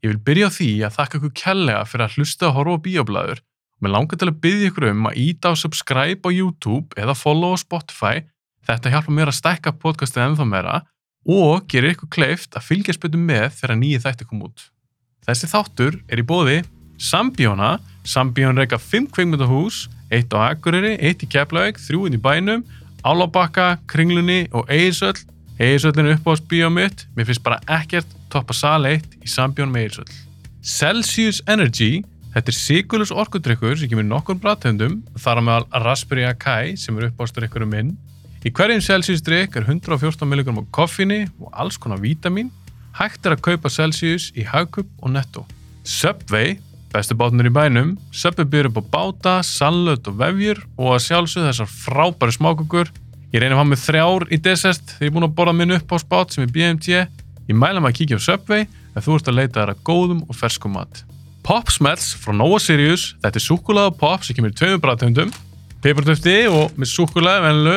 Ég vil byrja á því að þakka ykkur kellega fyrir að hlusta og horfa á bíoblæður og mér langar til að byggja ykkur um að íta á subscribe á YouTube eða follow á Spotify. Þetta hjálpa mér að stækka podcastið ennþá meira og gerir ykkur kleift að fylgjast betur með þegar nýju þætti kom út. Þessi þáttur er í bóði Sambíóna, Sambíón reyka 5 kveikmyndahús, eitt á Akureyri, eitt í Keflavík, þrjúinn í bænum, Álabakka, Kringlunni og Eirsöll. Eirsöllin er uppáðs bíómiðt, mér finnst bara ekkert toppa sal 1 í Sambjón með Eirsöll. Celsius Energy, þetta er sigurlus orkudrykkur sem kemur nokkur bræðtöndum, þar á meðal Raspberry Akai sem er uppáðsdrykkurum minn. Í hverjum Celsius drykk er 114 mg á koffinni og alls konar vítamin. Hægt er að kaupa Celsius í Hagkup og Netto. Subway, bestu bátnir í bænum, Subway byrður upp á báta, sallöt og vefjur og að sjálfsögðu þessar frábæri smákukur. Ég reynir að hafa með þrjár í desert þegar ég er búin að borða minn upp á spát sem er BMT. Ég mæla maður að kíkja á Subway ef þú ert að leita þær að góðum og ferskum mat. Pop Smells frá Nova Sirius, þetta er súkulega pop sem kemur í tveimur bræðtöndum, peppartöfti og með súkulega venlu.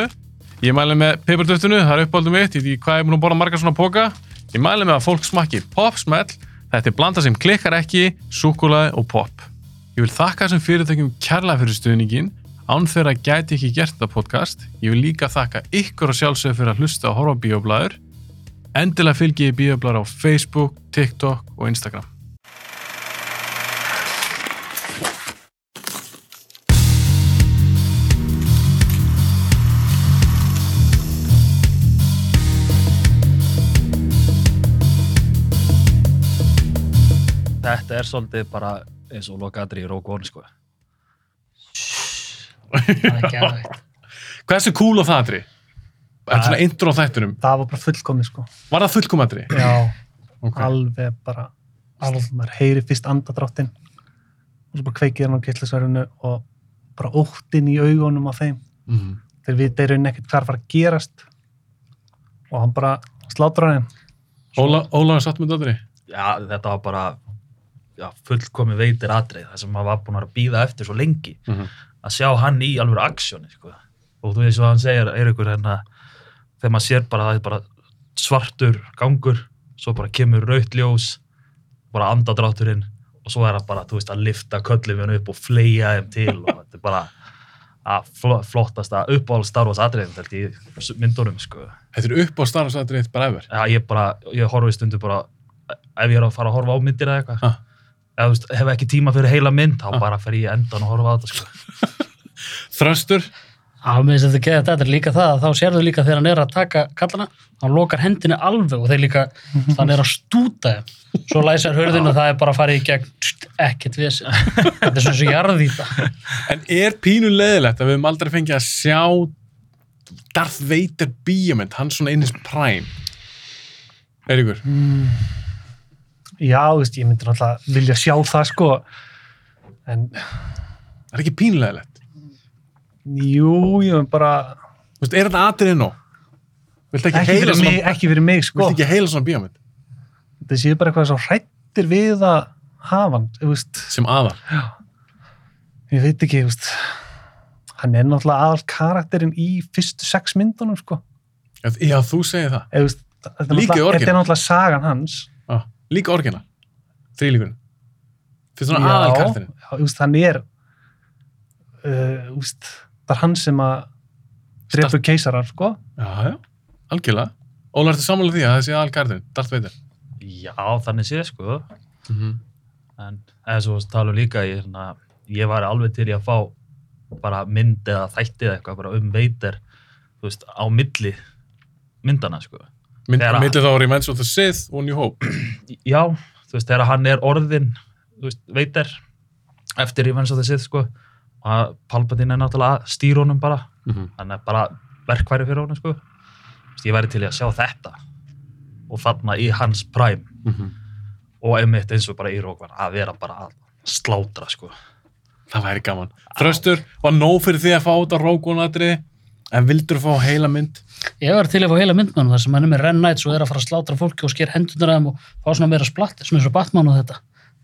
Ég mæli með peppartöftinu, það er uppáldum mitt, ég veit ekki hvað ég er búin að borða margar svona póka. Ég mæli með að fólk smakki Pop Smell, þetta er blanda sem klikkar ekki, súkulega og pop. Ég vil þakka þessum fyrirtækjum kærlega fyrir stuðningin, án þeirra gæti ekki gert þetta podcast. Ég vil líka þakka ykkur og sjálfsögur fyrir að hlusta og á bíoblæður. Endilega fylgi ég bíoblæður á Facebook, TikTok og Instagram. Þetta er svolítið bara eins og lokaðri í One, sko. Það er geðvægt. Hversu cool á það aðri? Þetta er svona intro á þættunum. Það var bara fullkomið sko. Var það fullkom aðri? Já, Ok. alveg bara, alveg maður heyri fyrst andadráttinn og svo bara kveikir hann á killisverðinu og bara óttinn í augunum af þeim. Mhm. Þeir vita í rauninni ekkert hvað er að fara að gerast og hann bara slátur hann. Óla, Óla er satt með aðri? Já, þetta var bara já, fullkomi veitir atrið, það sem maður var búin að býða eftir svo lengi. Mhm. Að sjá hann í alveg aksjóni, sko. Og þú veist hvað hann segir, er ykkur hérna, þegar maður sér bara að það er bara svartur gangur, svo bara kemur raut ljós, bara andadrátturinn og svo er það bara, þú veist, að lifta köllum upp og fleia þeim til og þetta er bara að fl flottasta uppáhald Star Wars atriðin þetta í myndunum, sko. Þetta er upp á Star Wars aðri eitt bara efer. Já, ég bara, ég horfi stundu bara ef ég er að fara að horfa á myndir eða eitthvað Ha. eða þú veist, hef ekki tíma fyrir heila mynd þá Ha. bara fer ég endan og horfa á þetta sko. Þröstur? Já, mér finnst þetta ekki þetta er líka það, þá sérðu líka þegar hann er að taka kallana, hann lokar hendinni alveg og þeir líka, hann er að stúta þeim. Svo læsar hörðinu og það er bara að fara í gegn, ekkert við þetta er svona svo jarði í það. En er pínu leðilegt að við höfum aldrei fengið að sjá Darth Vader bíómynd, hann svona innins prime? Eiríkur? Já, þú veist, ég myndi náttúrulega vilja sjá það sko en Er ekki pínu leðilegt? Jú, ég er bara Þú veist, er þetta atrið nú? Viltu ekki, ekki heila svona, ekki fyrir mig sko viltu ekki heila svona bíómynd? það séu bara eitthvað svo hrættir við að hafa hann, þú veist Sem aðal. ég veit ekki, þú veist hann er náttúrulega aðal karakterinn í fyrstu sex myndunum sko Já, já, þú segir það. Þú veist, þetta, Líka í orginal. þetta er náttúrulega sagan hans Já, líka orginal. Þrýlíkurinn. Fyrir svona Já, aðal kartirinn. já, þú veist, hann er uh, það er hann sem að drefur keisarar sko Já, já, algjörlega. Óla, ertu sammála því að það sé aðal kartirinn? Darth Vader. já, þannig sé sko Mm -hmm. en eða svo tala um líka ég, hérna, ég var alveg til í að fá bara mynd eða þætti eða eitthvað bara um veitir þú veist, á milli myndana sko Mynd, Millir þá Revenge of the Sith og New Hope. já, þú veist, þegar hann er orðin veist, veitir eftir Revenge of the Sith sko og Palpatine er náttúrulega að stýra honum bara Mm -hmm. hann er bara verkværi fyrir honum sko Þú ég væri til að sjá þetta og þarna í hans prime og einmitt eins og bara í Rókvan að vera bara að slátra sko Það væri gaman. Þröstur, var nóg fyrir því að fá út á rókunatri en vildur fá heila mynd? Ég var til að fá heila myndmannum þar sem hann er með Ren Knights og er að fara að slátra fólki og sker hendunar að þeim og fá svona meira splatt, svona eins og Batman og þetta.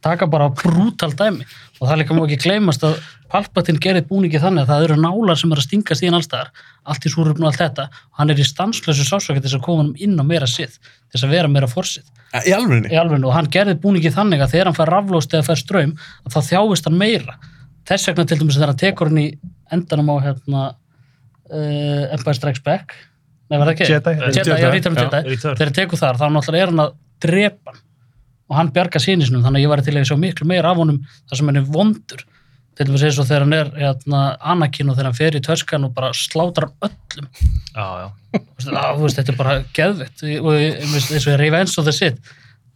Taka bara brútal dæmi og það líka má ekki gleymast að Palpatine gerir búningi þannig að það eru nálar sem er að stingast í hann allstaðar, allt í súröfnu og allt þetta og hann er í stanslösu sásöki til þess að koma hann inn á meira sið, þess að vera meira forsið Í alvörinni? í alveg og hann gerði búningi þannig að þegar hann fær raflóst eða fær ströym að þá þjáist hann meira þess vegna til dæmis þegar hann tekur hann í endanum á hérna uh, Empire Strikes Back Nei, var það ekki? Jedi. Jedi, Jedi. Jedi. Þegar hann tekur þar, þá náttúrulega er hann að drepa hann og hann bjarga sínisnum, þannig að ég var til að sjá miklu meira af honum þar sem hann er vondur. Til dæmis eins og þegar hann er hérna, Anakin og þegar hann fer í töskan og bara slátrar öllum. Já, já. Veist, þetta er bara geðvitt og ég- ég eins og ég reyfa eins og sitt.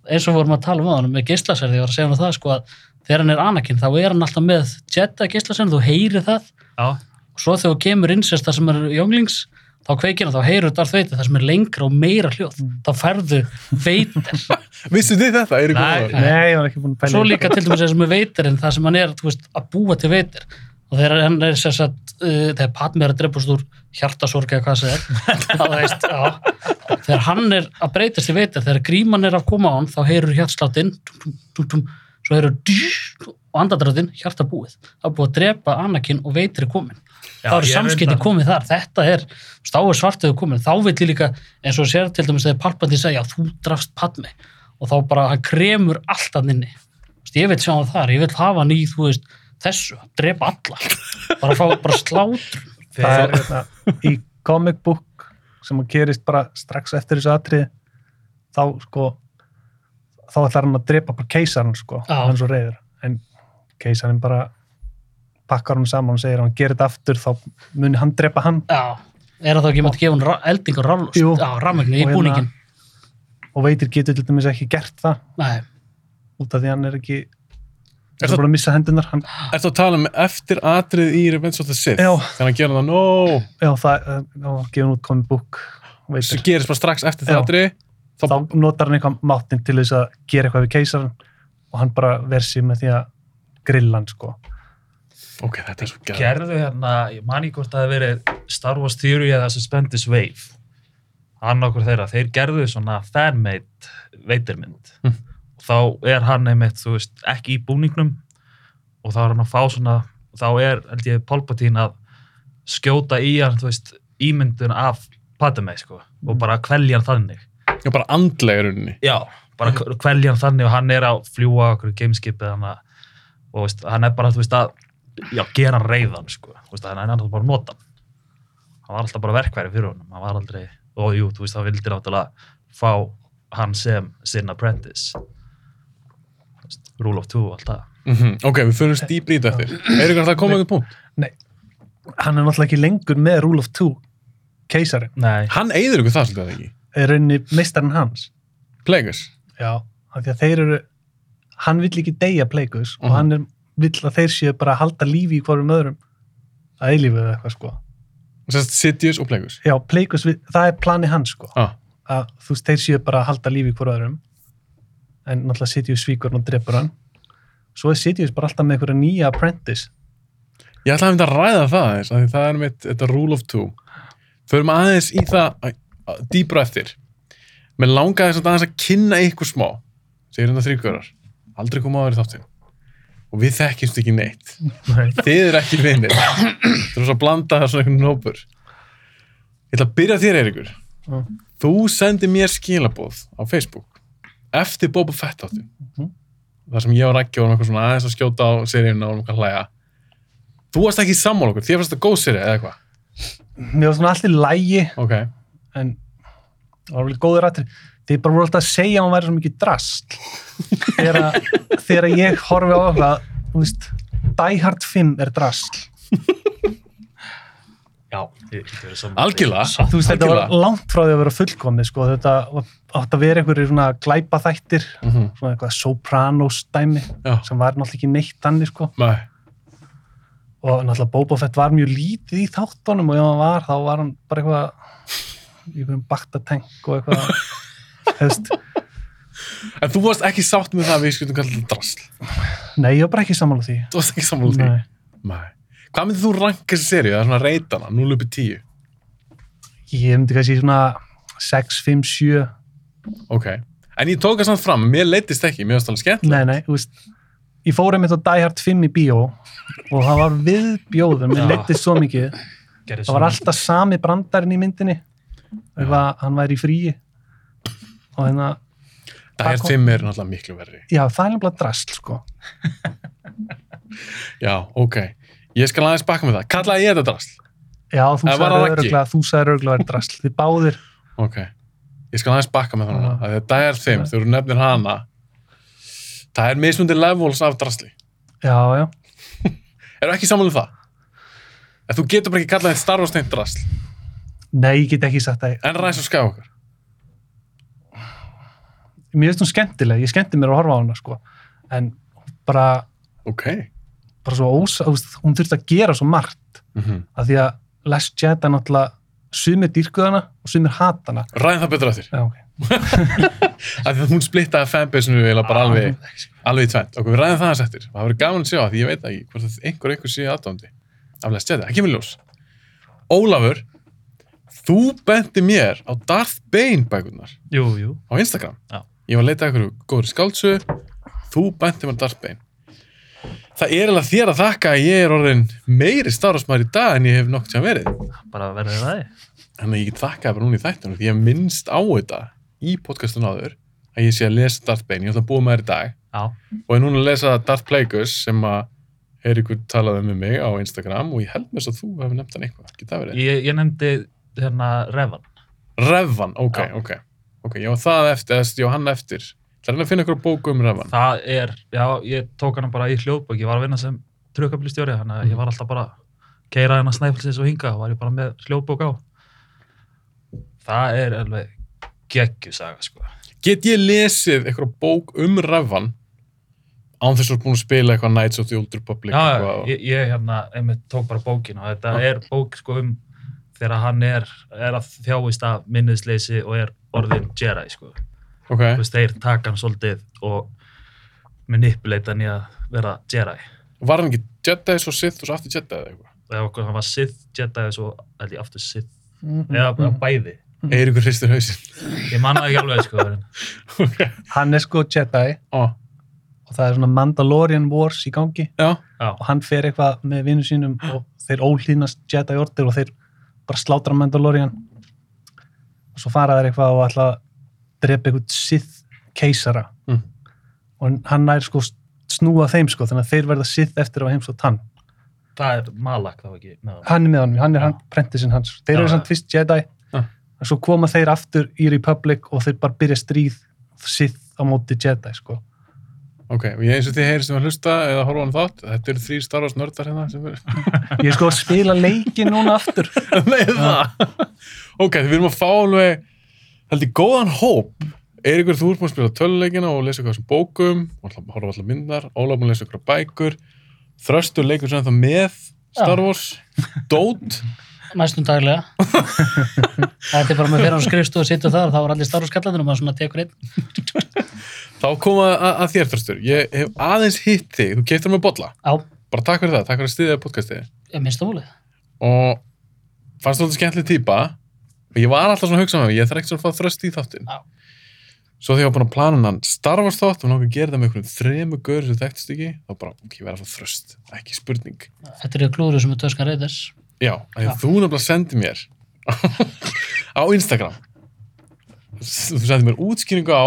Eins og vorum að tala um á hann með geislaserði, ég var að segja um það sko að þegar hann er Anakin þá er hann alltaf með Jedi geislaserði, þú heyri það. Já, og svo þegar þú kemur insest það sem er Younglings, þá kveikir hann þá heyrur þetta allt veitið, það sem er lengra og meira hljóð. Þá færðu veitir Vissu þið þetta? Nei. Nei, ég var ekki búin að pæla svo líka til dæmis og með veitirinn það sem hann er veist, að búa til veitir og þegar hann er sér satt uh, þegar Padme er að dreipast úr hjartasorg eða hvað það er þegar hann er að breytast í veitir, þegar gríman er að koma á hann þá heyrur hjartsláttinn svo heyrur dýr, og andadrættin hjartabúið, það er búið að drepa Anakin og veitir er komin Já, þá eru samskipti komið þar. Þetta er, þá er svartuðu komin þá vil ég líka, eins og sér til dæmis þegar Palpatine segja, þú drafst Padme. Og þá bara, hann kremur allt hann Þú veist, ég vil sjá hann þar, ég vil hafa hann í þú veist, þessu, drepa alla. Bara fá, bara slátur það er þegar, hérna, í comic book sem að gerist bara strax eftir þessu atrið þá sko þá ætlar hann að drepa bara keisarinn sko hann er svo reyður en keisarinn bara pakkar hann saman og segir að hann gerir þetta aftur þá muni hann drepa hann. Já, er það þá ekki með að gefa hann elding og rafmagni í hérna- búningin og veitir getur til dæmis ekki gert það. Nei, út af því hann er ekki Er er það- bara að missa hendunar hann, Ertu að tala um eftir atrið í Revenge of the Sith? Já. Þegar hann gerir það, no, já það það var gefin út book sem veitir, gerist bara strax eftir það atrið. Þá, þá notar hann eitthvað máttinn til þess að gera eitthvað við keisarinn og hann bara versi með því að grilla hann sko ok, þetta er svo gæð. gerðu hérna, ég man ekki hvort það hefði verið Star Wars Theory eða Suspendus Wave. Hann okkur þeirra, þeir gerðu svona fanmade veitirmynd. Mm. og þá er hann einmitt, þú veist, ekki í búningnum. Og þá er hann að fá svona þá er, held ég, Palpatine að skjóta í hann, þú veist ímyndun af Padme, sko. Og bara kvelja hann þannig. Já, bara andlega í rauninni. Já, bara kvelja hann þannig og hann er að fljúa okkur gameskip eða hann að, og veist, hann er bara, þú veist, að já, gera hann reyðan, sko, þú veist, hann er náttúrulega bara að nota hann. Var alltaf bara verkværi fyrir honum, hann var aldrei, og jú, þú veist, hann vildi náttúrulega fá hann sem sinn apprentice. Rule of two og allt það. Mm Ok, við fyrir stýpri í þetta eftir. Eiríkur, það komið eitthvað punkt. hann er náttúrulega ekki lengur með Rule of Two keisarinn, Nei, Hann eyður ykkur það svolítið ekki. er rauninni meistarinn hans Plagueis. já, af því að þeir eru hann vill ekki deyja Plagueis Mhm. og hann er, vill að þeir séu bara að halda lífi í hverjum öðrum að eilífu eða eitthvað sko Sidious og Plagueis. já, vill- það er plani hans sko Ah. að þú veist, þeir séu bara að halda lífi í hverjum öðrum en náttúrulega Sidious svíkur og drepur hann svo er Sidious bara alltaf með einhverja nýja apprentice Ég ætlaði að mynda að ræða það af því það er mitt, þetta rule of two. Förum aðeins í það að- að- dýpra eftir. Mér langaði þess að aðeins að kynna ykkur smá, segir hérna þrýgörar, aldrei koma áður í þáttinn. Og við þekkjumst ekki neitt. Nei. Þið er ekki vinir. Það er svo að blanda það svona einhvern nópur. Ég ætla að byrja þér, Eiríkur. Já. Þú sendi mér skilabóð á Facebook eftir Boba Fett þáttinn. Mhm. þar sem ég og Raggi vorum eitthvað svona aðeins að skjóta á seríuna og eitthvað að hlæja þú varst ekki sammála okkur, þér fannst það góð seríu eða eitthvað mér var svona allir lægi ok, en það var vel góður aðri þið bara voru alltaf að segja að hann væri svo mikið drast þegar, þegar ég horfi á eitthvað þú veist, Die Hard 5 er drast já, algjörlega þú veist, þetta var langt frá því að vera fullkomið sko. þetta var- átt að vera einhverjir svona glæpa þættir, Mhm. svona eitthvað Sopranos dæmi, Já. sem var náttúrulega ekki neitt þannig sko, Nei. og náttúrulega Boba Fett var mjög lítið í þáttunum og ef hann var, þá var hann bara eitthvað í einhverjum baktatenk og eitthvað en þú varst ekki sátt með það að við skutum kalla þetta drasl? Nei, ég var bara ekki sammála því. Þú varst ekki sammála því? Nei. Nei. hvað myndið þú ranka þessi seríu, það er svona reytana 0 uppi 10 Ég myndi kannski svona 6, 5, 7 ok, En ég tók það samt fram, mér leittist ekki, mér varst alveg skemmt. nei, nei, þú veist ég fór einmitt á Die Hard 5 í bíó og það var viðbjóður, mér Já. leittist svo mikið. Gerði það var alltaf sami brandarinn í myndinni. Eitthvað, hann væri í fríi og hérna Það er fimm er náttúrulega miklu verri. já, það er nefnilega drasl, sko Já, ok. Ég skal aðeins baka með það. Kallaði ég þetta drasl? já, þú Það sagði það öruglega þú sagði öruglega verið drasl, þið báðir Ok. Ég skal aðeins baka með það. Það er Dire 5, þegar þú nefnir hana. Það er mismundi levels af drasli. já, já, Eru ekki saman um það? En þú getur bara ekki kallað þetta Star Wars neitt drasl. nei, ég get ekki sagt það En ræs og skæða okkur. Mér finnst hún skemmtileg, ég skemmti mér að horfa á hana sko. en bara, Ok. bara svo ósa, hún þurfti að gera svo margt Mm af því að Last Jedi náttúrulega sumir dýrkuðana og sumir hatana Ræðin það betur eftir. já, ok, Af því að hún splittaði fanbase-inu eiginlega bara alveg, alveg í tvent. Ok, við ræðum það aðeins eftir. Það verður gaman að sjá því ég veit ekki hvort að einhver einhver sé aðdándi. Aflega stjæði, ekki með ljós. Ólafur, þú benti mér á Darth Bane bækurnar Jú, jú. á Instagram. Já. Ég var að leita eitthvað góður skáldsögu, þú benti mér Darth Bane. Það er alveg þér að þakka að ég er orðin meiri starfsmæður í dag en ég hef nokkuð sem verið. Bara verðið það. Þannig að ég get þakkaði bara núna í þættunum því ég minnst á þetta í podcastun áður að ég sé að lesa Darth Bane, ég ætla að búa með þér í dag Já. og er núna að lesa Darth Plagueis sem að Eiríkur talaði um með mig á Instagram og ég held með þess að þú hefur nefnt hann eitthvað? Ég, ég nefndi hérna Revan. Revan, ok, Já. ok ok, var það eftir, var hann eftir Það er að finna ykkur bóku um Revan Það er, já, ég tók hana bara í hljóðbók. Ég var að vinna sem trukkablistjóri, þannig að ég var alltaf bara keira hérna snæfilsins og hinga og var ég bara með hljóðbók á. Það er alveg geggjusaga, sko. Get ég lesið eitthvað bók um Revan án þess að þú ert búin að spila eitthvað Knights of the Old Republic Já, já, ég, ég hérna, einmitt tók bara bókin og þetta Já. er bók sko um þegar hann er, er að þjáist af minnisleysi og er orðin Jedi, sko. Ok, Þú veist, þeir taka hann svolítið og manipulata hann í að vera Jedi. var hann ekki Jedi svo Sith og svo aftur Jedi eða eitthvað? Okkur hann var Sith Jedi og svo ég aftur Sith, mm, eða mm, mm. bæði. Eiríkur hristir hausinn Ég manna ekki alveg, sko. en- Ok, hann er sko Jedi ó, og það er svona Mandalorian Wars í gangi já, Já, og hann fer eitthvað með vinnu sínum og þeir ólínast Jedi order og þeir bara slátra Mandalorian og svo fara þeir eitthvað og ætla að drepa eitthvað Sith keisara Mm. og hann nær sko snúa þeim sko þannig að þeir verða Sith eftir að heimsótt hann það er Malak þá ekki með hann. hann er með honum, hann er Já. hann, prentisinn hans þeir Já, eru samt fyrst Jedi Já. en svo koma þeir aftur í Republic og þeir bara byrja stríð Sith á móti Jedi sko ok og ég eins og þið heyrið sem að hlusta eða horfa á hann þátt, þetta eru þrý Star Wars nördar hérna sem er ég er sko að spila leiki núna aftur. Nei, það. ok, við erum að fá alveg, held ég, góðan hóp. Eiríkur, þú búin að spila töluleikina og lesa eitthvað sem bókum, alltaf, horfa á allar myndar, Ólaf að lesa eitthvað bækur, Þröstur leikur sem það með Star Wars, Dót, næstum daglega. Þetta er bara með fyrir á skrifstu og sitja þar þá er allir starfskallandur og maður svona tekur einn þá koma að, að þér, Þröstur. Ég hef aðeins hitt þig, þú keiptir með bolla. á, Bara takk fyrir það, takk fyrir að styðja podcastið. ég minnst það múlið Og fannst þú þetta skemmtileg típa, og ég var alltaf svona að hugsa með mig, ég þarf ekki svona að fá Þröst í þáttin. Já. Svo þegar ég var búin að plana hann Star Wars þátt og náttúrulega gera það með einhverjum þremu gaur sem þekktist ekki, þá bara, ok, ég verð að fá Þröst, ekki spurning. þetta er klúður sem er töskan reyðis Já, Já. þú nefnilega sendi mér á Instagram þú sendi mér útskýringu á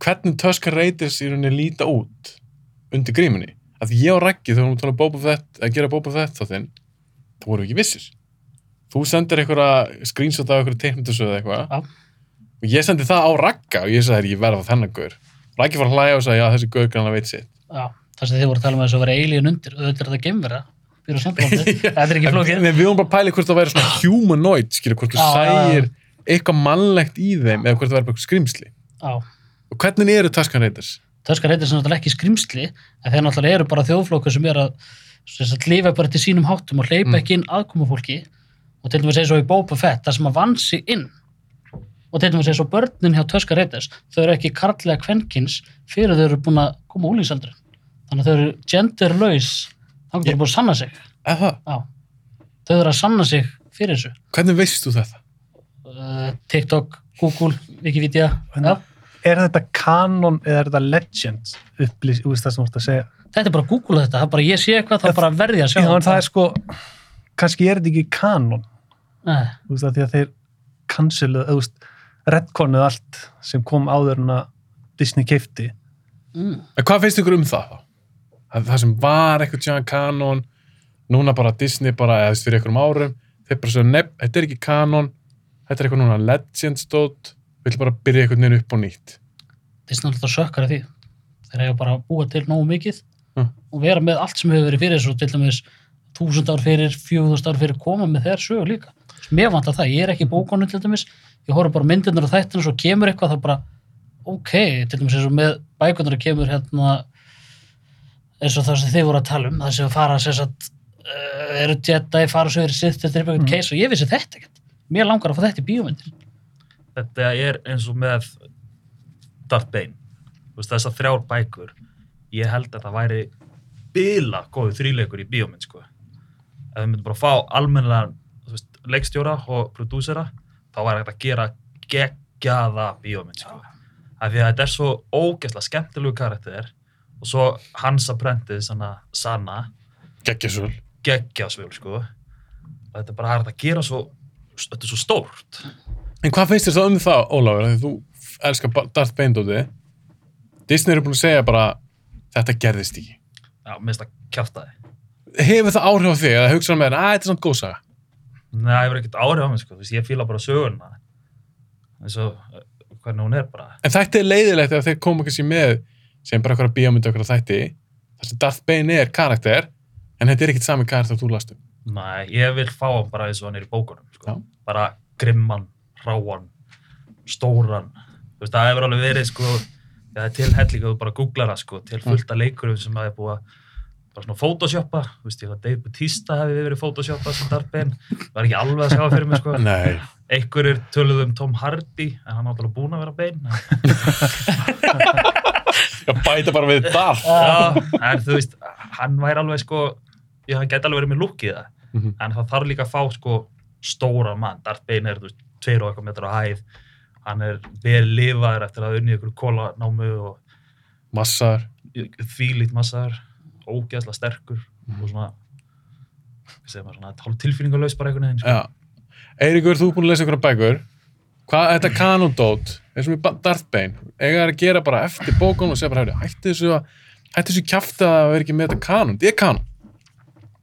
hvernig Tusker Raiders í rauninni líta út undir grímunni? Að ég og Raggi þegar að tala um Boba Fett að gera Boba Fett þá þinn þá vorum við ekki vissir. Þú sendir einhverja screenshot af einhverju teiknutusöðu eða eitthvað. Já. og ég sendi það á Ragga og ég sagði ég verð að fá þennan gaur. Raggi var að hlæja og sagði já þessi gaur kannan veit sitt. Já, það sem þið voru að tala um þess að vera alien undir þetta er þetta gemvera þetta er ekki flókið. Við, vorum bara að pæli hvort það væri svona humanoid, skilur, hvort þú sægir eitthvað mannlegt í þeim eða hvort það væri bara skrimsli. Já, Og hvernig eru Tusken Raiders? Töskar reyndar sem náttúrulega ekki skrimsli en þeir náttúrulega eru bara þjóðflokkur sem er að sem sagt, lifa bara til sínum háttum og hleypa Mm. ekki inn aðkomufólki. Og til dæmis eins og í Boba Fett það sem að vann sig inn. Og til dæmis eins og börnin hjá Töskar Reiters þau eru ekki karlega kvenkins fyrir þau eru búin að koma úlíksaldri þannig að þau eru genderlaus. Þá Ég- þau búin að sanna sig þau eru að sanna sig fyrir þessu. Hvernig veist þú þetta? uh, TikTok, Google, Wikipedia. Já, er þetta kanon eða er þetta legend upplýs, þú veist það sem þú ert að segja Þetta er bara að googla þetta, það er bara ég sé eitthvað, þá bara verði að sjá Já, en það er sko, kannski er þetta ekki kanon, Nei, þú veist, að því að þeir canceluð, þú veist, redkonuð allt sem kom áður en að Disney keifti. mm. En hvað finnst ykkur um það? Það, það sem var eitthvað tjáðan kanon, núna bara Disney bara, eða fyrir einhverjum árum, þeir bara svo, nefn, þetta er ekki kanon, þetta er eitthvað núna legend stótt, ætlum bara að byrja eitthvað niður upp og nýtt. Disney alltaf sökkar að því þeir eiga bara að búa til nógu mikið Mm. og vera með allt sem hefur verið fyrir svo til dæmis þúsund ár fyrir, fjögúðust ár fyrir koma með þeir sögur líka mér vantar það, ég er ekki bókonu til dæmis ég horf bara myndirnar og þættina og svo kemur eitthvað það bara, ok, til dæmis eins og með bækunar kemur hérna eins og það sem þið voru að tala um það sem fara sem sagt uh, eru Jedi, fara svo verið sitt þetta er eitthvað Mhm. case og ég vissi þetta ekkert mér langar að fá þetta í bíómyndir þetta er eins og með Darth Bane Þú veist, þessar þrjár bækur ég held að það væri bila góðu þrýleikur í bíómynd sko. ef við myndum bara fá almennilega þú veist, leikstjóra og prodúsera þá væri hægt að gera geggjaða bíómynd sko. af því að þetta er svo ógeðslega skemmtilegu karakter og svo hans apprentice hana, Sanna Geggjasvöl. geggjasvöl sko. og þetta er bara að gera svo þetta er svo stórt En hvað þér þá um það, Ólafur, þegar þú elskar Darth Bane dóti? Disney eru búin að segja bara, þetta gerðist ekki. já, minnst að kjafta þið Hefur það áhrif á þig að hugsa með, að þetta er samt góð saga? Nei, það hefur ekkert áhrif á mig, sko. Veist, ég fíla bara söguna. eins og uh, hvernig hún er bara. En þetta er leiðilegt ef þeir koma kannski með sem bara eitthvað bíómynd okkur þætti þar sem Darth Bane er karakter en þetta er ekkert sami karakter þú lastum. Nei, ég vil fá hann bara eins og hann er í bókunum, sko. Bara grimman, ráan, stóran. Þú veist, það hefur alveg verið, sko, já, það er til helling og þú bara googlar það, sko, til fullt af leikurum sem það er búið að bara svona photoshoppa, þú veist, ég að Dave Bautista hefði verið photoshoppa sem. Það var ekki alveg að sjá það fyrir mig, sko. Nei. Einhverjir töluðu um Tom Hardy, en hann áttalega búin að vera Bane. Já, bæta bara við Darth. Já, en þú veist, hann væri alveg sko, já, hann gæti alveg verið með lukkið það, Mhm. en það þarf líka að fá sko stóra mann, Darth Bane er, þú veist, tveir og eitthvað metrar á hæð, hann er vel lifaður eftir að unni ykkur kólanámu og Massar. þvílít massaður, ógeðslega sterkur og svona, svona hálf tilfinningalaus bara einhvern veginn, sko. Já. Eiríkur, þú er búin að lesa ykkur bækur. Hvað, þetta kanondót, eins og Darth Bane, eiga þær að gera bara eftir bókunum og segja bara, hætti þessu að, hætti þessu kjafta að vera ekki með þetta kanon. Þetta er kanon.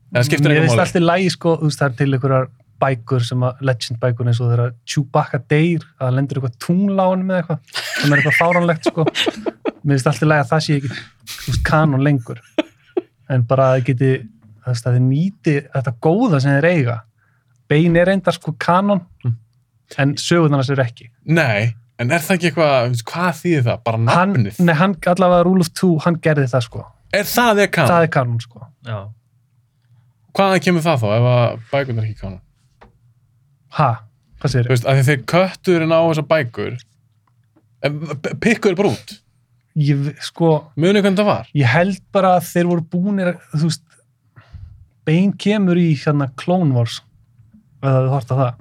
Mér finnst máli. allt í lægi sko, þú veist, það er til einhverjar bækur sem að, legend bækur eins og þeirra Chewbacca deyr, að það lendur eitthvað tungl á hann með eitthvað, sem er eitthvað fáránlegt sko. Mér finnst allt í lægi að það sé ekki kanon lengur. En bara að þið geti, að þið nýti þetta góða sem þeir eiga. Bein er reyndar sko kanon, en sögurnarnas eru ekki. Nei, en er það ekki eitthvað, hvað þýðir það? Bara nafnið? nei, hann allavega Rule of Two, hann gerði það sko. Er það er kanon? Það er kanon sko. Já, Hvaðan kemur það þá, ef að bækurnar er ekki kanon? Ha, hvað segir Þú veist, að því þeir kötturinn á þessar bækur, pikkur bara út. Ég, sko, Munið hvernig það var? ég held bara að þeir voru búinir að- þú veist Bane kemur í hérna Clone Wars eða þú hort að það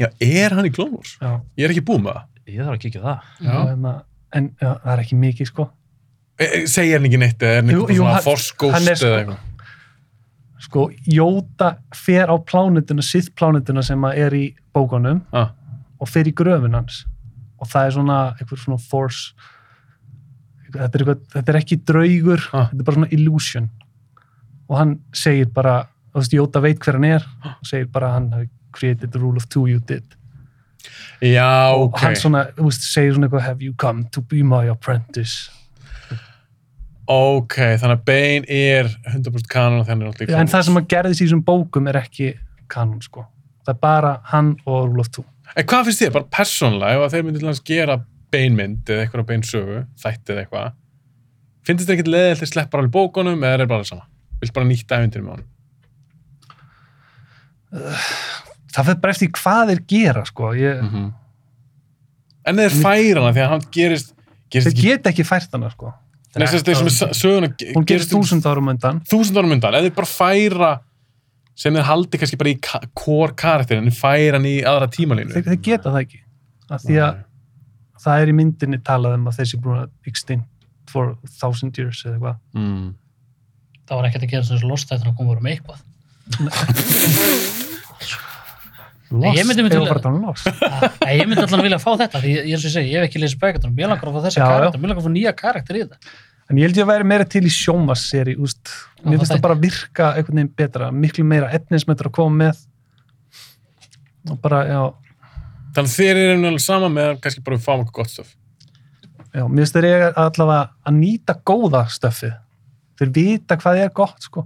Já, er hann í Clone Wars? já. Ég er ekki búið með það. ég þarf að kíkja það. Já. Hérna, en já, það er ekki mikið sko E, segir hann ekki neitt, eða er hann Jú, eitthvað svona forskóst eða sko- eitthvað? Sko, Jóta fer á plánutuna Sith plánutuna sem er í bókunum Ah, og fer í gröfin hans. Og það er svona eitthvað svona force. Þetta er, eitthvað, þetta er ekki draugur Ah. þetta er bara svona illusion. Og hann segir bara, þú veist, Jóta veit hver hann er og segir bara hann hafi created the rule of two you did. Já, og ok. hann svona, þú veist, segir svona eitthvað have you come to be my apprentice Ok, þannig að Bane er 100% kanon og þannig er náttúrulega í en Clone það sem að gerðist í þessum bókum er ekki kanon sko, það er bara hann og Rule of Two En hvað finnst þér, bara persónlega, ef að þeir myndi til að gera Bane mynd eða eitthvað Bane sögu, þætti eða eitthvað, finnst þetta ekkert leðilt að sleppa alveg bókunum eða er það bara sama? Vilt bara nýtt æfintir með honum? það fyrir bara eftir hvað þeir gera sko, ég, Mm En þeir færa hana því að hann gerist, gerist þeir geta ekki fært hana sko Nei, þess að þeir sem er söguna hún gerist þúsund árum undan þúsund árum undan, ef þeir bara færa sem þeir haldi kannski bara í ka core karakterin, en færa hann í aðra tímalínu þeir, þeir geta það ekki af því að það er í myndinni talað um að þessi búin að extinct for thousand years eða eitthvað. Mm. Það var ekkert að gera þessu lostættin að koma úr með eitthvað. Lost, ég myndi myndi Eigum vilja- að ég fá þetta, því ég, ég segi, ég hef ekki lesið bækandunum, ég langar að fá já. karakter, mér langar að fá nýja karakter í þetta. En ég held ég að væri meira til í sjómasseri, Mér finnst það bara virka einhvern veginn betra, miklu meira efnismetra að koma með. Og bara, já, Þannig að þér er einhvern veginn sama með að kannski bara við fáum okkur gott stöf. já, mér finnst þeir eiga allavega að nýta góða stöfið. Þeir vita hvað er gott, sko.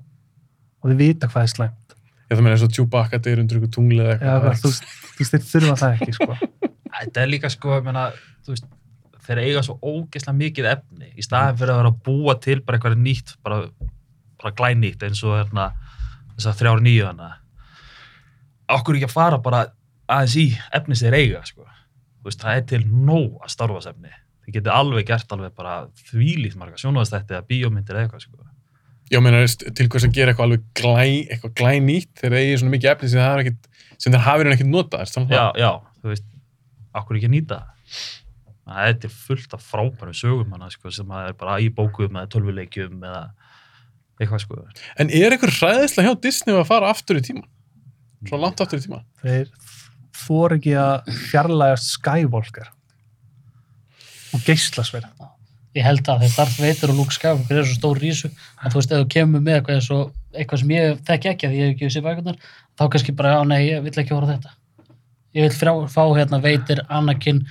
Og þeir vita hvað er slæmt. Ég það meina eins og Chewbacca deyr undir ykkur tungli eða Já, eitthvað. þú, veist- þú veist, þeir þurfa það ekki, sko. Þetta er líka sko, ég meina, þú veist, þeir eiga svo ógeðslega mikið efni í staðin fyrir að vera að búa til bara eitthvað nýtt, bara, bara glænýtt eins og hérna, þess að þrjár nýju hana. Okkur ekki að fara bara aðeins í efni sem þeir eiga, sko. Þú veist, það er til nóg að starfasefni. Þið getur alveg gert alveg bara þvílíkt marga sjónvaðstætti eða bíómyndir eða eitthvað, sko. Já, meina, til hvers að gera eitthvað alveg glæ, eitthvað glænýtt þegar það eigi svona mikið efni sem það er ekkit, sem þeir hafið ekkert notað, er það? Já, já, þú veist, okkur ekki að nýta það. Það er til fullt af frábærum sögum hana, sko, sem að er bara í bókum eða tölvuleikjum eða eitthvað, sko. En er eitthvað hræðislega hjá Disney að fara aftur í tíma? Svo langt aftur í tíma? Þeir þor ekki að fjarlægast Skywalker. Og geislasverð. Ég held að þeir Darth Vader og Luke Skywalker eru svo stór rísu, að þú veist, ef þú kemur með eitthvað, svo, eitthvað sem ég þekki ekki að ég hef ekki séð bækurnar, þá kannski bara, já, nei, ég vill ekki horfa þetta. Ég vil frá, fá hérna Vader, Anakin,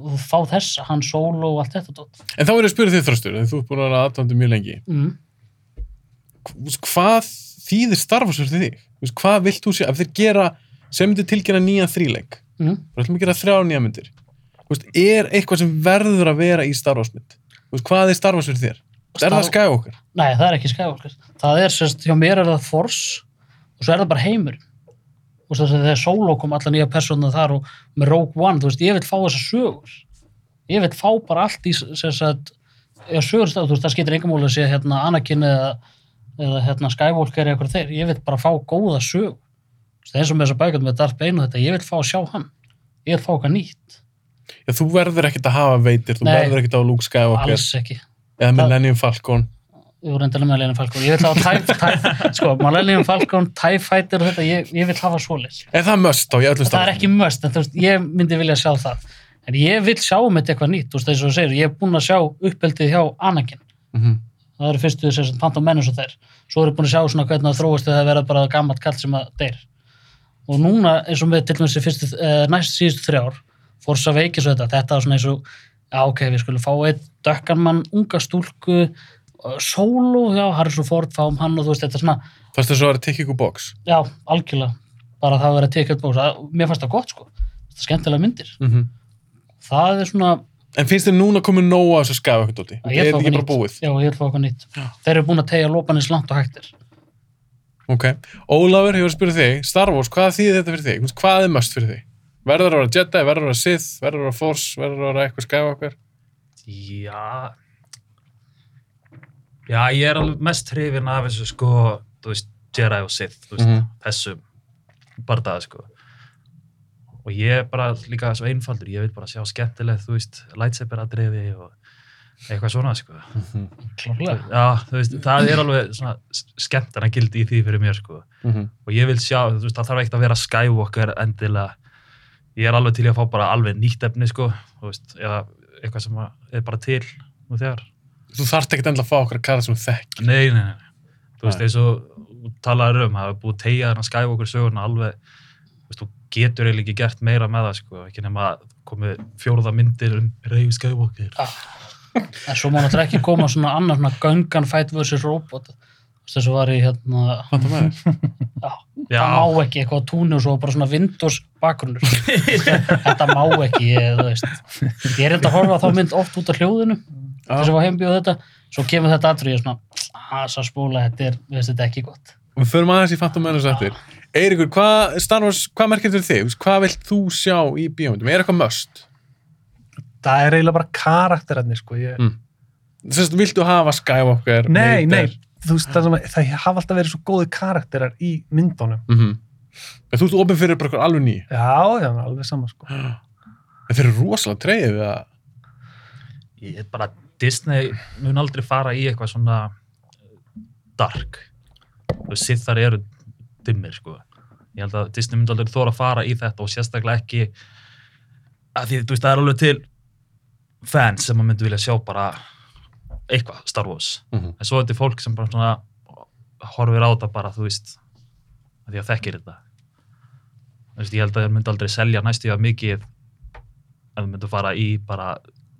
og fá þess, hann Solo og allt þetta. En þá er ég að spyrja þig þröstur, en þú ert búin að vera aðtöndi mjög lengi. Mm. Hv- Hvað þýðir starfasverð til þig? Hvað vilt þú sé, ef þeir gera, sem myndir tilkynna nýjan þríleik, Mm. þú ætlum að gera þrjá nýja myndir, er eitthvað sem verður að vera í starfasmynd? Veist, Hvað er starfasverð þér? Er það Star- Skywalker? Nei, það er ekki Skywalker. Það er, sérst, hjá mér er það Force og svo er það bara heimurinn. Og svo þegar Solo kom alla nýja persóna þar og með Rogue One, þú veist, ég vil fá þessar sögur. Ég vil fá bara allt í, sérst, að, eða sögur stað, þú veist, það skiptir engum múli að sé hérna Anakin eða, eða hérna Skywalker eða eitthvað þeir. Ég vil bara fá góða sög. Það er eins og með þessar bækund með Darth Bane og þetta, ég vil fá að sjá hann. Ég vil fá eitthvað nýtt. Já, þú verður ekkert að hafa veitir, þú Nei. verður ekkert að hafa Luke Skywalker Alls ekki. eða Millennium Falcon. Ég voru endilega með Lennon Falcon. Ég vil hafa TIE, TIE, sko, Millennium Falcon, TIE Fighter og þetta, ég, ég vil hafa svoleiðis. Er það must á í öllum það er ekki must, en þú veist, ég myndi vilja sjá það en ég vil sjá um þetta eitthvað nýtt þú veist, eins og þú segir, ég er búinn að sjá uppeldið hjá Anakin, Mm -hmm. það eru fyrstu sem Phantom Menace og þeir, svo eru búin að sjá svona hvernig það þróast þegar það verða bara gammalt kall sem að deyr og núna eins og með til dæmis eh, næst síðustu þrjár Forza Veikis og þetta, þetta var svona eins og já ok, við skulum fá einn dökkan mann, unga stúlku eh, solo, já, Harrison Ford fáum hann og þú veist, þetta er svona, Það er svo að vera tick ykkur box. já, algjörlega bara það að vera tekið bóks, mér fannst það gott sko, þetta er skemmtilega myndir Mm það er svona, En finnst þér núna komið nóg að þessu Skywalker dóti? Ég Er bara búið? já, ég fá eitthvað nýtt þeir eru búin að tegja lópanis langt og hægtir Ok. Ólafur, ég var að spyrja þig, Star Wars, hvað þýðir þetta fyrir þig? Hvað er must fyrir þig? Verður að vera Jedi, verður að vera Sith, verður að vera Force, verður að vera eitthvað Skywalker? Já Já, ég er alveg mest hrifin af þessu sko, þú veist, Jedi og Sith, þú veist, Mhm. þessum bardaði sko. Og ég er bara líka svo einfaldur, ég vil bara sjá skemmtilegt, þú veist, lightsaber atriði og eitthvað svona sko. klárlega Já, þú veist, það er alveg svona skemmtana gildi í því fyrir mér sko. Og ég vil sjá, þú veist, það þarf ekkert að vera Skywalker endilega. Ég er alveg til að fá bara alveg nýtt efni sko, þú veist, eða eitthvað sem að er bara til nú þegar. Þú þarft ekkert endla að fá okkar kara sem þú þekk. Nei, nei, nei. Þú veist, eins og talaður um, það er búið að tegja þarna Skywalker sögurna alveg, þú veist, þú getur eiginlega ekki gert meira með það, sko, ekki nema að komið fjórða myndir um Rey Skywalker. en svo má náttúrulega ekki koma svona annar svona gungan fight versus robot þess að var í hérna það já, Já. það má ekki eitthvað túnu og svo bara svona Windows bakgrunnur þetta má ekki, ég, ég er enda að horfa á þá mynd oft út af hljóðinu þess að var heimbíð þetta svo kemur þetta aðrið og svona að svo spóla, þetta er, við veist þetta er ekki gott Og við förum aðeins í Phantom Menace eftir. Eiríkur, hvað, Star Wars, hvað merkir fyrir þig? Hvað vilt þú sjá í bíómyndum? Er eitthvað must? Það er eiginlega bara karakterarnir, sko. Ég... Mm. Sérst, viltu hafa Skywalker? Nei, nei? Þú veist, það, sem, að- það hafa alltaf verið svo góði karakterar í myndunum. Mhm. En Þú ert ofin fyrir bara eitthvað alveg ný. Já, já, alveg sama, sko. En þeir eru rosalega treyðið við að ég er bara, Disney mun aldrei fara í eitthvað svona dark og sithar eru dimmir sko ég held að Disney myndi aldrei þóra að fara í þetta og sérstaklega ekki að því, þú veist, það er alveg til fans sem að myndi vilja sjá bara eitthvað Star Wars Mhm. en svo er þetta fólk sem bara svona horfir á þetta bara, þú veist að því að þekkir þetta þú veist, ég held að þeir myndi aldrei selja næstu að mikið ef þeir myndi fara í bara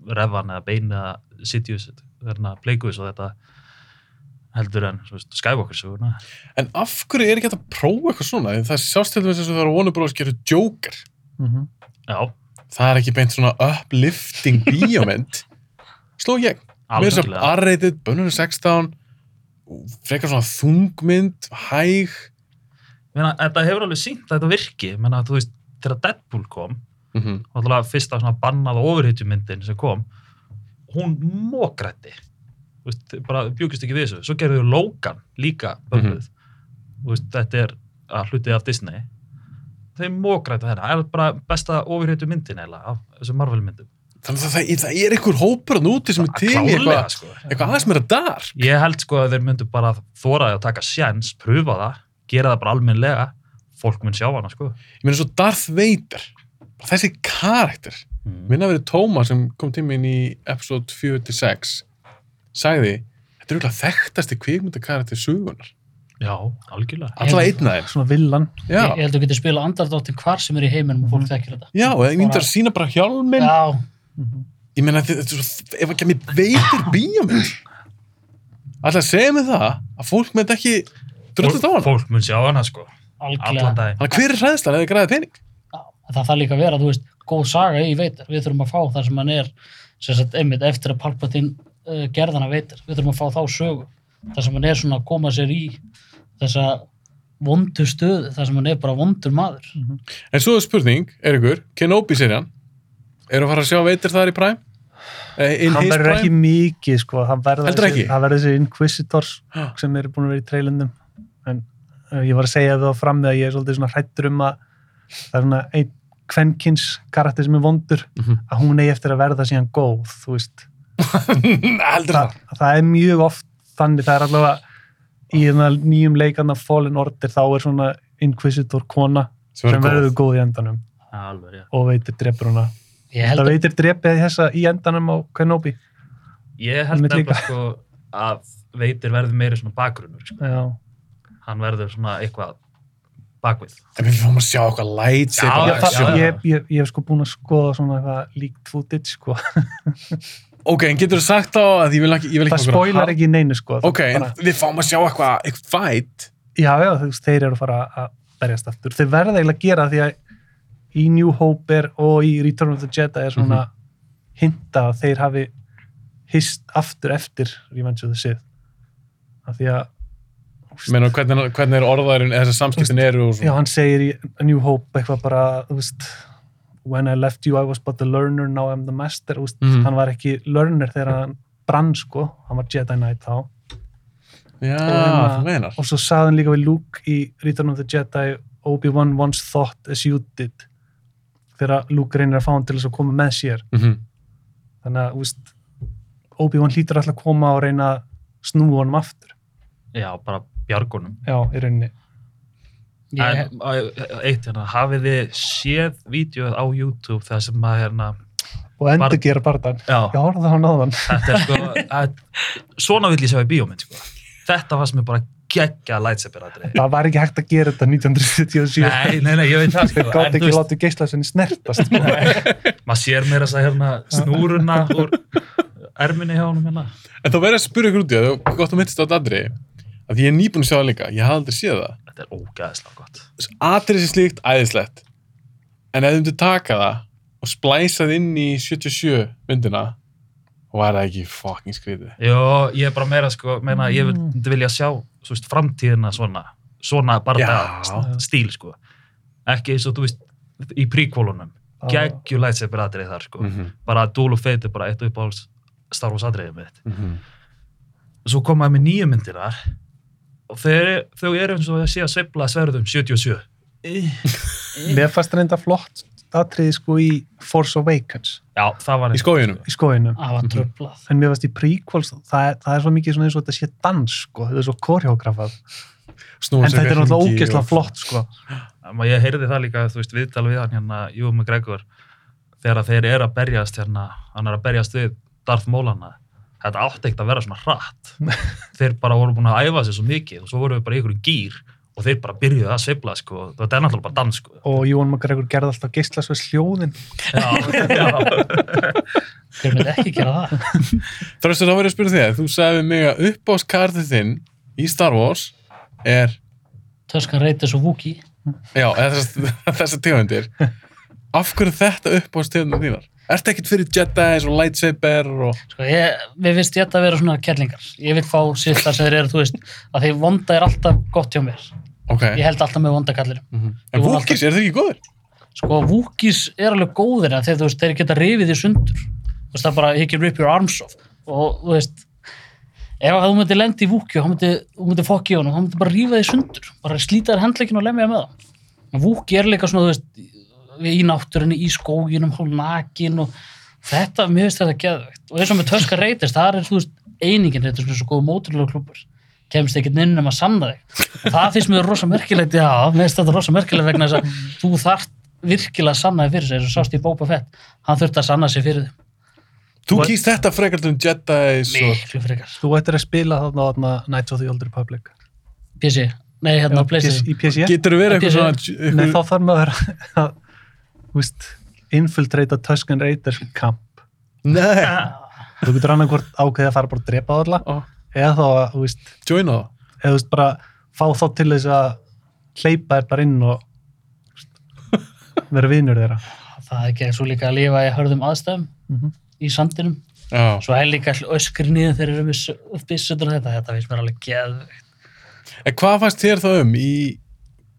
refan eða bein eða Sidious þarna Pleikus og þetta heldur en söguna En af hverju er ekki hægt að prófa eitthvað svona? Það sjást til þess að það eru Warner Bros. gerir Joker. Mhm. já, Það er ekki beint svona uplifting bíómynd. Sló ég. Mér svo algjörlega. R-rated, bönnur 16, frekar svona þungmynd, hæg. Meina, þetta hefur alveg sínt að þetta virki. Meina, veist, þegar Deadpool kom Mm -hmm. náttúrulega fyrsta svona bannað ofurhýtjumyndin sem kom hún mókrætti bjúkist ekki við þessu. Svo gerðu Logan líka bönnuð. Þú veist, þetta er að hluti af Disney. Þeir mókrætti þennan, það er bara besta ofurhýtjumyndin eiginlega af þessu Marvel myndum Þannig að það, það er einhver hópur að núti sem er til eitthvað, sko. eitthvað aðeins meira dark. ég held sko að þeir myndu bara þóraði að taka sjens, pröfa það gera það bara almennlega fólk mun sjá hana sko Ég meina svo Darth Vader, bara þessi karakter. mm. Minna verið Tómas sem kom til mín í episode 46, sagði, þetta er auðvitað þekktasti kvikmyndakarakter sugunar. já, algjörlega Allavega einn af þeim. Svona villan. Já, Ég, held að þú getur spila andardóttin hvar sem er í heiminum og fólk þekkir þetta. já, og ég myndi að sína bara hjálminn. Já, Mhm. Ég meina, þetta er svo, ef að kemur veitir bíómynd, alltaf segja mig það að fólk með ekki drullast á fólk, hana. fólk mun sjá hana sko allan að hver er hræðslan eða græði pening? Það þarf líka að vera, þú veist, góð saga í veitar. Við þurfum að fá það sem hann er, sem sagt, einmitt eftir að Palpatine uh, gerðana veitar. Við þurfum að fá þá sögu. Það sem hann er svona að koma sér í þessa vondu stöðu, það sem hann er bara vondur maður. En svo er spurning, er ykkur, Kenobi-serjan, eru að fara að sjá veitir þar í Prime? Eh, In hann verður ekki mikið sko, það verður þessi, ekki? það verður þessi Inquisitors Já. sem eru búin að vera í trailindum en uh, ég var að segja það fram með að ég er svolítið svona hrættur um að það er svona einn kvenkins karakter sem er vondur Mhm. að hún eigi eftir að verða síðan góð þú veist, Heldur það, það? það er mjög oft þannig, það er allavega í þarna nýjum leikana Fallen Order þá er svona Inquisitor kona Sem sem verður góð. í endanum alveg, já. og veitir drepur hana Ég held það að, veitir drepið þessa í endanum á Kenobi ég held nefnilega sko að veitir verður meiri svona bakgrunnur sko. já, hann verður svona eitthvað bakvið En við fáum að sjá eitthvað light Já, Já, já, það, já. ég, ég, ég hef sko búin að skoða svona eitthvað líkt footage sko. Ok, en getur þú sagt þá að ég vil ekki, ég vil ekki það spoilar ekki neinu sko. Ok, en bara, við fáum að sjá eitthvað, eitthvað fight. já, já, þeir eru að fara að berjast aftur. Þeir verða eiginlega að gera því að í New Hope er og í Return of the Jedi er svona hinta að þeir hafi hist aftur eftir Revenge of the Sith. Af því að Menna, hvernig, hvernig er orðaðurinn, þessar samskiptin eru og Já, svona. hann segir í A New Hope eitthvað bara, þú veist, when I left you I was but the learner, now I'm the master, veist, Mhm. hann var ekki learner þegar hann brann, sko, hann var Jedi Knight þá. Já, hérna- þú meinar. Og svo sagði hann líka við Luke í Return of the Jedi, Obi-Wan once thought as you did, þegar Luke reynir að fá hann til þess að koma með sér. Mm Þannig að, veist, Obi-Wan hlýtur alltaf að koma og reyna að snúa honum aftur. já, bara bjargunum Já, í rauninni. ég, en eitt hérna, hafið þið séð vídeoð á YouTube það sem að hérna Og endur gera barðan. já, Já, horfðu hann á þann. þetta er sko að, svona vill ég sjá í bíómynd sko. þetta var sem er bara geggja lightsaber aðrið Það var ekki hægt að gera þetta 1977. nei, nei, nei, ég veit það sko. gátt en, þú ekki veist, látið geislasinni snertast. Maður sér meira þess að hérna snúruna úr erminni hjá honum hérna En þá verður að spyrja ykkur út í það, og gott að myndist á þetta aðri, að því ég er nýbúin að sjá það líka, ég hafði aldrei séð það. þetta er ógæðislega gott Atrið sér slíkt, æðislegt. En ef þú myndir taka það og splæsa það inn í 77 myndina, var það ekki fucking skrítið. Jó, ég er bara meira sko, meina, ég vil- myndi vilja sjá veist, framtíðina svona svona barða stíl sko. Ekki eins og þú veist í príkvólunum, geggju lightsaber aðrið þar sko, Mhm, bara Duel of Fate er bara eitt uppáhalds Star Wars aðriðið mitt. Mhm. svo komaði með nýju myndinar og þeir, þau eru eins og að sé að sveifla sverðum 77 Mér fannst reynda flott atriði sko í Force Awakens Já, það var Í skóginum. í skóinum Það var tröflað. en mér varst í prequels það er, það er svo mikið svona eins og þetta sé dans sko, þetta er svo koreografað Snúa en sér þetta er náttúrulega og- ógeðslega flott sko. Ma, ég heyrði það líka, þú veist, viðtal við hann hérna, Jú McGregor, þegar þeir eru að berjast hérna, hann er að berjast við Darth Maulana, þetta átti ekkert að vera svona hratt. þeir bara voru búin að æfa sig svo mikið og svo voru við bara í ykkur gýr og þeir bara byrjuðu að sveifla, sko, þetta er náttúrulega bara dans, sko. og Jón McGregor gerði alltaf geislasveits hljóðin Já, já. Hver myndi ekki gera það? Þröstur, þá verður ég að spyrja þig. Þú sagði við mig að uppáðskartið þinn í Star Wars er, Töskan reytis og Wookie. já, þessar þessa tegundir. Af hverju er þetta uppáðstegundir þínar? Ertu ekkert fyrir Jedi og lightsaber og... Sko, ég, við finnst ég að vera svona kerlingar. Ég vil fá sitt þar sem þeir eru, þú veist, að því vonda er alltaf gott hjá mér. Ok. Ég held alltaf með vonda kallir. Mhm. Ég En var Wookiees, er þið ekki góður? Sko, Wookiees er alveg góðir en þú veist, þeir geta rifið í sundur. Þú veist, það er bara, he can rip your arms off. Og, þú veist, ef þú myndir lendi í Wookiee og hann myndi, þú myndir fokki í honum, hann myndi bara rífa þig í sundur. Bara slíta þér handleikin og lemja með það. En Wookiee er líka svona, þú veist, í náttúrunni, í skóginum, hálf nakin og þetta, mér finnst þetta geðvegt. Og eins og með Töska reytist, það er, þú veist, einingin, þetta er svona svo góð móturlega klubur kemst ekkert inn um að sanna þig og það finnst mér rosa merkilegt já, mér finnst þetta rosa merkilegt vegna þess að þú þarft virkilega að sanna þig fyrir sig eins og sást í Boba Fett, hann þurfti að sanna sig fyrir Þú What? kýst þetta frekar um Jedi þig og... miklu frekar. Þú ættir að spila þarna, Knights of the Old Republic. PC, nei hérna Já, PlayStation í PC Getur þú verið Að eitthvað svona... Nei, þá þarf maður að þú veist, infiltrata Tusken Raiders camp. Nei. þú getur annarkvort ákveðið að fara bara að drepa þá alla. Ó, eða þá að, þú veist, Joina það. eða þú veist bara fá þá til þess að hleypa þér bara inn og vera vinur þeirra það er ekki svo líka að lifa í hörðum aðstæðum Mhm. í sandinum Já. svo er líka öskri niður þegar þeir eru með byssutur þetta, þetta finnst mér alveg geðvegt En hvað fannst þér þá um í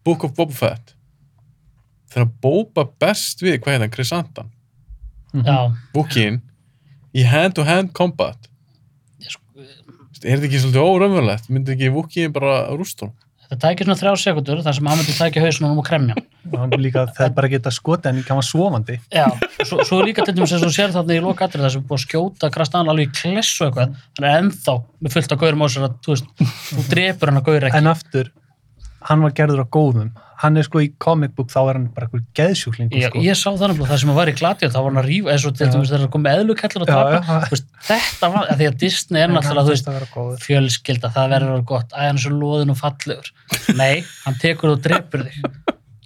Book of Boba Fett? Þegar Boba best við, hvað heit hann, Chris Andan, Mhm. já, Wookieein, í hand-to-hand combat. Er þetta ekki svolítið órömmulegt? Myndi ekki Wookieein bara rúst hún? þetta tækir svona þrjá sekundur þar sem hann myndi tækja hausunum og kremja hann og hann líka þeir bara geta skotið en hann var svofandi Já, svo, svo er líka til dæmis eins og þú sér þarna í lokatrið þar sem er búið að skjóta Krastan alveg í klessu eitthvað hann er ennþá með fullt af gaurum á sér að þú veist, þú drepur hann að gaur ekki en aftur, hann var gerður á góðum hann er sko í comic book þá er hann bara eitthvað geðsjúklingur ég, sko. ég sá þannig að það sem var í glatið þá var hann að rífa, eins og til Já. dæmis þegar hann kom með eðlukellur Já, tapa, já. Veist, þetta var, að því að Disney er náttúrulega, að fjölskylda, það verður að vera gott, æ, hann er svo loðin og fallegur nei, hann tekur og drepur þig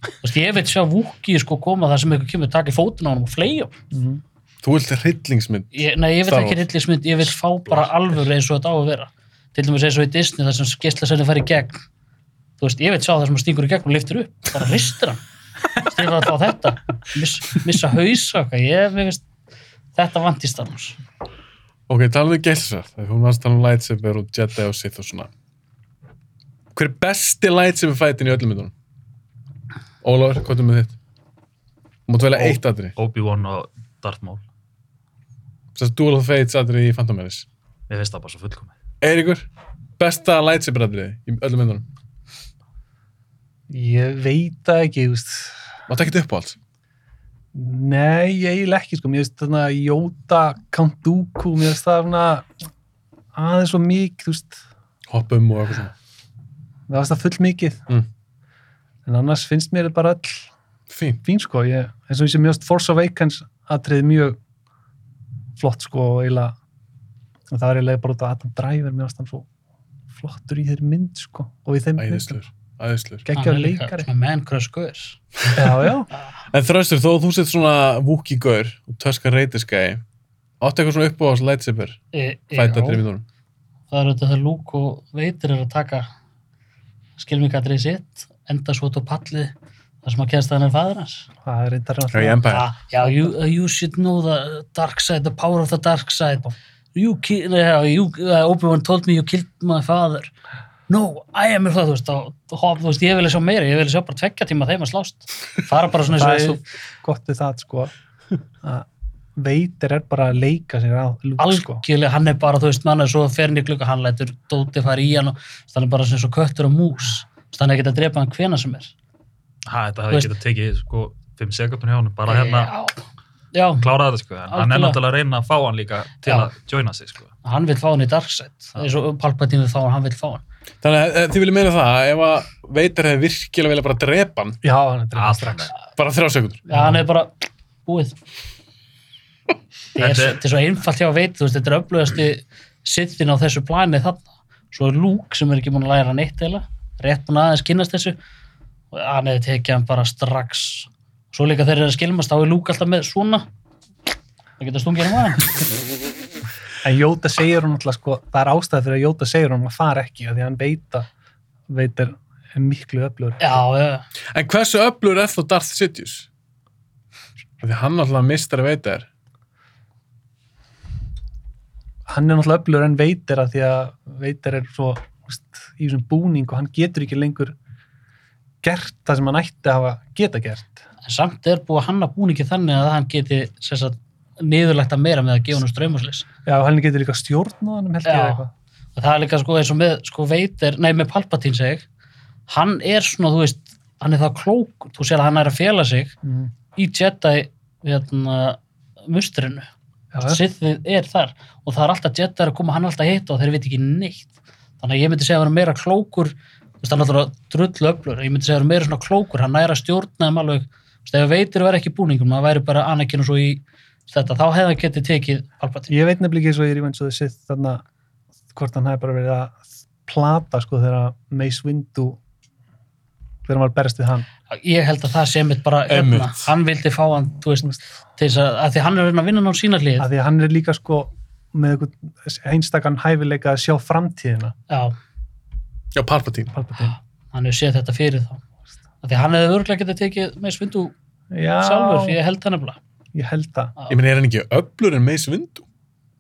þú veist, ég veit sjá Wookie sko koma það sem eitthvað kemur, taka í fótinn á hann og fleja Mhm. Þú vilt hryllingsmynd. ég, nei, ég vil ekki Wars. rillismynd, ég vil fá bara alvöru eins og þetta á að vera til dæmis eins og í Disney þar sem geislasöndin fær í gegn þú veist, ég vil sjá það sem hann stingur í gegn og liftir upp, bara ristir hann að fá þetta miss, missa hausa okkar, ég veist þetta Star Wars Ok, talaðu um geilsvært. Hún varst að tala um lightsaber og Jedi og Sith og svona. Hver er besti lightsaber fætin í öllum myndunum? Ólafur, hvað er með þitt? Þú mátt velja eitt aðri. Obi-Wan og Darth Maul. Þess að Duel of Fates aðri í Phantom Menace. Mér finnst það bara svo fullkomið. Eiríkur, besta lightsaber aðri í öllum myndunum. Ég veit það ekki þú veist. Máttu ekkert upp á alls. nei, ég eiginlega ekki sko. mér finnst þarna Jóta Count Dooku, mér finnst það svona aðeins svo mikið þú veist, Hoppum og eitthvað svona. mér finnst það full mikið Mm. en annars finnst mér bara all Fín. fín sko, ég, eins og ég sé mjög Force Awakens atrið mjög flott sko og eiginlega og það er eiginlega bara út af Adam Driver mér finnst hann svo flottur í þeirri mynd sko og í þeim Æðislur. Æðislur. geggjar Hann er líka leikari svona man crush gaur já, já, En þröstur, þó þú sett svona Wookiee gaur og Tuska Reytiskæi, áttu eitthvað svona upp á alls lightsaber e, e, fæta já, myndunum? það er auðvitað það lúk og veitir er að taka skilmingadrið sitt enda svo út á palli þar sem að kennst að hann er fæður hans það er reyndar Já, Empire. Ah, já, you, uh, you should know the dark side, the power of the dark side. You, uh, you uh, Obi-Wan told me you killed my father. No, I am það, þú veist, og, og, þú veist, ég vilja sjá meira, ég vilja sjá bara tveggja tíma þeim að slást. Fara bara svona það er eins svo og gott við það sko að veitir er bara að leika sér á lúk sko algjörlega, hann er bara, þú veist, mann er svo fer hann í glugga, hann lætur dóti fara í hann og hann er bara svona svo köttur og mús. Hann er ekki að drepa hann hvena sem er. Ha, þetta hefði veist- getað tekið sko 5 sekundum hjá hann, bara hérna Já, já, klára þetta sko, en hann er náttúrulega að reyna að fá hann líka til Já. að joina sig sko. hann vil fá hann í Darkseid. eins og Palpatine vil fá hann, hann vil fá hann. Þannig að eh, þið viljið meina það að ef að veitir hefði virkilega vilja bara drepa hann Já, hann er drefn Allt strax. bara þrjá sekundur. Já, hann er bara búið. Þetta er, Þetta svo- er- þetta er svo einfalt hjá að veit, þú veist, þetta er öflugasti sittin á þessu plani þarna. Svo er Luke sem er ekki búin að læra neitt eða, rétt búin aðeins kynnast þessu og hann hefði tekið hann bara strax. Svo líka þeir eru að skilmast, þá er Luke alltaf með svona. Það geta stungið hann maður. En Jóta segir hún alltaf, sko, það er ástæði fyrir að Jóta segir hún að fara ekki, af því að hann veit að veit er er miklu öflugur. Já, já, En hversu öflur er þá Darth Sidious? Af Því hann alltaf mistar að veita er. Hann er náttúrulega öflugur en veitir að því að veitir er svo þú veist, í þessum búning og hann getur ekki lengur gert það sem hann ætti að hafa geta gert. en samt er búið að hanna búningi þannig að hann geti sagt, niðurlegt að meira með að gefa hann strömmuslis. Já, hann getur líka stjórn og það er líka sko eins og með sko veitir, nei með Palpatine seg hann er svona, þú veist hann er það klók, þú sér að hann er að fela sig Mm. í Jedi hérna, mustrinu. Sithið er þar. Og það er alltaf Jedi að koma hann alltaf að hitta og þeir veit ekki neitt. Þannig að ég myndi segja að hann er meira klókur hann er alltaf drullu öflur ég myndi segja að hann er meira svona klókur, hann næra stjórna um alveg, þú veist, ef veitir verið ekki búningum það væri bara Anakin og svo í þetta, þá hefði hann getið tekið Palpatine Ég veit nefnilega ekki svo ég er í venn svo þið sitt þarna hvort hann hefði bara verið að plata sko þegar Mace Windu þegar hann var að berast við hann. ég held að það sé mitt bara Einmitt. hérna, hann vildi fá hann þú veist, til þess að, að því hann er að reyna að vinna á sína hlið Af því að hann er líka sko með einstakann hæfileika að sjá framtíðina. já, Já, Palpatine. Palpatine. hann hefur séð þetta fyrir þá að því hann hefði örglega getið tekið svindu Já, sjálfur, ég held það nefnilega ég held það. Ég meni, er hann ekki öflur en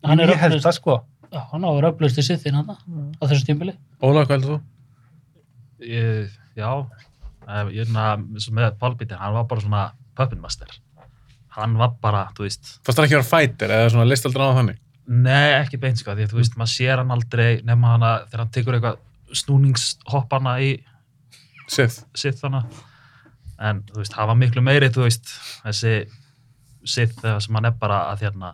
hann er ég held öflust, það sko. já, hann á að vera öflust í sitt þinn hann á þessu tímbili Óla, hvað heldur þú? ég, já ég er svona með Palpatine, hann var bara svona puppet master. Hann var bara, þú veist. Fannst hann ekki vera fighter eða svona list aldrei á þannig? Nei, ekki beint sko, því að þú veist, maður sér hann aldrei nema hana þegar hann tekur eitthvað snúningshoppana í sitt þannig en þú veist, var miklu meiri, þú veist þessi sitt þegar sem hann er bara að þérna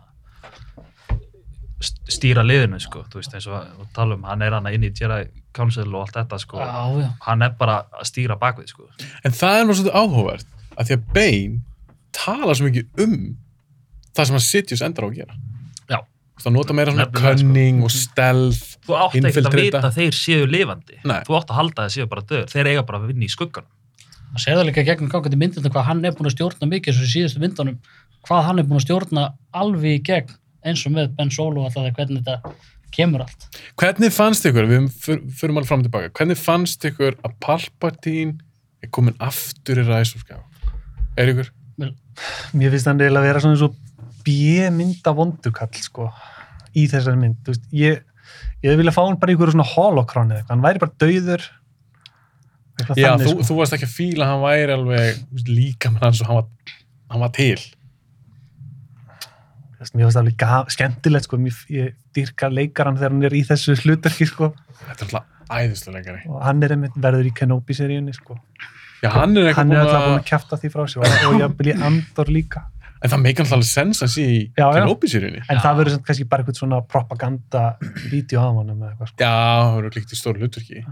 stýra liðinu, sko, þú veist, eins og tala um, hann er hann inn í Jedi Council og allt þetta, sko, já, já, hann er bara að stýra bakvið, sko En það er nú svolítið áhugavert að því að Bane tala svo mikið um það sem að Sidious endar á að gera. Já. Það nota meira svona sko. cunning og stealth. þú átt ekkert að vita að þeir séu lifandi Nei. þú átt að halda að þeir séu bara döður þeir eiga bara að vinna í skugganum það líka gegnum gangandi myndinu hvað hann er búin að stjórna mikið svo í síðustu myndunum hvað hann er búin að stjórna alveg í gegn eins og með Ben Solo alltaf þegar hvernig þetta kemur allt Hvernig fannst ykkur, við fyr- förum alveg fram og tilbaka, hvernig fannst ykkur að Palpatine er komin aftur í Rise of Skywalker? Er ykkur? Mér finnst hann eiginlega að vera svona eins og B-mynda vondukall sko í þessari mynd. Þú veist, ég, ég vilja fá hann bara í einhverju svona holocron eða eitthvað. Hann væri bara dauður. Já, þannig, þú, sko. þú varst ekki að fíla að hann væri alveg líka með hann svo hann var, hann var til. Mér finnst það alveg gaf, skemmtilegt sko. Mér, ég dyrka leikaran þegar hann er í þessu hlutarki sko. Þetta er alltaf æðislega leikari. Og hann er einmitt verður í Kenobi-seríunni sko. Já, hann er eitthvað Hann er búin alltaf búin að... að kjafta því frá sig og, og ég vil í Andor líka. En það meikar alltaf alveg sens að sé í. Kenobi-sýrjunni. En Já. það verður samt kannski bara eitthvað svona propaganda-vídeó af honum eða eitthvað sko. Já, það verður líkt í stóru hlutverki.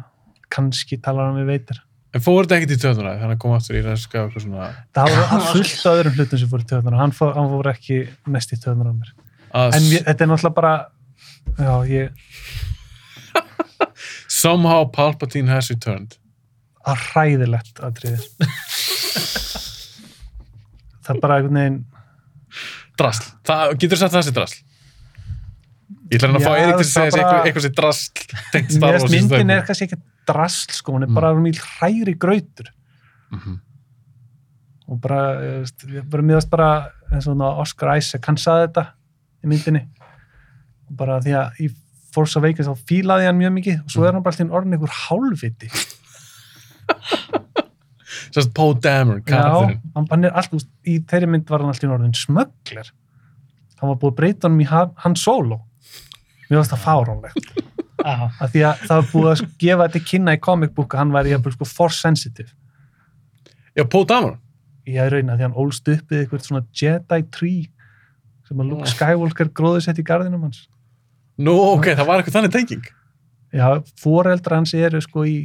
Kannski talar hann við veitir. En fór þetta ekkert í töðuna þannig að hann kom aftur í Rise of Skywalker svona Það var fullt af öðrum hlutum sem fór í töðunar hann, fór- hann fór ekki mest í töðunar á mér að en ég, þetta er náttúrulega bara já, ég, somehow Palpatine has returned. að hræðilegt aðtriði það er bara einhvern veginn Drasl. Það, getur þú sagt það sé drasl? Ég ætla hann að fá Erik til að segja bara- eitthvað, eitthvað sé drasl tengt Star mér Wars finnst í myndin er kannski ekki drasl sko, hún er Mm. bara mjög hræri grautur. Mhm. og bara, ég bara mér finnst bara eins og svona Oscar Isaac, hann saði þetta í myndinni. Og bara því að í Force Awakens þá fílaði hann mjög mikið og svo er hann bara alltaf orðin einhver hálfviti. Sérst Poe Dameron, Já, hann, hann er alltaf, í þeirri mynd var hann alltaf orðin smöggler. Hann var búið að breyta honum í Han, han Solo. Finnst það fáránlegt af því að það var búið að gefa þetta í kynna í comic book að hann væri jafnvel sko force sensitive Já, Poe Dameron. ég er raun að því hann ólst upp við eitthvað svona Jedi tree sem að Luke Skywalker gróði sett í garðinum hans Nú, ok, það var eitthvað þannig tenging. já, foreldra hans eru sko í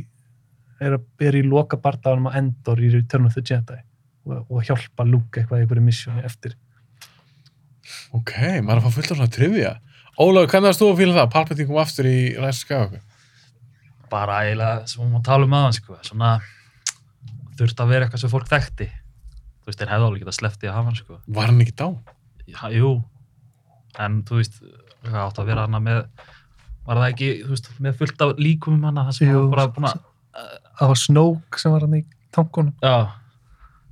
eru er í loka bardaðanum á Endor í Return of the Jedi og, og hjálpa Luke eitthvað í einhverju missjóni eftir Ok, maður er að fá fullt af svona trivia. Ólafur, hvernig varst þú að fíla það? Palpatine kom aftur í of Skywalker. bara eiginlega sem við má tala um aðan sko. svona þurft að vera eitthvað sem fólk þekkti þú veist, þeir hefðu alveg getað sleppti að hafa hann sko. Var hann ekki dá? Já, jú, en þú veist það átt að vera hana með var það ekki, þú veist, með fullt af líkum um hana það sem Jú, var bara búin að það var Snoke sem var hann í tankunum já,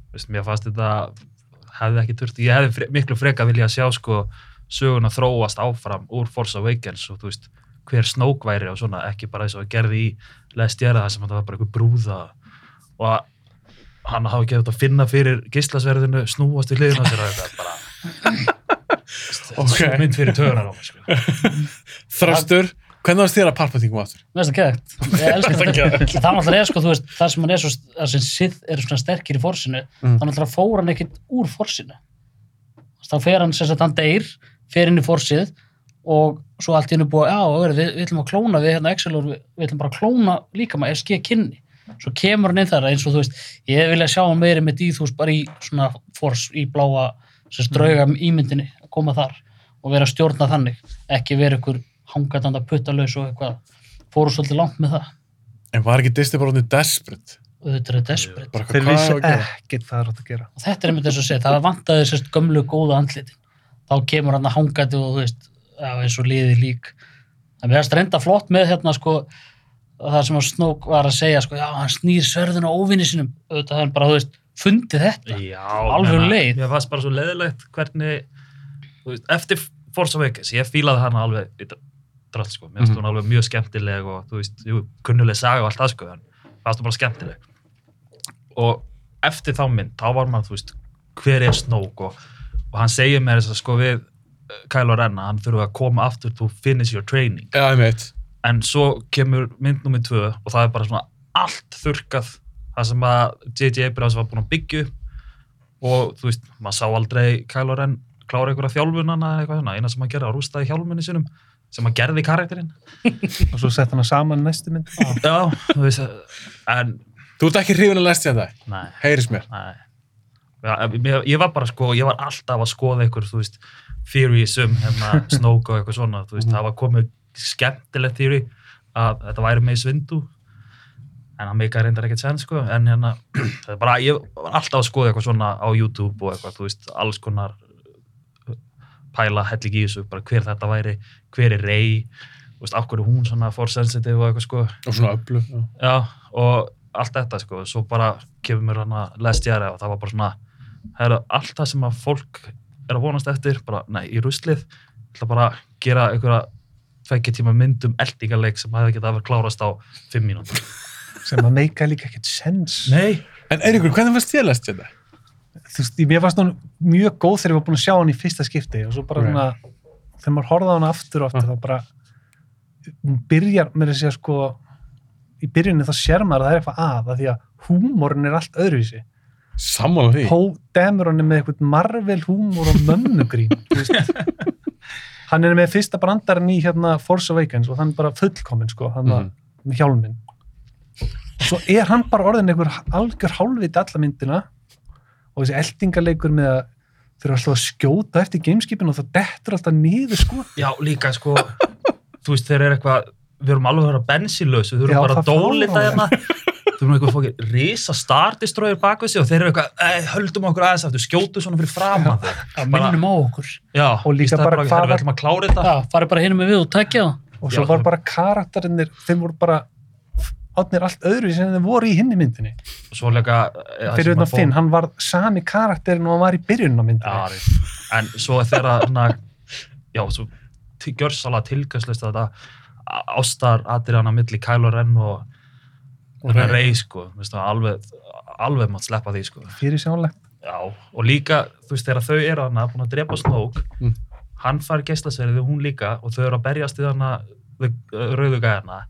þú veist, mér fannst þetta hefði ekki þurft, ég hefði fre miklu freka vilja að sjá sko söguna þróast áfram úr Force Awakens og þú veist, hver Snoke væri og svona, ekki bara eins og að gerði í Last Jedi það sem þetta var bara einhver brúða og að hann hafi ekki þetta að finna fyrir gíslasverðinu snúast í hliðina sér og þetta bara Ok. svo mynd fyrir tögunar á mig sko. Þröstur, hvernig varst þér að Palpatine kom aftur? Mér finnst það geðvægt. Ég elska þetta. Það er náttúrulega er sko, þú veist, það sem hann er svo, það sem Sith er svona sterkir í forsinu, Mm. þá náttúrulega fór hann ekkit úr forsinu. Þá fer hann sem sagt, hann deyr, fer inn í forsið og svo allt í hennu búið, já, öðru, við, við ætlum að klóna við hérna Excelur, við, við ætlum bara að klóna líka maður, SG kynni. Svo kemur hann inn þar eins og þú veist, ég vilja sjá hann meiri með dýþús bara í svona fors, í bláa, sem sagt, drauga ímyndinni, að koma þar og vera að stjórna þannig, ekki vera ykkur hangatanda puttalaus og eitthvað, fóru svolítið langt með það. En var ekki Disney bara desperate? og þetta er desperate. Þeir vissi að ekkert hvað það er átt að gera. Og þetta er einmitt þess að segja, það vantaði sérst gömlu góða andlitin, þá kemur hann að hangandi og þú veist, eins og liði lík. Það er mest reynda flott með hérna sko, það sem að Snók var að segja, sko, já, hann snýr sverðin á óvinni sinum, auðvitað hann bara, þú veist fundið þetta, Já, Alveg leið. Mér fannst bara svo leiðilegt hvernig veist, eftir Force Awakens, ég fílaði hana alveg drall, sko, mér finnst Mhm. hún alveg mjög skemmtileg og þú veist, jú, kunnuleg saga og allt það, sko, en fannst hún bara skemmtileg. Og eftir þá mynd, þá var maður, þú veist hver er Snoke og, og hann segir mér þess að sko við uh, Kylo Ren að hann þurfa að koma aftur to finish your training Já, ég veit. en svo kemur mynd nummið tvö og það er bara svona allt þurkað það sem að J.J. Abrams var búin að byggja upp og þú veist, maður sá aldrei Kylo Ren klára einhverja þjálfunana eða eitthvað svona, eina sem hann gerði að rústaði hjálmunni sinum sem hann gerði karakterinn og svo sett hann að saman næstu mynd já, þú veist, en Þú ert ekki hrifin að lest ég það? nei, Heyris mér. nei ég, var bara sko, ég var alltaf að skoða einhver, þú veist, theories um hérna, Snoke og eitthvað svona, þú veist, Mhm. það var komið skemmtilegt theory að þetta væri með svindu en það meika reyndar ekkert senn sko en hérna, það er bara, ég var alltaf að skoða eitthvað svona á YouTube og eitthvað, þú veist, alls konar uh, pæla hellig í þessu, bara hver þetta væri hver er Rey, þú veist, er hún svona force sensitive og eitthvað sko Og svona öllu. Já. já, og allt þetta sko, svo bara kemur mér að lest ég og það var bara svona, það er allt það sem að fólk er að vonast eftir bara, nei, í ruslið, ætla bara að gera einhverja tveggja tíma myndum eldingaleik sem hefði getað að vera klárast á fimm mínútur. sem að meika líka ekkert sens Nei, En Eiríkur, hvernig fannst þér ég það? þú veist, ég- mér fannst hún mjög góð þegar ég var búin að sjá hann í fyrsta skipti og svo bara Right. svona, þegar maður horfði á hann aftur og aftur, þá bara hún byrjar með þess að sko í byrjunni þá sér maður að það er eitthvað að, að því að húmórin er allt öðruvísi Sammála því. Pó Dameron er með eitthvað marvel húmór og mönnugrín þú veist. hann er með fyrsta brandarinn í hérna Force Awakens og hann er bara fullkominn sko, hann var Mhm. með hjálminn svo er hann bara orðin einhver algjör hálfviti alla myndina og þessi eldingarleikur með að þurfa alltaf að skjóta eftir gameskipinu og það dettur alltaf niður sko já, líka sko, þú veist, þeir eru eitthvað, við erum alveg að vera bensinlösu, við Já, erum bara að dólita hérna, þú erum eitthvað fókið risa stardistróður bak við sig og þeir eru eitthvað, "Ei, höldum okkur aðeins aftur, skjótu svona fyrir framan þau. Já, minnum á okkur. Já, Og líka bara bara, hvað við ætlum að klára þetta. Farið bara hinum með við og takja það. og svo Já, var bara karaktarinnir þeim voru bara átnir allt öðruvísi en þeim voru í hinni myndinni og svo líka eh, fyrir sem utan að Finn, hann var sami karakterin og hann var í byrjunum á myndinni en svo svona, já, svo gjörsalega tilgangslist að þetta ástar atriðana milli Kylo Ren og Og hennar Rey. Rey, sko, alveg, alveg mátt sleppa því, sko. fyrir sjálflegt Já, og líka, þú veist, þegar þau eru hana búin að drepa Snoke, Mm. hann fær geislasverið og hún líka og þau eru að berjast í hana við uh, rauðu gæðina.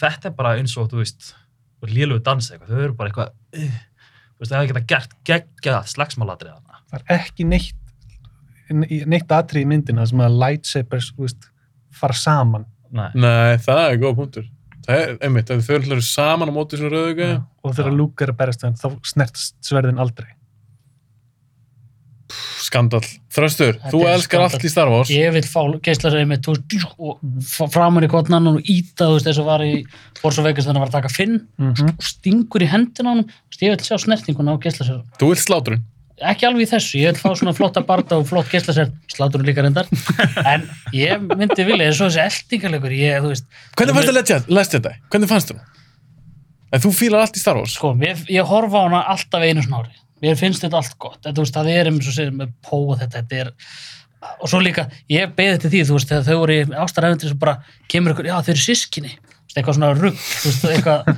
Þetta er bara eins og, þú veist, lélögu dansa eitthvað, þau eru bara eitthvað, uh, þú veist, það hefði geta gert geggja slagsmáladrið hana. það er ekki neitt neitt atrið í myndina sem að lightsabers þú veist, fara saman Nei. Nei, það er góð punktur. Það er, einmitt, þau ætlar saman á móti svona rauðu gæði, og þegar Luke er að hann þá snertast sverðin aldrei skandal. Þröstur, Þetta þú elskar skandall. allt í Star Wars. Ég vil fá geislasæði með þú veist, og framan í kvotnan og íta þú veist þess að var í Awakens þannig að var að taka Finn mm -hmm. og stingur í hendina hann ég vil sjá snertinguna á geislasæði Þú vilt slátrun. Ekki alveg í þessu, ég vil fá svona flotta barda og flott geislasæði, slátur líka reyndar en ég myndi vilja eins og þessi eldingalegur, ég, þú veist Hvernig fannst Legend- Last Jedi? Hvernig fannst þú? En þú fílar allt í Star Wars. sko, ég, ég horfa á hana alltaf einu snári mér finnst þetta allt gott, en, þú veist, það er eins og segir með pó og þetta, þetta er og svo líka, ég beði til því, þú veist þegar þau voru í ástarefndir sem bara kemur ykkur, já þau eru sískinni, eitthvað svona rugg, þú veist, eitthvað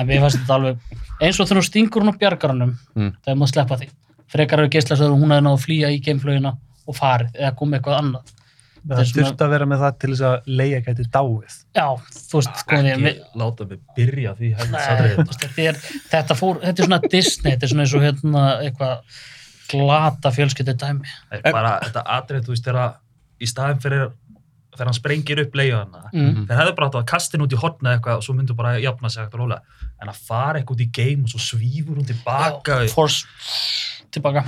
en mér fannst þetta alveg, eins og þegar hún stingur hún á bjargaranum, Mm. það er maður að sleppa því frekar eru geislasöður og hún hefði náðu að flýja í geimflögina og farið, eða komið eitthvað annað það er svona- þurfti að vera með það til þess að leia gæti dáið já, þú veist, sko, Ekki láta mig byrja því Nei, þetta, er, þetta, fór, þetta er svona Disney, þetta er svona eins og hérna eitthvað glata fjölskyldu dæmi. Nei, bara þetta atrið, þú veist, þegar í staðin fyrir þegar hann sprengir upp leiðana Mm. þeir hefðu bara átt að kasta henni út í hotna eitthvað og svo myndu bara jafna sig ekkert rólega en að fara eitthvað út í game og svo svífur hún tilbaka Já, Force tilbaka,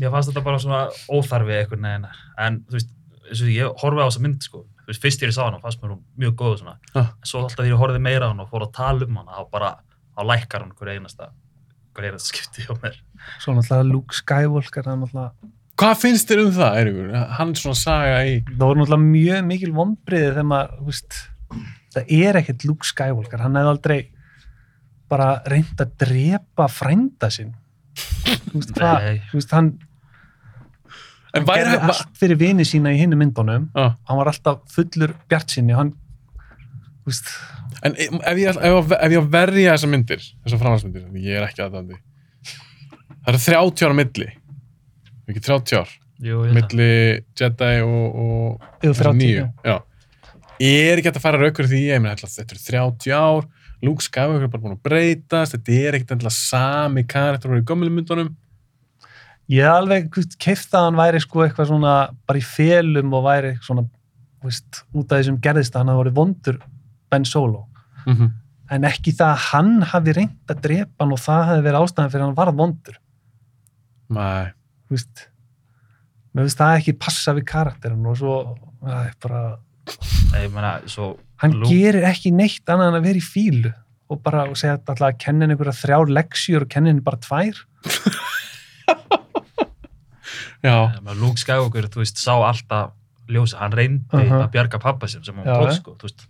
mér fannst þetta bara svona óþarfi eitthvað neina en þú veist, og ég horfið á þessa mynd sko, þú veist, fyrst ég sá hana fannst mér hún mjög góð svona, Ah. en svo alltaf þegar ég horfið meira á hana og fór að tala um hana, þá bara þá lækkar hann hver einasta hver einasta skipti hjá mér. Svo náttúrulega Luke Skywalker er náttúrulega, Hvað finnst þér um það, Eiríkur? Hann svona saga í... það voru náttúrulega mjög mikil vonbriði þegar maður þú veist, það er ekkert Luke Skywalker. Hann hefði aldrei bara reynd að drepa frænda sinn þú veist, hvað, þú veist, hann En hann væri gerði hann... allt fyrir vini sína í hinnu myndunum Ah. hann var alltaf fullur bjart sinni hann þú veist, En ef ég, ef, ég, ef ég verja þessar myndir, þessar framhansmyndir, ég er ekki aðdandi, það eru 30 ára milli, ekki 30 ár, Jú, ég veit það. milli Jedi og, og Yfir þessar 30, nýju. Já. Ég er ekki hægt að fara raukur því, ég meina, þetta eru 30 ár, Luke Skywalker er bara búin að breytast, þetta er ekkert endilega sami karakter og í gömlu myndunum. ég hef alveg keift að hann væri sko eitthvað svona bara í felum og væri svona veist, út af því sem gerðist að hann hafi vorið vondur Ben Solo Mm -hmm. en ekki það að hann hafi reynd að drepa hann og það hafi verið ástæðan fyrir að hann varð vondur Nei. þú veist mér finnst það ekki passa við karakterin og svo það er bara, Nei, ég meina, svo hann Luke- gerir ekki neitt annað en að vera í fílu og bara og segja alltaf að kenna henni einhverja þrjár leksjur og kenna henni bara tvær Já. Luke Skywalker, þú veist, sá alltaf ljósa, hann reyndi Uh-huh. að bjarga pappa sem sem hann ja. sko, þú veist,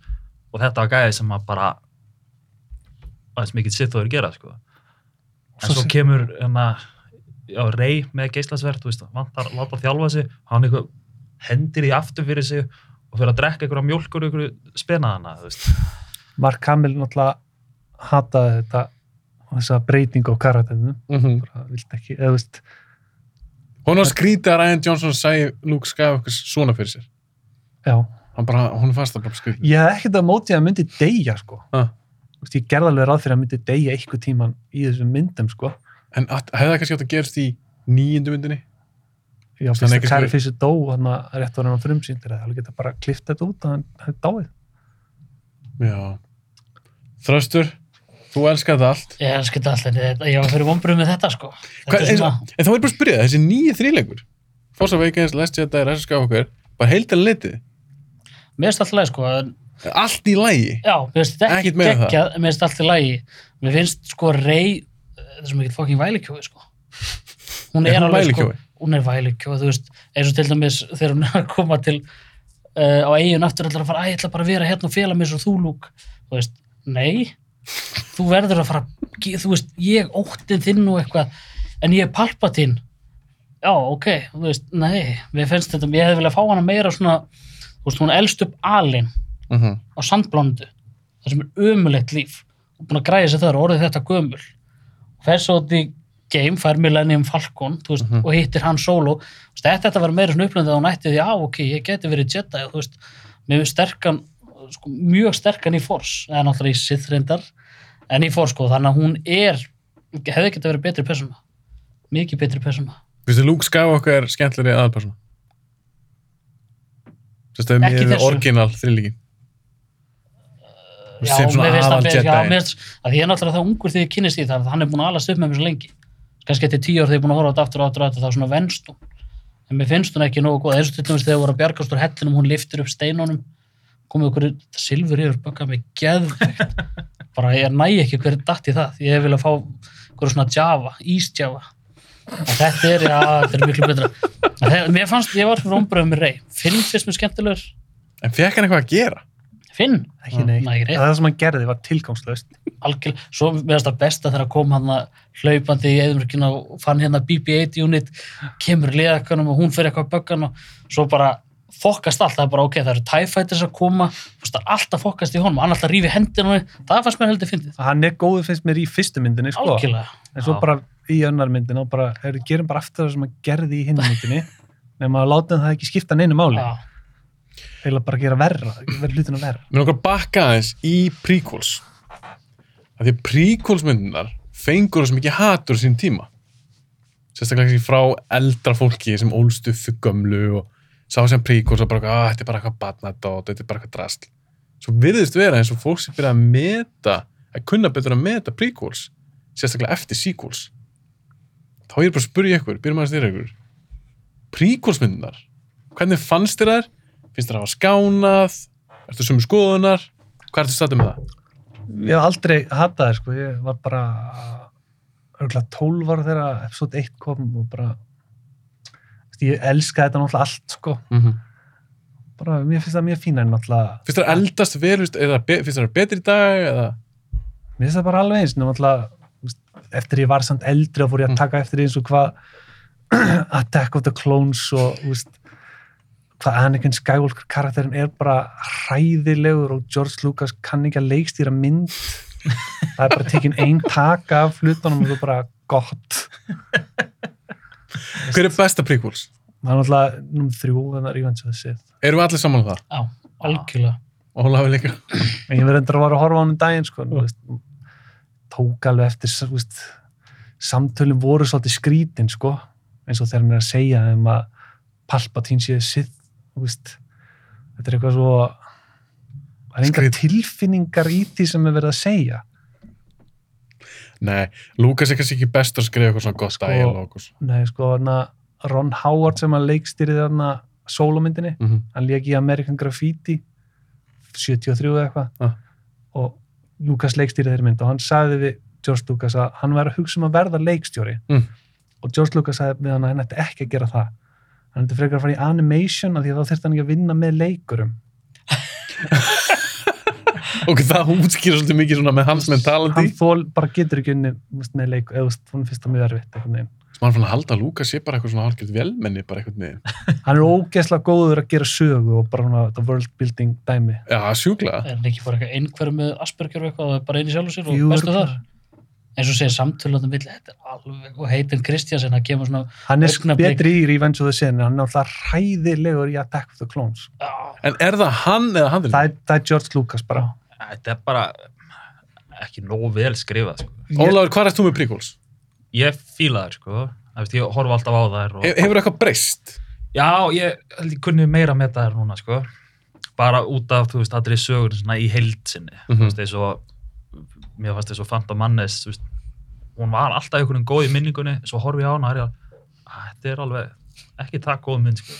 og þetta var gæði sem að bara aðeins mikið sitt þóður gera, sko. En Svo svo kemur, hérna, já, rey með geislasverð, þú veist, vantar að láta þjálfa sig, hann eitthvað hendir í aftur fyrir sig og fyrir að drekka einhverja mjólkur og einhverju spenaðana. Mark Hamill náttúrulega hataði þetta þessa breytingu á karakterinu Mm bara vilt ekki, eða veist Hún var skrítið að Ryan Johnson segi Luke Skywalker svona fyrir sér. já, Hann bara, hún fannst það bara skrítið. ég hef ekkert að móti að hann myndi deyja sko Ah. Veist, ég gerði alveg ráð fyrir að hann myndi deyja eitthvað tíman í þessum myndum sko En hefði það kannski átt að gerast í nýjundu myndinni? Já, Þannig fyrst að Carrie sko- Fisher dó hann að rétt var hann frumsýndir það geta bara klift þetta út að hann dáið Já. Þröstur, þú elskar þetta allt. Ég elskar þetta alltaf, þetta- ég var fyrir vonbröð með þetta sko. Þetta eins, svona, en þá er bara að spyrja það, þessi nýji þrýleikur. Awakens, Last Jedi, Rise of Skywalker, bara heilt en litið. mér finnst alltaf leið sko, en Allt í lægi. Já, mér finnst þetta ekki Ekkert meira en það. geggjað, mér finnst allt í lagi. Mér finnst sko rey, þetta er svo mikið fokking vælikjói sko. Hún Er er, hún alveg sko, hún er vælikjói, þú veist, eins og til dæmis þegar hún er að koma til uh, á eigin aftur ætlar að fara, ætla bara að vera hérna og fela mig svo þú lúk, þú veist, nei, þú verður að fara, þú veist, ég óttið þinn og eitthvað, en ég er palpatinn, já, ok, þú veist, nei, mér finnst þetta, ég hefði viljað fá hana meira svona, þú veist, hún elst upp alin, Mm -hmm. á sandblándu það sem er ömulegt líf og búin að græða sér þar og orðið þetta gömul. Og fer svo út í game, fær Millennium Falcon þú veist, Mhm. og hittir hann solo Þú veist, þetta, var meira svona upplöndið að hún ætti því að ok, ég geti verið Jedi og þú veist, með sterkan sko, mjög sterkan í Force eða náttúrulega í Sith reyndar en í Force sko, þannig að hún er hefði getað verið betri persóna mikið betri persóna Finnst þið Luke Skywalker skemmtilegri aðalpersona? Sérst að Ekki mér er þessu. orginal þrýlíkin. já, mér finnst það mér finnst að ég er náttúrulega það ungur þegar ég kynist því það hann er búin að alast upp með mér svo lengi kannski eftir tíu ár þegar ég er búin að horfa á þetta aftur og aftur og aftur þá svona venst hún. En mér finnst hún ekki nógu góð. Eins og til dæmis þegar hún voru að bjargast úr hellinum hún liftir upp steinunum komið okkur silfur yfir bögga mig geðveikt. Bara ég næ ekki hverju datt í það. Ég vil að fá hverju svona java, ísjava þetta er, já, þetta er miklu betra. Það, mér fannst, ég var fyrir ombröðum með rey Finn finnst mér skemmtilegur. En fekk hann eitthvað að gera? Finn, ekki neitt. Nei, ekki neitt. það sem hann gerði var tilgangslöst algjör, svo meðast það besta þegar kom hann að hlaupandi í eðumrykina og fann hérna BB-8 unit kemur liðakanum og hún fyrir eitthvað böggan og svo bara fokkast allt, það er bara ok, það eru TIE Fighters að koma. Alltaf fokkast í honum, hann alltaf rífi á henni, það fannst mér heldur fyndið. Hann er góður finnst mér í fyrstu myndinni sko. algjörlega, en svo Já. bara í önnar myndinni og bara, er, gerum bara aftur það sem hann gerði í hinn myndinni nema að láta það ekki skipta neinu máli. Já, eða bara gera verra, verra hlutina verra Mér langar að bakka aðeins í prequels. Af því prequels myndunar fengur þess mikið hatur sín tíma. Sérstaklega kannski frá eldra fólki sem ólst upp fyrir gömlu og sá sem prequels og bara, að þetta er bara eitthvað batnadót, þetta er bara eitthvað drasl. Svo virðist vera eins og fólk sem byrja að meta, að kunna betur að meta prequels, sérstaklega eftir sequels. Þá er ég bara að spyrja ykkur, byrjum að styrja ykkur. Prequels myndunar, hvernig fannst þér þær? Finnst þér að hafa skánað? Ertu sömu skoðunar? Hvað ertu statið með það? ég hef aldrei hatað það sko, ég var bara örgulega 12 ára þegar episode 1 kom og bara ég elska þetta náttúrulega allt sko Mm -hmm. bara, mér finnst það mjög fína en náttúrulega Finnst þér að eldast vel, eða finnst þér að betri í dag? Eða? mér finnst það bara alveg eins náttúrulega, eftir ég var samt eldri og fór ég Mm. að taka eftir eins og hvað Attack of the Clones og veist, hvað Anakin Skywalker karakterin er bara hræðilegur og George Lucas kann ekki að leikstýra mynd. Það er bara tekin ein taka af hlutunum og svo bara gott. Hver er besta prequels? það er náttúrulega nummer þrjú þannig að Revenge of the Sith. Erum við allir saman um það? já, algjörlega. Og Ólafi líka? en ég verður endur að vara að horfa á hann um daginn sko, þú veist, tók alveg eftir þú veist, samtölum voru svolítið skrítin sko, eins og þegar hann er að segja að Palpatine sé Sith. þú veist, þetta er eitthvað svo það er enga tilfinningar í því sem er verið að segja Nei, Lucas er kannski ekki best að skrifa eitthvað svona gott Sko- svo. Nei, sko, hana, Ron Howard sem að leikstýrið þarna sólumyndinni, Mm -hmm. hann leik í American Graffiti 73 eða eitthvað Ah. og Lucas leikstýrið þeirri mynd og hann sagði við George Lucas að hann væri að hugsa um að verða leikstjóri Mm. og George Lucas sagði við hann að hann ætti ekki að gera það hann ætti frekar að fara í animation af því að þá þurfti hann ekki að vinna með leikurum Ok, það útskýra svolítið mikið svona með hans hann mentality. þól bara getur ekki unni með leikur, eða hún finnst það mjög erfitt. Sem hann fann að halda að Lucas sé bara eitthvað svona hálfgjörð velmenni, bara eitthvað niður. hann er ógeðslega góður að gera sögu og bara svona þetta world building dæmi Já, sjúklega. er hann ekki bara eitthvað einhverju með Asperger og eitthvað og bara einu sjálfur sér og bestu þar eins og segir samtöluðum vill, þetta er alveg og heitin Kristjansen, það kemur svona hann er betri í Revenge of the Sin en hann er alltaf hræðilegur í Attack of the Clones já, En er það hann eða hann? það er, það er George Lucas bara Þetta er bara ekki nógu vel skrifað, sko. Ólafur, hvað er þú með prequels? Ég fíla sko. Það veist, ég horfa alltaf á þær og... He hefur eitthvað breyst? Já, ég kunni meira með það núna, sko. Bara út af, þú veist, allri sögur í heild sinni. Mhm. Þú veist, eins og, mér fannst þess að Fanta Mannes, veist, hún var alltaf einhvern veginn góð í minningunni, svo horfi ég á hana og er ég að, "Að, þetta er alveg ekki það góð mynd, sko.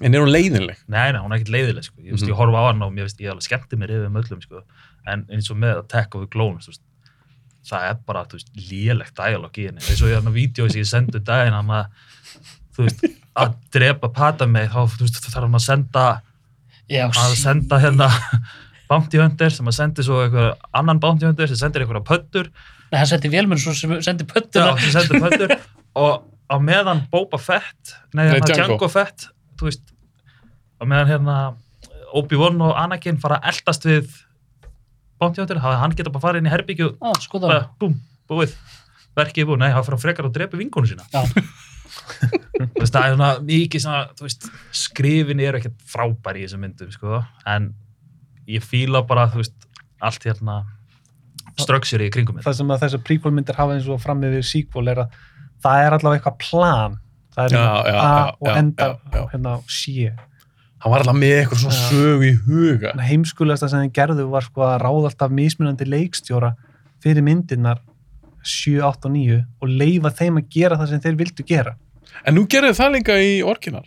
En er hún leiðinleg? Nei, nei, hún er ekkert leiðileg, sko. Ég, mm Mhm. ég horfa á hana og mér ég alveg skemmti mér yfir möllum, sko. En eins og með Attack of the Clones, þú veist, það er bara, lélegt dialog í henni. Eins og ég hann á vídeo sem ég sendi um daginn, að, veist, að drepa pata mig, þá, þarf hann að senda, já, að senda hérna bounty hunter sem að sendi svo einhver annan bounty hunter sem sendir einhverja pöttur Nei, hann sendi vélmenn svo sem sendi Já, pöttuna sem sendir pöttur og á meðan Boba Fett nei, Nei, hérna Django. Django Fett þú veist, á meðan hérna Obi-Wan og Anakin fara að eldast við bounty hunter, hafa hann geta bara farið inn í herbyggju það bara, búm, búið. Verkið er búið, nei, hann að frekar að drepa vinkonu sína. Já. Þú veist, það er svona mikið svona, þú veist, skrifin er ekkert frábær í þessum myndum, sko, en ég fíla bara, þú veist, allt hérna structure í kringum þetta. það sem að þessar prequel myndir hafa eins og fram með sequel er að það er allavega eitthvað plan það er Já, já, A já, og enda hérna á C Hann var alltaf með eitthvað svona Já. sögu í huga. heimskulegasta sem þeir gerðu var sko að ráða alltaf mismunandi leikstjóra fyrir myndirnar 7, 8 og 9 og leifa þeim að gera það sem þeir vildu gera En nú gerðu það líka í orginal.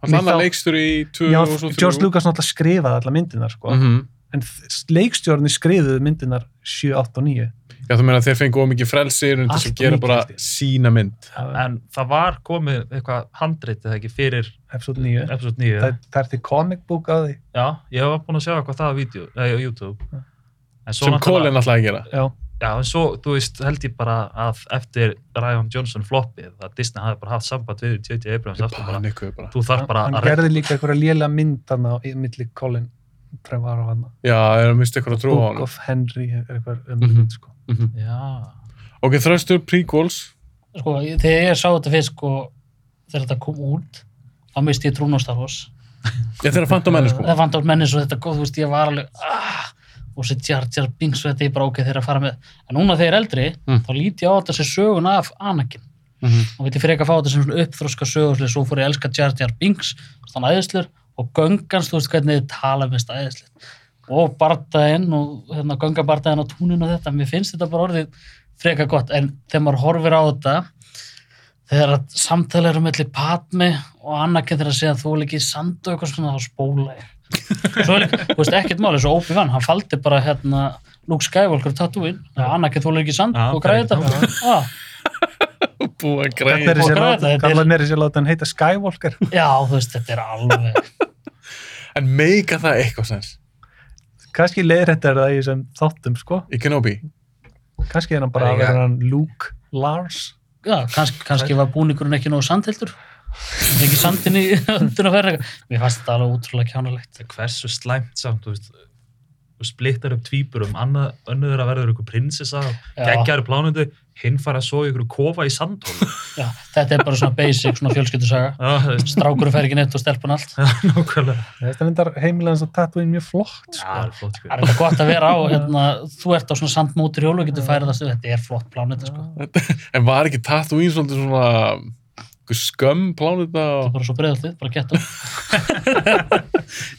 Hann Mér annar þá- leikstur í 2 Já, og svo 3. George Lucas náttúrulega skrifaði allar myndirnar sko. Mm en leikstjórnir skrifuðu myndirnar 7, 8 og 9 Já, þú meina að þeir fengu ómikið frelsir undir Allt þess að gera bara sína mynd. En það var komið eitthvað handrit eða ekki fyrir episode 9 episode 9. það, það er til comic book á því Já, ég var búin að sjá eitthvað það á, YouTube. En svo Sem Colin alltaf að gera. já, Já, en svo, þú veist, held ég bara að eftir Ryan Johnson floppið, að Disney hafi bara haft samband við J.J. Abrams aftur bara, Panikuðu bara. þú þarf hann, bara hann að gerði líka einhverja lélega mynd hann á í milli Colin Trevor og hann Já, það er að mista eitthvað að trúa á Book hann. of Henry er eitthvað um Mhm. mynd sko. Já, Ok, þröstur prequels. sko, þegar ég sá þetta fyrst sko, þegar þetta kom út þá misti ég trún á Star Wars Já, þeirra fant á menni sko. það fannst á menni svo þetta góð, þú veist, ég var alveg ah, og sér Jar Jar Binks og þetta er bara ok þeir að fara með en núna þegar ég er eldri, Mm. þá líti ég á þetta sem sögun af Anakin Mhm. og veit ég fyrir ekki að fá þetta sem svona uppþróska sögurslega svo fór ég að elska Jar Jar Binks þannig æðislur og göngans, þú veist hvernig þið tala mest æðislur og bardaðinn og hérna, göngabardaðinn á túninu og þetta, mér finnst þetta bara orðið freka gott, en þegar maður horfir á þetta þegar að samtali eru melli Padme og Anakin þegar að segja þú er ekki sand og eitthvað svona þá spóla ég svo er líka, þú veist, ekkert máli, svo Obi-Wan hann faldi bara hérna Luke Skywalker Tatooine, ja. Anakin þú er ekki sand Já, og græði þetta ah, Búið að Þetta græða. er sér Og græða láta, þetta, kallar þetta mér sér láta hann heita Skywalker já, þú veist, þetta er alveg En meika það eitthvað sens. kannski leiðir þetta er það í þessum þáttum sko Í Kenobi. kannski er hann bara að vera ja. hann Luke Lars já, kannski, kannski var búningurinn ekki nógu sandhildur hann fengi sandin í önduna fyrir mér fannst þetta alveg útrúlega kjánalegt hversu slæmt samt, þú veist, þú splittar upp önnur er að verður ykkur prinsessa, geggjaru plánundu, hinn fara að svo ykkur kofa í sandhólu. já, þetta er bara svona basic, svona það er strákurinn fer ekki neitt og stelpun allt nákvæmlega. þetta myndar heimilegans að Tatooine mjög flott Já, sko. það er flott, sko. það er þetta gott að vera á hérna, þú ert á svona sandmótur hjólu og getur færið það þetta er flott pláneta sko. En var ekki svolítið svona skömm plánita það er og... bara svo breiðaltið, bara geta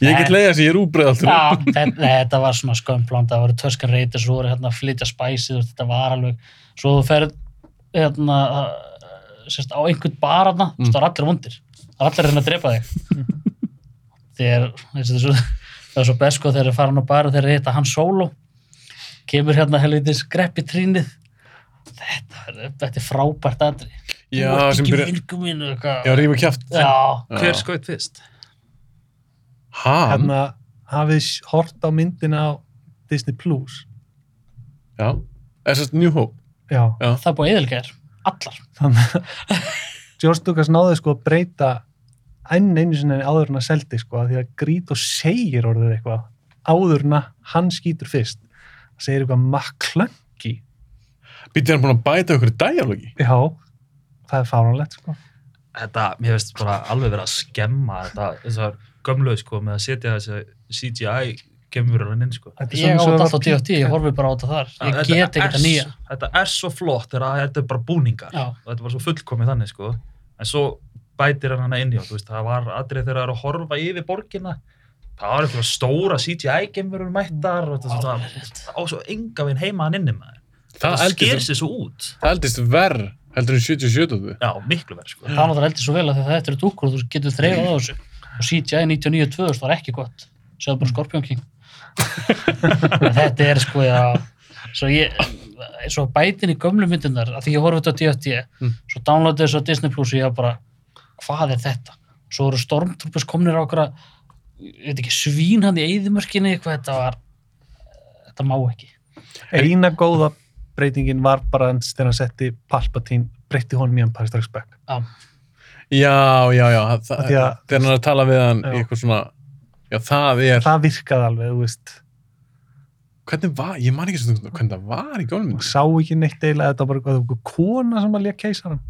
Ég get leiða sem ég er úbreiðaltur. Já, þetta, var svona skömplán, það voru töskan reytir, svo voru hérna að flytja spæsið, þetta var alveg, svo þú ferð hérna, sérst, á einhvern bar hérna, mm. það er allir vondir, það er allir að reyna að drepa þig. Þegar, þessi, þessu, það er svo best sko þegar þeir fara hann á bar og þeir hitta hann solo, kemur hérna helvitis grepp í trínið, þetta, er- þetta er frábært aðri. Já, sem ekki byrja... vingu mín, eitthvað. Já, rífa kjátt. Já, Hver skoðið fyrst? Hann? hérna hafið hort á myndina á Disney Plus Já. Þess að New Hope. já, Já. það er búið eðilgæðir, allar. þannig að George Lucas náði sko að breyta enn einu sinni áður en að seldi sko af því að grít og segir orðið eitthvað áður en að hann skýtur fyrst það segir eitthvað makklöngi Býtti hann búin að bæta ykkur dialogi? já, það er fáránlegt sko Þetta, mér finnst bara alveg verið að skemma þetta, þessar gömlu, sko, með að setja þessi CGI gemurur hann inn, sko. Þetta er Ég átt alltaf var DFT, ég horfi bara á þetta þar. Ég get ekki þetta nýja. Þetta er svo flott þetta er bara búningar. Já. og þetta er bara svo fullkomið þannig sko en svo bætir hann hana inn í og þú veist, það var atrið þegar það er að horfa yfir borgina það var eitthvað stóra CGI-gemurur mættar og þetta er svo enga veginn heima hann inni með Það það sker sér svo út það eldist verð heldur en 77. já, miklu verð sko Það náttúrulega eldi svo vel að þetta er dúkur og þú getur þreifað á þessu. Og CGI 99-2000 var ekki gott. Segðu bara Scorpion King. Þetta er sko, já, svo ég, svo bætin í gömlu myndunar, að því ég horfði þetta á DFT, Mm. svo downloadaði þessu á Disney Plus og ég var bara, hvað er þetta? Svo eru Stormtroopers komnir á okkur ég veit ekki, svín hann í eyðimörkinni, hvað þetta var, þetta má ekki. eina góða breytingin var bara hans þegar hann setti Palpatine breytti honum í Empire Strikes Back Já, Já, já, já. Þegar hann er að tala við hann Já. í eitthvað svona... Já, það er... það virkaði alveg, þú veist Hvernig var... Ég man ekki svo hvernig það var í og gólmynd. sá ekki neitt eiginlega þetta var bara eitthvað eitthvað kona sem að lék keisaran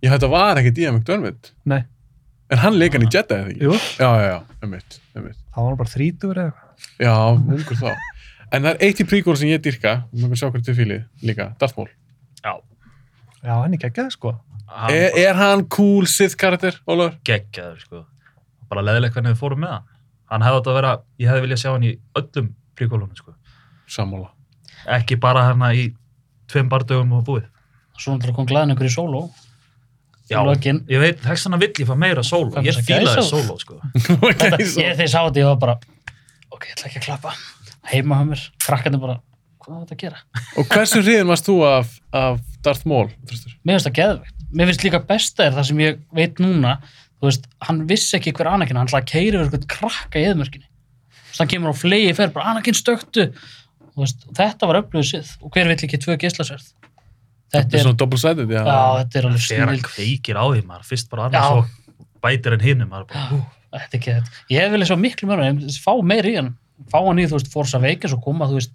Já, þetta var ekkert Ian McDermott. nei, En hann leik hann í Jedi, eða ekki? jú, Já, já, já. Um mitt, um mitt. það var hann bara þrítur eða eitthvað Já, ungur þá. En það er eitt í príkóla sem ég dyrka, og maður sjá hvernig þið fílið líka, Darth Maul. Já, Já, hann er geggjað, sko. hann Er, er hann cool Sith karakter, Ólafur? geggjaður sko. bara leðilegt hvernig við fórum með hann hann hefði átt að vera, ég hefði viljað sjá hann í öllum príkólunum sko. Sammála. ekki bara hérna í tveim bardögum og búið Svo náttúrulega kom glæðin ykkur í sóló. Já, Lokin. ég veit, þess vegna vill ég fá meira Hvað ég að gæsa? sóló sko. Þetta, ég þegar ég sá þetta, ég var bara, ok, ég ætla ekki að klappa. Heima hjá mér, krakkarnir bara, hvað er þetta að gera? Og hversu hriðin varst þú af, af Darth Maul, Þröstur? Mér finnst það geðveikt. Mér finnst líka besta er það sem ég veit núna, þú veist, hann vissi ekki hver Anakin, hann ætlaði að keiri yfir eitthvað krakka í eðmörkinni. Þú veist, hann kemur á flegi fer, bara Anakin stöktu. Þú veist, þetta var upplöðu sið og hver vill ekki tvö gislasverð? Þetta Þetta er svona double-sided, já. já, þetta er alveg þegar hann kveikir á því maður fyrst bara annars og bætir en hinum maður bara, hú, Þetta er ekki þetta. Ég vil svo miklu mörgum, fá meir í hann. Fá hann í, þú veist, Force Awakens og koma, þú veist,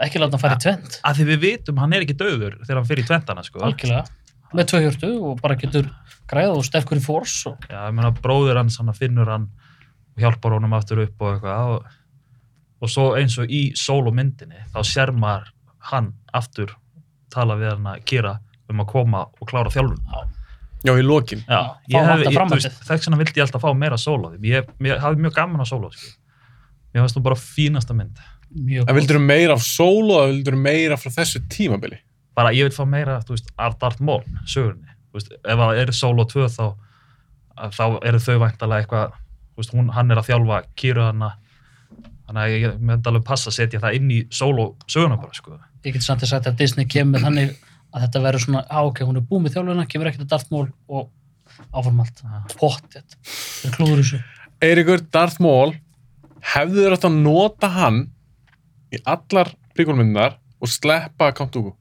ekki láta hann fara í tvend. að því við vitum hann er ekki döður þegar hann fyrir í tventana sko. Algjörlega. Með tvö hjörtu og bara getur græða og stefkur í Force og Já, ég meina bróður hans hann finnur hann og hjálpar honum aftur upp og eitthvað og, og svo eins og í sólómyndinni þá sér maður hann aftur tala við hann að gera um að koma og klára þjálfun Já, í lokin. Já, ég hef, ég, þú veist, þess vegna vildi ég alltaf fá meira sóló ég, ég hafði mjög gaman að sóló sko. Ég fannst þú bara fínasta mynd. Mjög En vildur þú meira af solo eða vildur þú meira frá þessu tímabili? bara ég vil fá meira þú veist, af Darth Maul, sögurni Þú veist, ef það er sóló 2 þá þá eru þau væntalega eitthvað þú veist, hún, hann er að þjálfa kýru hana. Þannig að ég myndi alveg passa að setja það inn í sóló söguna bara sko. ég get samt að sagt að Disney kemur þannig að þetta verður svona, á ok, hún er búið með þjálfuna, kemur ekkert að Darth Maul og áfram allt, pottet það klúður þessu, Eiríkur, Darth Maul, hefðu þér átt að nota hann í allar príkólmyndunar og sleppa Count Dooku?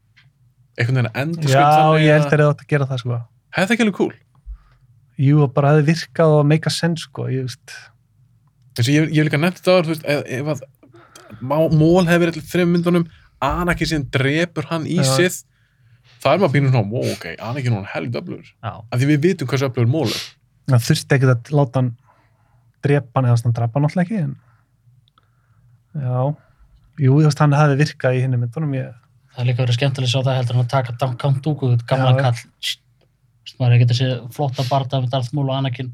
Einhvern veginn að endur Já, ég held þeir eru átt að gera það, sko. Hefði það ekki alveg cool? Jú, og bara hefði virkað og make a sense, sko. Ég hef líka nefnt þetta að Maul hefur verið allir þreim myndunum Anakin síðan drepur hann í sið það er maður býnur svona, wow, ok, Anakin er hann helg öflugur, Já, af því við vitum hversu öflugur Maul er það þurfti ekkert að láta hann drepa hann eða hann drapa hann alltaf ekki, en já, jú, þú veist, hann hefði virkað í hinni myndunum, ég, það er líka verið skemmtilega að sjá það heldur en að taka Down Count Dooku, gamla Já. kall Þú veist, maður er ekki að sé flotta barða með Darth Maul og Anakin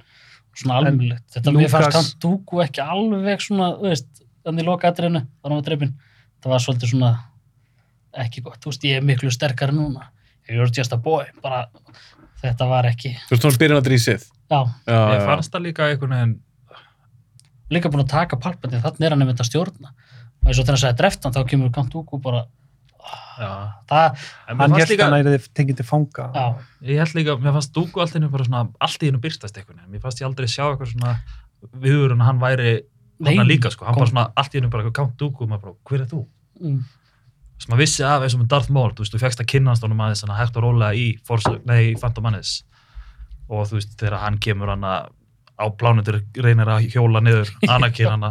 svona En almennilegt, þetta mér fannst Lucas- Count Dooku ekki alveg svona, þú veist, þannig loka atriðinu, þannig að var dreipin það var svolítið svona ekki gott, þú veist, ég er miklu sterkari núna. You're just a boy, bara þetta var ekki, þú veist, hún spyrir hann að drýsið já, já, ég fannst það líka einhvern veginn líka búin að taka palpatinn, þannig er hann einmitt að stjórna. Og eins og þegar hann sagði dreftan, þá kemur Count Dooku bara, já, það, en hann held líka hann að það tengið til fanga. já, ég held líka, mér fannst Dúku allt innu bara svona allt í hennu byrstast veginn, mér fannst ég aldrei sjá eitthvað svona viðurinn að hann væri hann líka sko, hann kom- bara svona allt í hennu bara eitthvað Count Dooku og maður bara, hver er þú? mm, sem maður vissi af eins og með Darth Maul, þú veist, þú fegst að kynnast honum aðeins að hægt og rólega í, Force, nei, í Phantom Menace. Og þú veist, þegar hann kemur hann á plánutur reynir að hjóla niður Anakin hann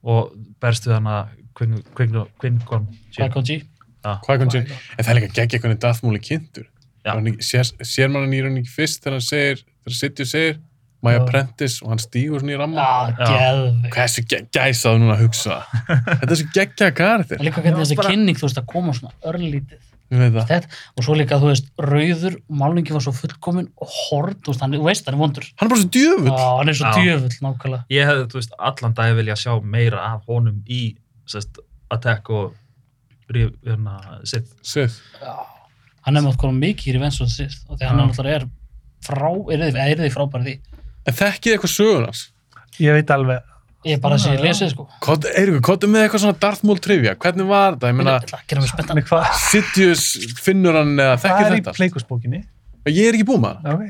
og berst við hvað kom sér en það er líka gegn eitthvað Darth Maul í kynntur. Sér, sér mann hann í rauninni ekki fyrst þegar hann segir, þegar Sitju segir My. Apprentice og hann stígur svona í ramma. Geðvig hvað er þessu ge- gæsaðu núna að hugsa? Þetta er svo geggja karakter. Líka hvernig þessi kynning, þú veist, að koma svona örlítið. Og svo líka, þú veist, rauður, málningi var svo fullkomin og hord, þú veist, hann, þú veist, hann er vondur. hann er bara svo djöfull Já, hann er svo Já. djöfull, nákvæmlega. ég hefði, þú veist, allan dag vilja sjá meira af honum í sest, Attack og hérna, Sith Sith. Hann er mátt koma mikið í Revenge of the Sith og því hann er náttúrulega er frá, er þið, er þið frábæri því. en þekkið eitthvað sögur hans Ég veit alveg, Ég er bara að sé já. lesið, sko. Eiríkur, hvað er með eitthvað svona Darth Maul trivia. Hvernig var þetta, ég Ég meina Sidious finnur hann eða þekkir er í þetta pleikusbókinni? ég er ekki búið með það Ok,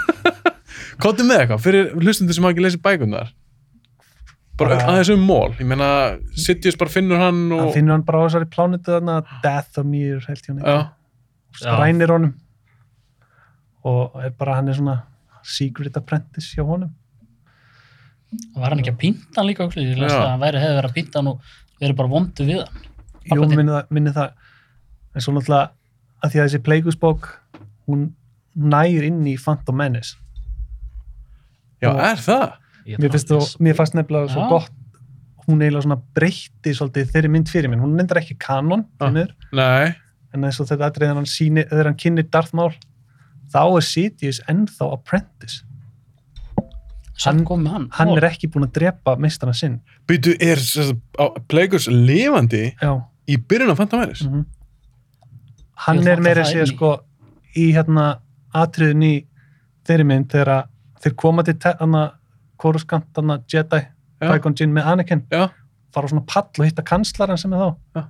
hvað er með eitthvað, fyrir hlustundur sem hafa ekki lesið bækunar bara Bara- aðeins um mól ég meina, Sidious bara finnur hann það og finnur hann bara á þessari plánutu þarna, Dathomir, held ég hann já, ekki, strænir honum. Og er bara, hann er svona secret apprentice hjá honum. Var hann ekki að hann líka, okkur? Ég Já. að hann væri, hefði verið að pínta hann og verið bara vondu við hann. Jú, minni það, minni það, en svo náttúrulega að því að þessi pleikusbók, hún nær inn í Phantom Menace. já, Og- er það Mér finnst, að þú, lesa mér fannst nefnilega svo gott hún eiginlega svona breytti svolítið þeirri mynd fyrir minn, hún endur ekki kanon Ah. ah. en eins og þetta aðrið þegar hann kynir Darth Maul þá er Sidious ennþá apprentice Hann- hann. hann er ekki búin að drepa meistana sinn byrju, er sem sagt, á- Plagueis lifandi já, í byrjun af Phantom Menace? mm hann Ég er meira að segja sko í hérna atriðin í þeirri mynd þegar þeir koma til te- hana kóruskant hana Jedi. Qui-Gon Jinn með Anakin Já, fara á svona pall og hitta kanslaran sem er þá Já.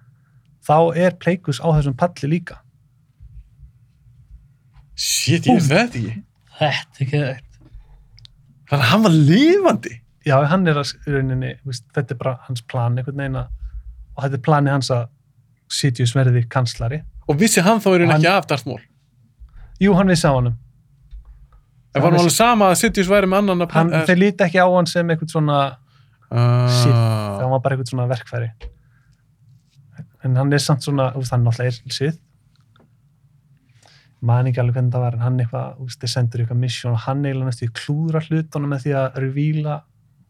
þá er Pleikus á þessum palli líka shit, ég veist þetta ekki. Þetta er ekki eitt. Þannig að hann var lifandi. já, hann er að rauninni, þetta er bara hans plan einhvern veginn að og þetta er plani hans að Sidious verði kanslari. Og vissi hann þá er hann Hann- ekki af Darth Maul. jú, hann vissi á honum. En var hann alveg sama að Sidious væri með annan að hann, þeir líti ekki á hann sem einhvern svona Sith, Ah, það var bara einhvern svona verkfæri. En hann er samt svona úst, hann náttúrulega er sið man ekki alveg hvernig það var en hann eitthvað, úst, þeir sendur eitthvað mission og hann eiginlega næstu í klúðra hlutunum með því að revíla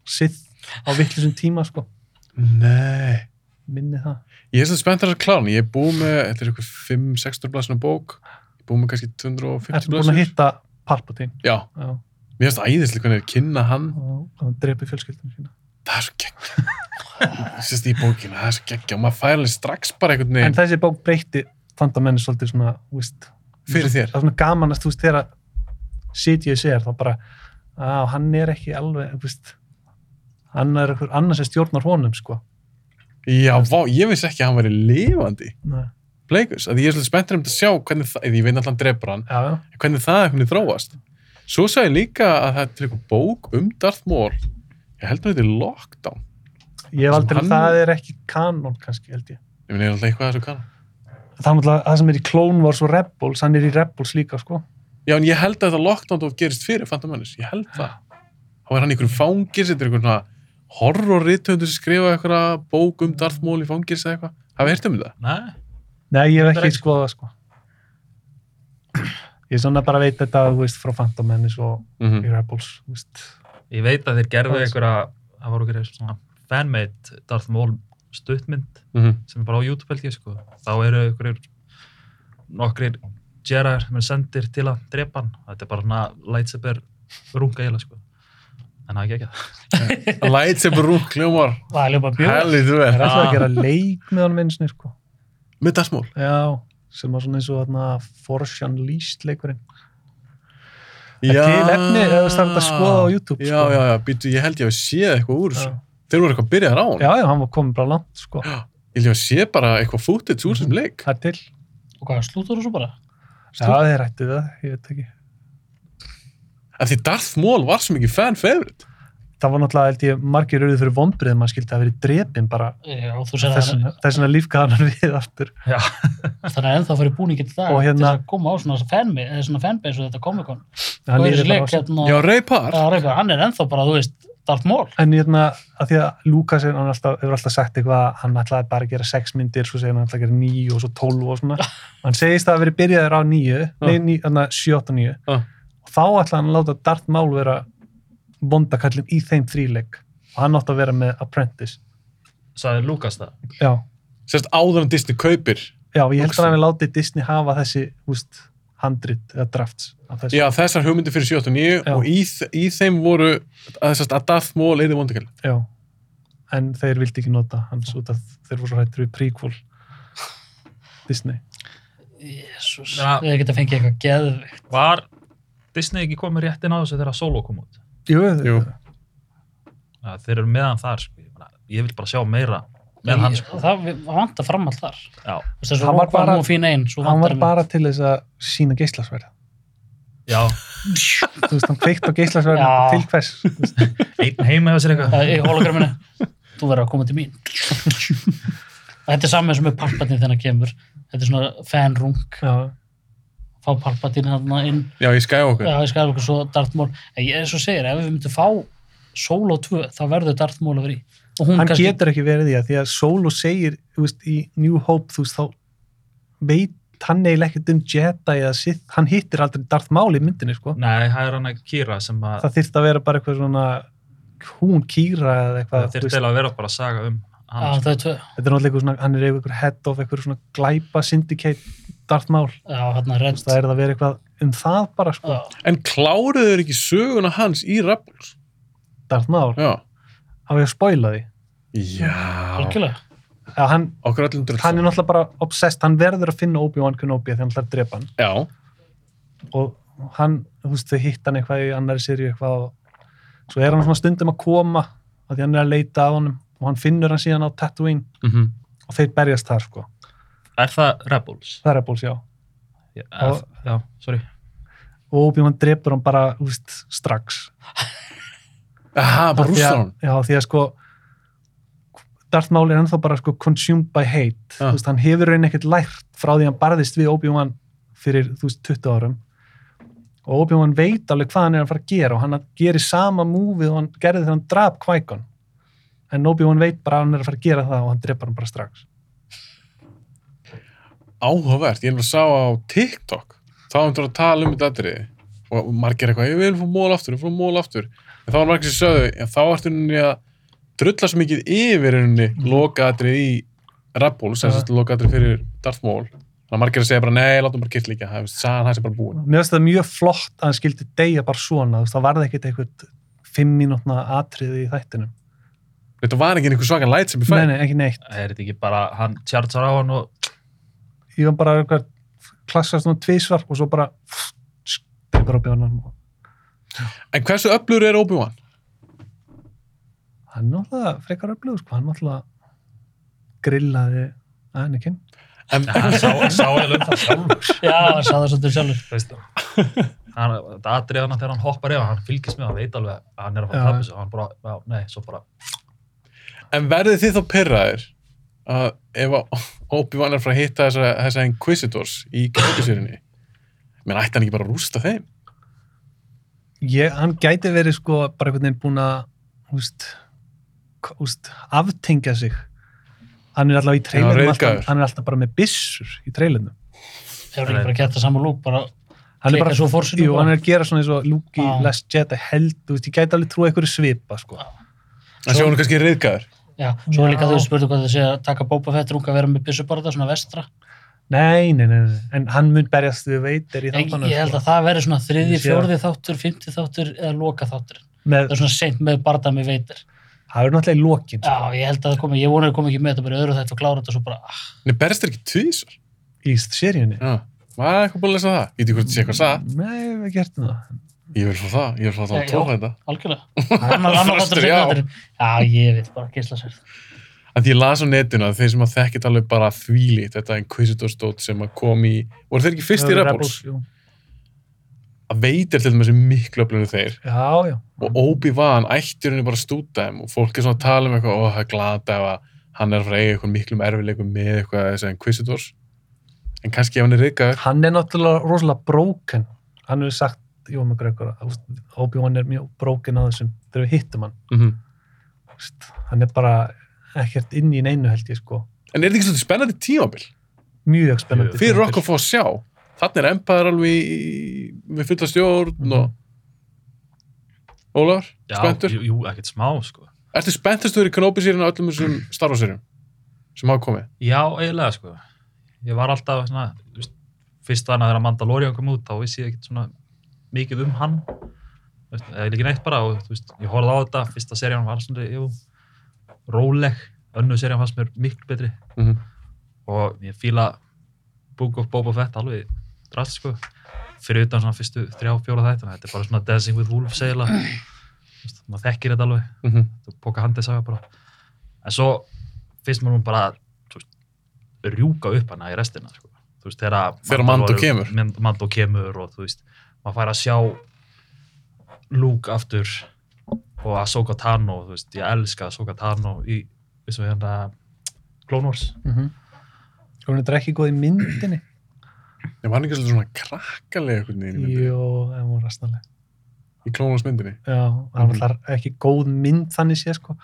sið á vittlisum tíma sko, Nei. minni það Ég er svo spenntur að klána. Ég er búið með, þetta er eitthvað 5-6 blasuna bók. Ég er búið með kannski 250 Ertu búin að hitta Palpatine Já, já, mér finnst það æðislega hvernig er kynna hann. og hann drepi fjölskyldunum sína Það er svo geggja. Sérst í bókina, það er svo geggja. Og maður fær alveg strax bara einhvern en veginn þessi bók breytti fantamenni svolítið svona, úst, fyrir þér. það er svona gamanast, þú veist, þegar Sidious er, þá bara á, hann er ekki alveg, veist hann er einhver annars sem stjórnar honum, sko Já, vá, ég vissi ekki að hann væri lifandi. Bleikus, að ég er svolítið spenntur um að sjá hvernig það, eða ég veit alltaf hann drefur hann, já, hvernig það einhvern veginn þróast. Svo sagði ég líka að það er til eitthvað bók um Darth Maul. Ég held að þetta er Lockdown. ég aldrei, Hann- það er ekki kanon kannski, held ég Ég minn, er alltaf eitthvað þessu kann. það er náttúrulega, það sem er í Clone Wars og Rebels hann er í Rebels líka, sko Já, en ég held að þetta Lockdown of gerist fyrir Phantom Menace. Ég held það. Þá er hann í einhverjum fangir, þetta er einhvern svona horror-rithöndur sem skrifa eitthvað bók um Darth Maul í fangir eða eitthvað. Hafið heyrt um þetta? Nei, nei, ég hef ekki skoðað, sko ég er svona bara að veita þetta, þú veist, frá Phantom Menace og Mm í Rebels, þú veist ég veit að þeir gerðu Hvað- einhverja, það voru svona fanmade Darth Maul stuttmynd -hmm. sem er bara á YouTube held ég sko. Þá eru einhverjir nokkrir Jedi sem er sendir til að drepa hann. Þetta er bara svona lightsaber runga eiginlega sko. En það er ekki ekki það. Lightsaber rung, er bjóð. Helvið þú það er er. alltaf að gera leik með hann minnsni, sko Með Maul. já, sem var svona eins og þarna Force Unleashed leikurinn er til efni eða það er að skoða á YouTube Já, sko. já, já, býtu, ég held ég að séð eitthvað úr þessu. Þeir voru eitthvað að byrja þar á hann. já, já, hann var komin bara langt sko. Ég ég að sé bara eitthvað footage úr þessum leik. það er til Og hvað, slútur þú svo bara? já, þeir ættu það, ég veit ekki En því Darth Maul var svo mikið fan favorite. það var náttúrulega, held ég, margir auðvitað fyrir vonbrið maður skildi að verið drepin bara Já, þessuna, það. lífgaðan við aftur Já, Þannig að ennþá fyrir búningi til það Og hérna- til þess að koma á svona fanmi, eða svona fanbase og þetta sig. hérna, Já, Ray Parr. Já, Reyka, hann er ennþá bara, þú veist, Darth Maul. en hérna, að því að Lukas er, hann alltaf, hefur alltaf sagt eitthvað hann ætlaði bara að gera sex myndir svo segir hann ætlaði að gera níu og svo tólf og svona hann segist að það verið byrjaður á ní, þannig að níu Já. og þá ætlaði hann að láta Darth Maul vera bondakallin í þeim þríleik og hann átti að vera með Apprentice sagði Lukas það. já, Sérst áður en Disney kaupir. já, ég held að hann hefði látið Disney hafa þessi, úst, handrit eða drafts af þessu. Já, þessar hugmyndir fyrir 79 Já. og í, í þeim voru að, að Darth Maul þið vondakall. Já, en þeir vildi ekki nota hans út af þeir voru hættur við prequel Disney. Jésús, við geta fengið eitthvað geðvikt. Var Disney ekki komið rétt inn á þessu þegar Solo kom út? Jú, Jú. Þeir eru meðan þar, sko. Ég meina, Ég vil bara sjá meira með hann, sko. Það vantar fram allt þar. Veist, þessu Hann var fín einn, svo hann var bara til þess að sína geislasverð. já, Þú veist, hann kveikt á geislasverð Já. til hvers. einn heima hjá sér eitthvað. Er. Þú verður að koma til mín. Þetta er saman sem með Palpatine þegar hann kemur. Þetta er svona fanrung. Já, Fá Palpatine hann inn. Já, ég skæði okkur. Já, ég skæði okkur svo Darth Maul. En ég er svo segir, ef við myndum fá Solo 2, þá verður Darth Maul að vera í. Og hún hann kannski... getur ekki verið í það því að Solo segir, veist, í New Hope, þú veist, þá veit hann eiginlega ekkert um Jedi eða Sith, hann hittir aldrei Darth Maul í myndinni, sko. Nei, það er hann að Kira sem að, Það þyrfti að vera bara eitthvað svona hún kýra eða eitthvað, það veist, eiginlega að vera bara að saga um hann tvö. þetta er náttúrulega eitthvað svona, hann er eitthvað head of eitthvað svona glæpa syndicate Darth Maul, Já, hérna redd. það er það að vera eitthvað um það bara sko, Já, En kláruðu þeir ekki söguna hans í Rebels? Darth Maul, Já. Á ég að spoila því? Já. Já, hann, Okkur öllum dröld. hann er náttúrulega bara obsessed, hann verður að finna Obi-Wan Kenobi þegar hann ætlar að drepa hann. Já. og hann, þú veist, þau hitt hann eitthvað í annari sériu eitthvað og svo er hann svona stundum að koma að því hann er að leita að honum og hann finnur hann síðan á Tatooine. Mm og þeir berjast þar sko, er það Rebels? það er Rebels, já. Já, Og- já sorry. Og Obi-Wan drepur hann bara, þú veist, strax Aha, bara hann. Já, því að sko Darth Maul er ennþá bara sko consumed by hate, Já. þú veist, hann hefur raun ekkert lært frá því hann barðist við Obi-Wan fyrir, þú veist, 20 árum og Obi-Wan veit alveg hvað hann er að fara að gera og hann gerir sama múfið og hann gerði þegar hann drap Qui-Gon en Obi-Wan veit bara að hann er að fara að gera það og hann drepar hann bara strax Áhugavert. Ég er að sá á TikTok. Þá erum við að tala um þetta atriði. Og margir eitthvað, ég vil fá mól aftur, ég vil fá mól aftur. En þá var margir sem sögðu, en þá ertu henni að drulla svo mikið yfir henni loka atriði í Rebels, sem Ja. sagt loka atriði fyrir Darth Maul. Þannig að margir að segja bara, nei, látum bara kitt líka. Það er sagan hans er bara búin. Mér finnst það mjög flott að hann skildi deyja bara svona, þú veist, það varði ekkert eitthvað fimm mínútna atriði í þættinum Þetta var ekki einhver svaka light sem ég fæ. Nei, nei, ekki neitt er þetta ekki bara hann tjartsar á hann og ég var bara eitthvað klassast svona tvísvar og svo bara drepur Obi-Wan hann En hversu öflugur er Obi-Wan? hann er náttúrulega frekar öflugur sko, hann náttúrulega grillaði Anakin En, hann sá, sá eða um það sjálfur já, það sagði það svolítið sjálfur. hann, þetta atrið hann þegar hann hoppar yfir hann fylgist með, hann veit alveg að hann er að fara að tapja sig og hann bara, já, nei, svo bara en verðið þið þá pyrraðir að ef Obi-Wan er frá að hitta þessa, þessa Inquisitors í kjöldisýrinni menn ætti hann ekki bara að rústa þeim? Ég, hann gæti verið sko bara einhvern veginn búin að úst, úst, aftengja sig hann er alltaf í reiðgaður. alltaf, hann er alltaf bara með byssur í trailerinu Hefur ekki bara gett það saman lúk, bara hann er bara svo forsinu jú, bara. hann er að gera svona eins og Já. Last Jedi held, þú veist, ég gæti alveg trúið einhverju svipa sko. en sjá hann kannski reyðgæður Já, svo er líka Já. þú spurðu hvað það sé að taka Boba Fett rúka að vera með byssu bara svona vestra. Nei, nei, nei, nei, en hann mun berjast við veitir í þáttunum ég held sko. að það veri svona þriði, fjórði þáttur, fymti þáttur eða loka þáttur. með, Það er svona seint með barða með veitir. það er náttúrulega í lokin Já, sko, ég held að það komi, ég vona að það komi ekki með þetta bara öðru þetta og klára þetta og svo bara, ah, en berst er ekki tvísar í seríunni já, var eitthvað búin að lesa það? ekki hvort það sé eitthvað nei, það ég vil fá það, ég vil fá það Já, að tóka þetta algjörlega. Annar, annar þáttur Flestir, sem já. þetta Já, ég veit bara, geislasverð. En því ég las á netinu að þeir sem að þekkit alveg bara þvílít, þetta Inquisitor stótt sem að kom í, voru þeir ekki fyrst í Rebels jú. að veitir til er miklu öflunum þeir. Já, já, og Obi-Wan ætti henni bara að stúta þeim og fólk er svona að tala um eitthvað og það er glada ef að hann er að fara að eiga eitthvað miklum erfileikum með eitthvað þessi Inquisitors. En kannski ef hann er reykaður hann er náttúrulega rosalega broken. Hann hefur sagt, jú, með Gregor að, Obi-Wan er mjög broken á þessum þegar við hittum hann. Mm -hmm. hann er bara ekkert inn í neinu held ég sko en er þetta ekki svona spennandi tímabil mjög spennandi fyrir tímabil. okkur að fá að sjá þannig er Empire alveg í, með fulla stjórn Mhm. og Ólafur, já, spenntur? jú, jú, ekkert smá, sko Ertu spenntastur í Kenobi-sérinu og öllum þessum Star Wars-sérjum sem hafa komið? já, eiginlega, sko ég var alltaf svona, fyrst var þegar Mandalorian kom út, þá vissi ég ekkert svona mikið um hann eða ekki neitt bara, og veist, ég horfði á þetta fyrsta serían var svona, jú róleg, önnu serían fannst mér miklu betri. Mm og ég fíla Book of Boba Fett alveg drast sko. Fyrir utan svona fyrstu þrjá, fjóra þættina. Þetta er bara svona Dancing with Wolves veist, maður þekkir þetta alveg. -hmm. þetta er póka handið saga bara. En svo finnst maður bara veist, rjúka upp hana í restina sko. þú veist, þegar Þegar Mando kemur. Mand- Mando kemur og þú veist, maður fær að sjá Luke aftur og Ahsoka Tano þú veist, ég elska Ahsoka Tano í, eins og hérna Clone Wars. Mm -hmm. hún er ekki góð í myndinni. Ég var hann ekki svona krakkalega í myndinni, jú, en hún er rastnaleg í Clone myndinni. já, það var ekki góð mynd þannig sé sko.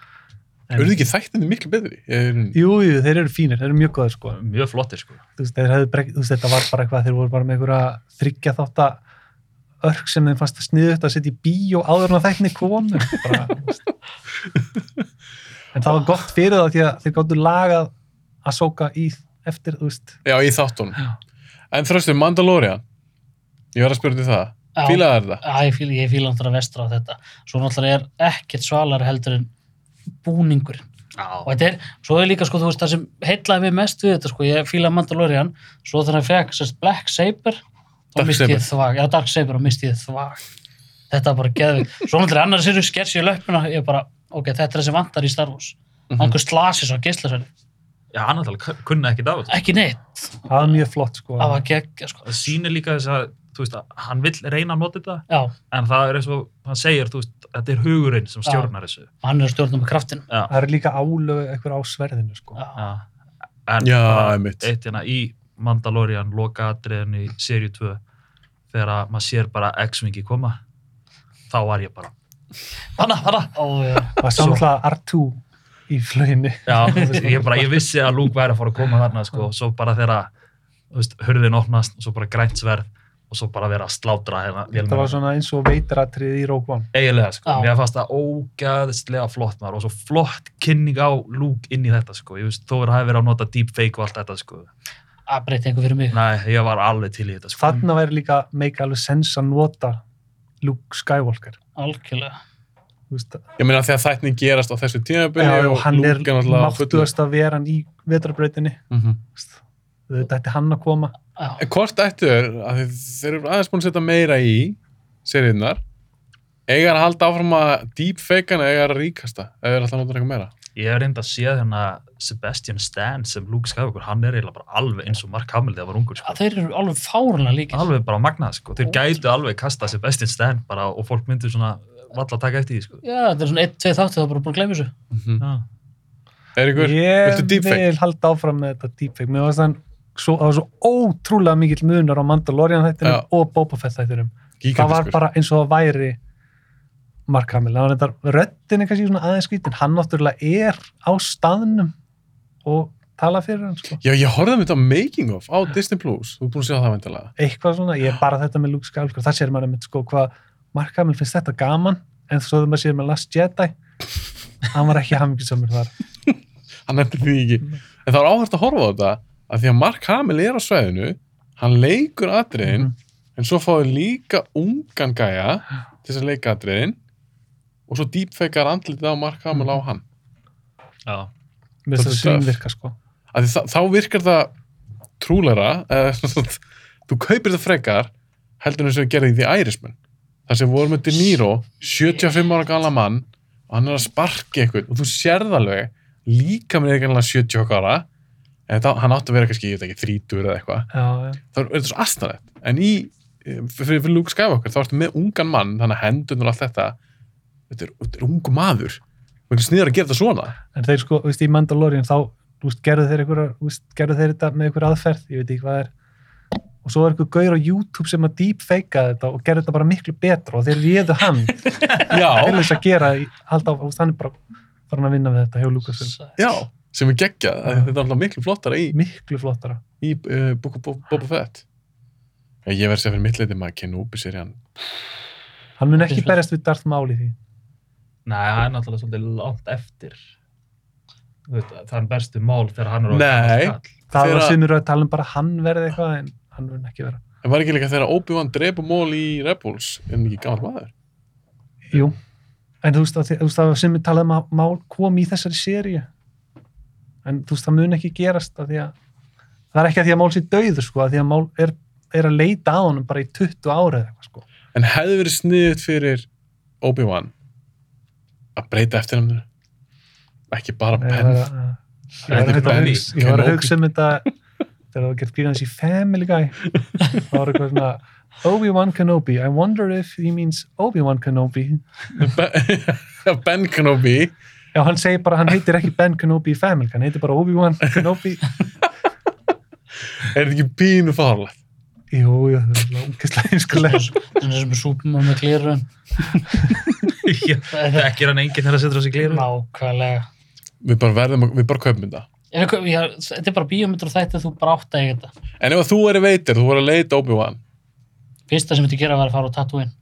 En- Eru þið ekki þættinni miklu betri? Er, jú, jú, þeir eru fínir, þeir eru mjög góðir sko. Mjög flottir sko. Þú veist, þeir hefðu brek, þú veist, þetta var bara eitthvað þeir voru bara með einhverja þryggja þátt að örk sem þeim fannst að sniðu þetta að setja í bíó áður en að þækni veist. en það var gott fyrir það því að þeir gáttu lagað að sóka í eftir, Já, í þáttunum. Já. En þröstu, Mandalorian, ég var að spyrja til það. Já. Fílaði þetta? Já, ég fíla, ég fíla náttúrulega vestra á þetta. Svo náttúrulega er ekkert svalari heldur en búningur. Og þetta er, svo er líka, sko, þú veist, það sem heitlaði mig mest við þetta, sko, ég fíla Mandalorian, svo þegar hann fekk sérst Black Saber, Dark misti ég þvag, já, Dark Saber, þá misti ég þvag. Þetta var bara geðvig. Svo náttúrulega annar sér skers í löppuna, ég bara, ok, þetta er þessi vantar í Star Wars. Mhm. Einhver slasi svo geislasverði. Já, hann náttúrulega kunni ekkert á þetta. Ekki neitt. það var mjög flott sko Það var geggja, sko. Það sýnir líka þess að, þú veist, að hann vill reyna að nota þetta, Já, en það er eins og hann segir, þú veist, þetta er hugurinn sem stjórnar þessu. og hann er að stjórna með kraftinu. Já. það eru líka álögu eitthvað á sverðinu sko Já. Já. En Mandalorian loka atriðin í serju 2 þegar að maður sér bara X-Wingi koma þá var ég bara hana, hana. Ó, já. það var samtláð R2 í flöginni Já, ég, bara, ég vissi að Luke væri að fara að koma þarna sko, og svo bara þegar hurðin opnast og svo bara grænt sverð og svo bara vera að slátra hérna þetta var svona eins og veitaratrið í Rogue One. Eiginlega sko, Já. mér fannst það ógæðslega flott maður og svo flott kynning á Luke inn í þetta sko, ég veist, þó er að hafa verið að nota deepfake og allt þetta sko, Það breyti einhver fyrir mig. næ, ég var alveg til í þetta sko. þarna væri líka make alveg sens að nota Luke Skywalker Algjörlega. þú veist, Ég meina þegar þættin gerast á þessu tímabili já, og hann er náttúrulega máttuðast að vera hann í vetrabrautinni Mhm. þetta ætti hann að koma Já. En hvort ættu þeir, að þið- þeir eru aðeins búin að setja meira í seriðnar, eiga að halda áfram að deepfake-ana eiga að ríkasta, eða er alltaf að nota eitthvað meira? Ég hef reynd að sé hérna Sebastian Stan sem Luke Skywalker, hann er eiginlega bara alveg eins og Mark Hamill þegar hann var ungur, sko. Þeir eru alveg fárunlega líkir. Alveg bara magnað, sko. Þeir gætu alveg kasta Sebastian Stan bara og fólk myndu svona valla að taka eftir því, sko. Já, þetta er svona 1-2 þáttu þá bara búin að glemja þessu. Mm Já. Eiríkur, ég viltu deepfake? vil halda áfram með þetta deepfake mér varst hann svo, það var svo ótrúlega mikill munar á Mandalorian þættinum Já. og Boba Fett þættinum það var bara eins og það væri Mark Hamill, það var þetta er kannski svona aðeins skvítin, hann náttúrulega er á staðnum og tala fyrir hann sko. Já, ég horfði um þetta making of á Disney Plus, þú er búin að sjá það vendilega. eitthvað svona, ég er bara þetta með Luke Skywalker það sér maður með sko hvað Mark Hamill finnst þetta gaman, en svo þegar maður sér með Last Jedi hann var ekki hamingisamur þar Hann nefndi því ekki. En það er áhört að horfa á þetta, að því að Mark Hamill er á sveðinu, hann leikur atriðin, Mhm. en svo fáið líka ungan gæja til þess að leika atriðin, og svo deepfakear andlitið á Mark Hamill á hann. Já. með þess að Svolítið töff. svínvirka sko Að því þá, þá virkar það trúleira, eða svona, þú kaupir það frekar, heldur en þess að gerði í The Irishman. þar sem voru með De Niro 75 ára gala mann og hann er að sparki eitthvað og þú sérð alveg líka með eitthvað 70 okkar ára en það, hann átti að vera kannski, ég veit ekki, 30 eða eitthvað já, já. þá er þetta svo astanlegt en í, eh, fyrir, fyrir Luke Skywalker þá ertu með ungan mann, þannig að hendurinn og allt þetta þetta er, þetta er ungu maður. Og ekki sniður að gera þetta svona. En þeir sko, þú veist, í Mandalorian þá, veist, gerðu þeir einhverja, þú veist, gerðu þeir þetta með einhverja aðferð, ég veit ekki hvað er. Og svo er einhver gaur á YouTube sem að deepfakea þetta og gerðu þetta bara miklu betra og þeir réðu hann. Til þess að gera, í- halda á, þú veist, hann er bara farin að vinna við þetta hjá Lucasfilm. Já, sem er geggjað. Já. þetta er alltaf miklu flottara í, miklu flottara. í uh, Boba Fett. Ég verði segja fyrir mitt leiti maður Kenobi sér hann hann mun ekki er berjast við Darth Maul í því Nei, það er náttúrulega svolítið langt eftir. Það er bestu mál þegar hann er orðinn Nei. það var eru að tala um bara að hann verði eitthvað en hann mun ekki vera en var ekki líka þegar Obi-Wan drepa mól í Rebels hann ekki gammal maður Jú, en þú veist að, það var sem við talaðum að mál kom í þessari séri en þú veist það mun ekki gerast að því að það er ekki að því að mál sé döður sko, að því að mál er, er að leita á honum bara í 20 ára eða eitthvað sko. en hefði verið sniðut fyrir Obi-Wan að breyta eftir hann ekki bara að- ég var að er hugsa- að um þetta þegar það var gert gríðans í Family Guy. Það var eitthvað svona Obi-Wan Kenobi, I wonder if he means Obi-Wan Kenobi. Ben- Ben Kenobi. Já, hann segir bara, hann heitir ekki Ben Kenobi í Family, Guy, hann heitir bara Obi-Wan Kenobi. Er þetta ekki pínu farlegt Jú, jú, það er ógeðslega einskulega Þannig sem er súpum með klirun. Það ekki er hann enginn þegar að setja á sig glýru. Nákvæmlega. við bara verðum, að- við bara kaupum þetta Þetta er bara bíómyndur og þætti þú bara átt að eiga þetta. en ef að þú er veitir, þú voru að leita Obi-Wan Fyrsta sem myndi gera var að fara á Tatooine.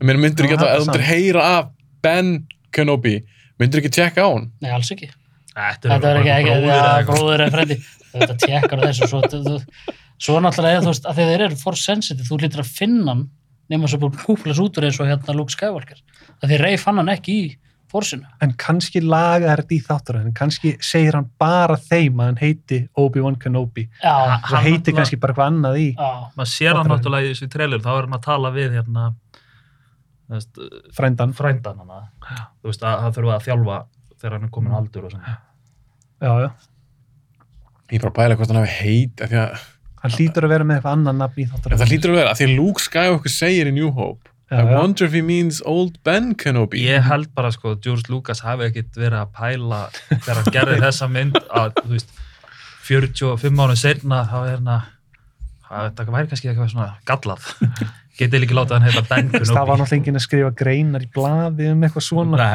Mér myndur ekki að það ef þú myndir samt. heyra af Ben Kenobi, myndur ekki tjekka á hann? Nei, alls ekki. Þetta Þetta er ekki, eitthvað. bróður eða frendi. Þetta tjekkar á þessu. Svo, þú, þú, svo náttúrulega, þú veist, að þeir eru force sensitive, þú lítur að finna hann nema svo búin kúplas út úr eins og hérna Luke Skywalker. Það því Rey fann hann ekki í forsinu. En kannski laga þetta í þáttur en kannski segir hann bara þeim að hann heiti Obi-Wan Kenobi. Já, Það Hann heiti kannski bara hvað annað í maður sér hann náttúrulega í þessu trailer þá er hann að tala við hérna veist, frændan. frændan hann þú veist að það þurfa að þjálfa þegar hann er komin á aldur og svona Já, já. Ég er bara að bæla hvort hann hafi heit, af því að Hann hlýtur að vera með eitthvað annað nafn í þáttur. það hlýtur að vera, af því að Luke Skywalker segir í New Hope, Já, I já. wonder if he means old Ben Kenobi. ég held bara sko George Lucas hafi ekkit verið að pæla þegar hann gerði þessa mynd að þú veist 45 mánu setna þá er hann að að þetta væri kannski eitthvað svona gallað getið líka látað hann heita Ben Það var Kenobi náttúrulega enginn að skrifa greinar í blaði um eitthvað svona.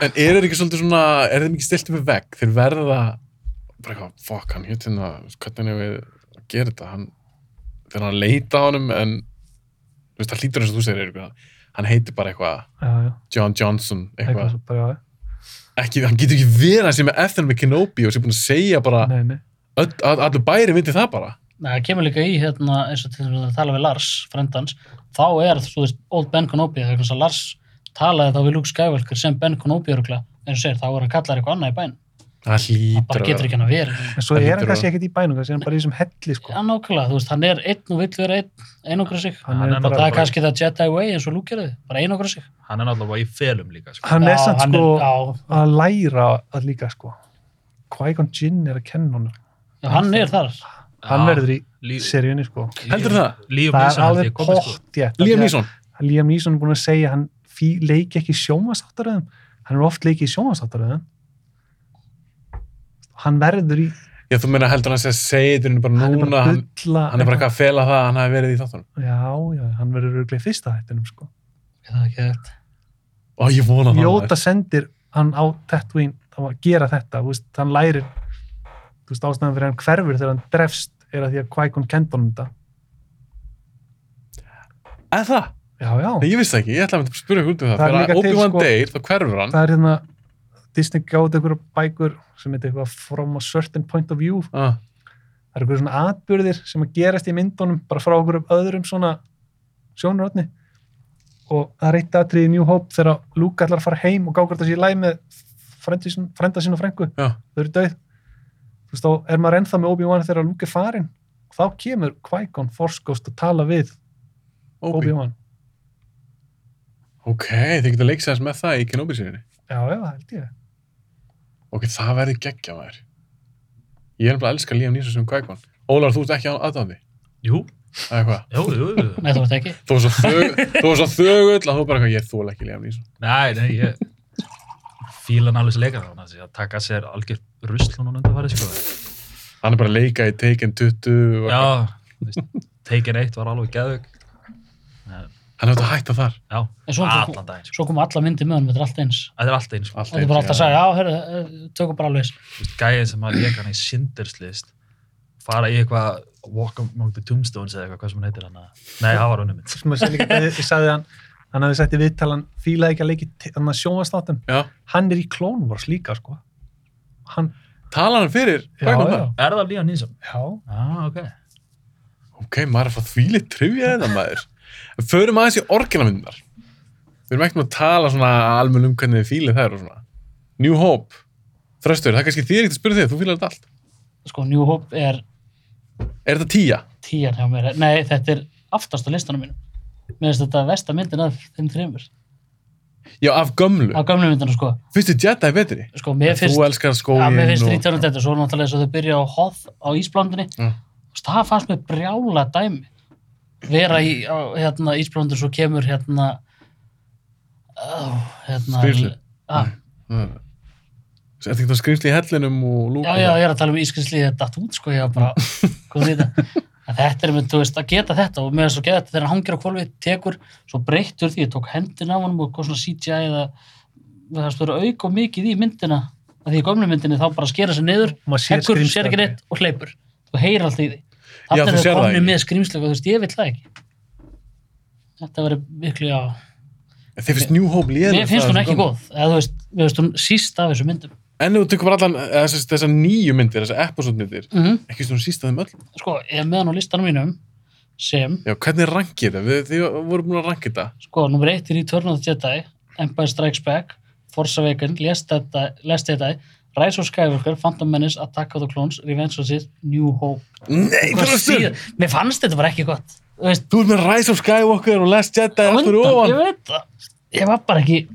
En er þeir ekki svolítið svona, er þeir mikið stilt upp við vegg? Þeir verða, bara eitthvað, fuck, hann hétt hérna, hvernig er við að gera þetta? Hann, þegar hann leita á honum, en, þú veist, það hlýtur eins og þú segir, eitthvað, hann heitir bara eitthvað, Já, já. John Johnson, Eitthvað eitthvað, ekki, hann getur ekki verið að sé með eftir með Kenobi og sé búin að segja bara, Nei, nei. öll, all, allur bæri myndi það bara. Nei, það kemur líka í hérna, eins og til þess að tala við Lars, frendans, þá er, þú veist, Old Ben Kenobi, þegar að Lars talaði þá við Luke Skywalker sem Ben Kenobi örugla, eins og segir, þá er hann kallar eitthvað annað í bæn. Það bara getur ekki hann að vera. En svo Það er hann kannski ekkert í bænum, kannski er hann bara í þessum helli, sko. Já, nákvæmlega, þú veist, hann er einn og vill vera einn, einokra sig. Hann Hann er er bara, Það er kannski það Jedi Way eins og Luke gerði, bara einokra sig. hann er náttúrulega í felum líka sko. hann er Já, samt hann sko já, að læra að líka, sko. Qui-Gon Jinn er að kenna honum. já, hann er þar. Hann verður í seríunni, sko. Heldur það? Liam Það er alveg sko. pottjætt. Liam Neeson. Liam Neeson er búin að segja hann fí- leiki ekki í sjónvastáttaröðum. Hann er oft leikið í sjónvastáttaröðum. Hann verður í, Já, þú meina heldur hann að segja þetta bara hann er núna, bara hann, að bulla. hann er bara eitthvað að fela það að hann hafi verið í þáttunum. Já, já, hann verður örglega í fyrsta hættinum, sko. Það er ekki þetta. Ó, ég vona það. Jóta sendir hann á Tatooine á að gera þetta, þú veist, hann lærir þú veist, ástæðan fyrir hann hverfur þegar hann drefst er að því að Qui-Gon kent honum þetta. Er það? Já, já. Nei, ég vissi ekki, ég ætlaði að spyrja út um það. Það er líka til, Obi-Wan sko- deyr, þá hverfur hann. Það er hérna Disney gáði einhverja bækur sem heitir eitthvað From a Certain Point of View. Ah, Það er einhverjum svona atbyrðir sem að gerast í myndunum bara frá okkur öðrum svona sjónurotni. Og það er eitt atrið í New Hope þegar Luke ætlar að fara heim og gáður sér í læg með frenda sín og frengu. já, þau eru döið þú veist, þá er maður ennþá með Obi-Wan þegar Luke er farinn og þá kemur Qui-Gon Force Ghost að tala við Obi. Obi-Wan Ok, þið getur leikst þess með það í Kenobi-sýrinni. já, já, held ég Ok, það verður geggja maður. Ég er nefnilega að elska Liam Neeson sem Qui-Gon. Ólar, þú ert ekki aðdáðandi. Jú, Það er hvað? jú, jú, jú. Nei, þú veist ekki. Þú var svo þög- þú var svo þögull að þú bara eitthvað, ég þól ekki Liam Neeson. Nei, nei, ég fíla nálega þessi leikar þannig að taka sér algjör rusl hún undan farið, sko. Hann er bara að leika í Taken 20 og Já, Taken 1 var alveg geðug. Hann hefði að hætta þar. Já, En svo, allan daginn, sko. svo kom alla myndi með honum, þetta er allt eins. Þetta er allt eins, sko. Allt Þetta er bara alltaf að segja, já, hörru, eh, tökum bara alveg veist, Gæðin sem að leika hann í Sinderslist, fara í eitthvað Walk Among the Tombstones eða eitthvað, hvað sem hann heitir hann að... Nei, það var hann mynd. sem að segja líka, ég ég sagði hann hann hafði sett í viðtalan, fílaði ekki að leiki hann að sjónvastáttum, Já. hann er í Clone Wars líka sko hann, Talar hann fyrir já, já? Er Ah, ok. Maður er að fá þvílið trivja þetta maður. Förum aðeins í orginamyndunar. Við erum ekki með að tala svona almenn um hvernig þið fílið þær og svona. New Hope. Þröstur, það er kannski þér ekkert að spyrja þig, þú fílar þetta allt. Sko, New Hope er Er þetta tíja? tíjan hjá mér. Nei, þetta er aftast á listanum mínum. Mér finnst þetta versta myndin af þeim þreymur. Já, af gömlu. Á gömlu myndina, sko. Þið Jedi betri? Sko, mér finnst... Þú elskar Já, skógin mér finnst og... Return of the Jedi, svo náttúrulega þess að þau byrja á Hoth á Ísblandinni. Já. Veist, Það fannst mér brjála dæmi. Vera í á, hérna, Ísblandin, svo kemur hérna... Ó, hérna... Skrýmsli. Ah, Mm. Er þetta ekki það skrýmsli í hellinum og lúka? já, já, ég er að tala um ískriðslið þetta datt út, sko, ég var bara, hvað er þetta? En þetta er með, þú veist, að geta þetta og með þess að geta þetta þegar hann hangir á kvolfið, tekur, svo breyttur því, ég tók hendina á hann og hvað svona CGI eða það stóður auk og mikið í myndina, að því í gömlu myndinni þá bara skera sig niður, maður sér heggur, sér ekki aldrei. neitt og hleypur. Þú heyrir alltaf í því. Já, þú sér það það ekki. þú veist, það ekki. Þetta verður miklu, já. Þið finnst New Hope lélega. Mér finnst hún ekki góð, eða þú veist, við veist hún síst af þessu myndum. En þú bara allan, þessar, nýju myndir, þessar episode myndir, Mm ekki svona síst af þeim öll. Sko, ég er með hann á listanum mínum sem, Já, hvernig rankið þetta? Við, þið voru búin að rankið þetta. sko, nummer eitt er Return of the Jedi, Empire Strikes Back, Force Jedi, Last Jedi Rise of Skywalker, Phantom Menace, Attack of the Clones, Revenge of the Sith, New Hope. Nei, Hvað er síðan- Mér fannst þetta bara ekki gott. Þú veist, Þú ert með Rise of Skywalker og Last Jedi á allt fyrir undan, ofan. ég veit það. Ég var bara ekki,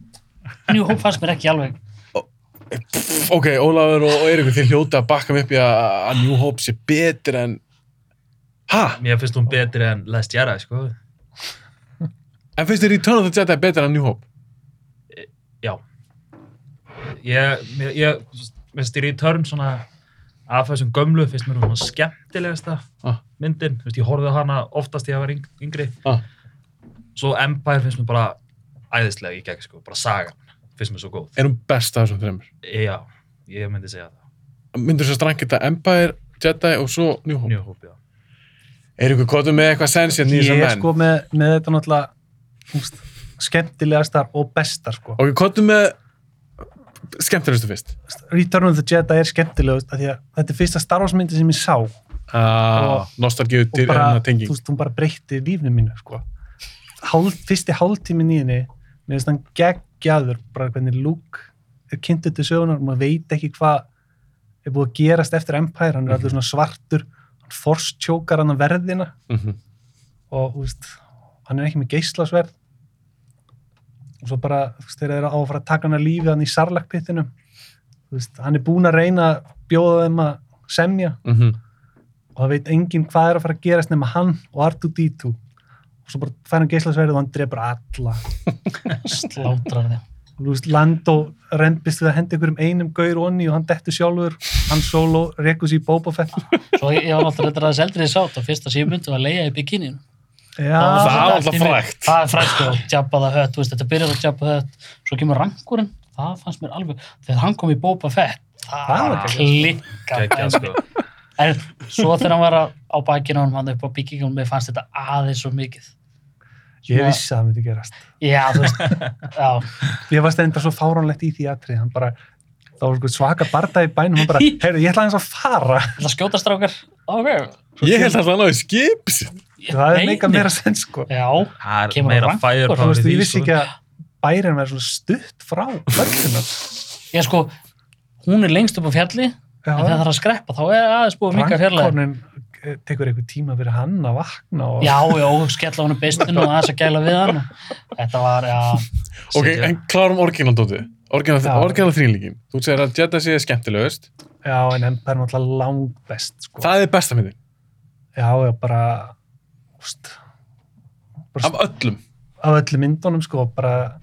New Hope fannst mér ekki alveg. Pff, Ok, Ólafur og, Eiríkur, þið hljóta að bakka mig upp í að, New Hope sé betur en... Ha? Mér finnst hún betri en Last Jedi, sko. En finnst þið Return of the Jedi betur en New Hope? Já. Ég, ég, finnst í Return svona af þessum gömlu finnst mér svona skemmtilegasta Ah. myndin. Þú veist, ég horfði á hana oftast þegar ég var yng- yngri. Ah. Svo Empire finnst mér bara æðislega í gegn, sko. Bara sagan finnst mér svo góð. Er hún best af þessum þreymur? Já, ég myndi segja það. Myndur þess að strangið þetta Empire, Jedi og svo New Hope? New Hope, já. Eiríkur, hvað er með eitthvað sens hérna í Ég þessum er menn? sko með, með þetta náttúrulega þú veist, skemmtilegastar og bestar sko. Ok, er með skemmtilegustu fyrst? Return of the Jedi er skemmtilegust af því að þetta er fyrsta Star Wars myndi sem ég sá og Ah, nostalgíu til enna þú tenging. veist, hún bara breytti lífni mínu sko. Hál, fyrsti hálftímin í henni mér finnst hann geggjaður bara hvernig Luke er kynntur til sögunar og maður veit ekki hvað er búið að gerast eftir Empire hann er Mhm. allur svona svartur hann forstjókar hann að verðina Mhm. og þú veist, hann er ekki með geislasverð og svo bara þeir eru á að fara að taka hann að lífi hann í sarlakpittinum hann er búinn að reyna að bjóða þeim að semja. Mhm. og það veit enginn hvað er að fara að gerast nema hann og R2-D2 og svo bara fær hann geislasverð og hann drefur alla. Slátrar og þú veist, Lando reyndist við að henda ykkur um einum gaur onni og hann dettur sjálfur. Hann solo, rekus í Boba Fett. Svo ég, var alltaf reyndar aðeins eldrið sátt og fyrsta var að leia í bikininu. Já, Það var svo alltaf frægt. Það er frægt sko, Jabba the Hutt, þú veist, þetta byrjar á Jabba Hutt, svo kemur rankurinn, það fannst mér alveg, þegar hann kom í Boba Fett, það Það geggjað, klikka. Sko. En svo þegar hann var á, á bakinu hann hann upp á byggingunum, mér fannst þetta aðeins svo mikið. ég vissi að það myndi gerast Já, þú veist, já, ég var stendar svo fáránlegt í því atrið hann bara, það var sko svaka barda í bænum hann bara, heyrðu, ég ætla aðeins að fara það skjóta strákar, ok. Ég held að það náði skips. það er meika meira sens sko Já, Það er meira veist, í ég því, vissi sko. ekki að bærin verður stutt frá völdunum ég sko, hún er lengst upp á fjalli, en þegar það er að skreppa, þá er aðeins búið mikið fjarlæg. Rankornin eh, tekur eitthvað tíma fyrir hann að vakna og Já, já, skella hann bestinu og aðeins að gæla við hann. Þetta var, já, Ok, Setja- en klárum orginaldótið. Orginal, Já. þrýnlíkin. Þú segir að Jedi sé skemmtilegust. já, en Empire er náttúrulega langt best sko. Það er besta myndin. Já, já, bara úst, bara Af öllum. af öllu myndunum sko, bara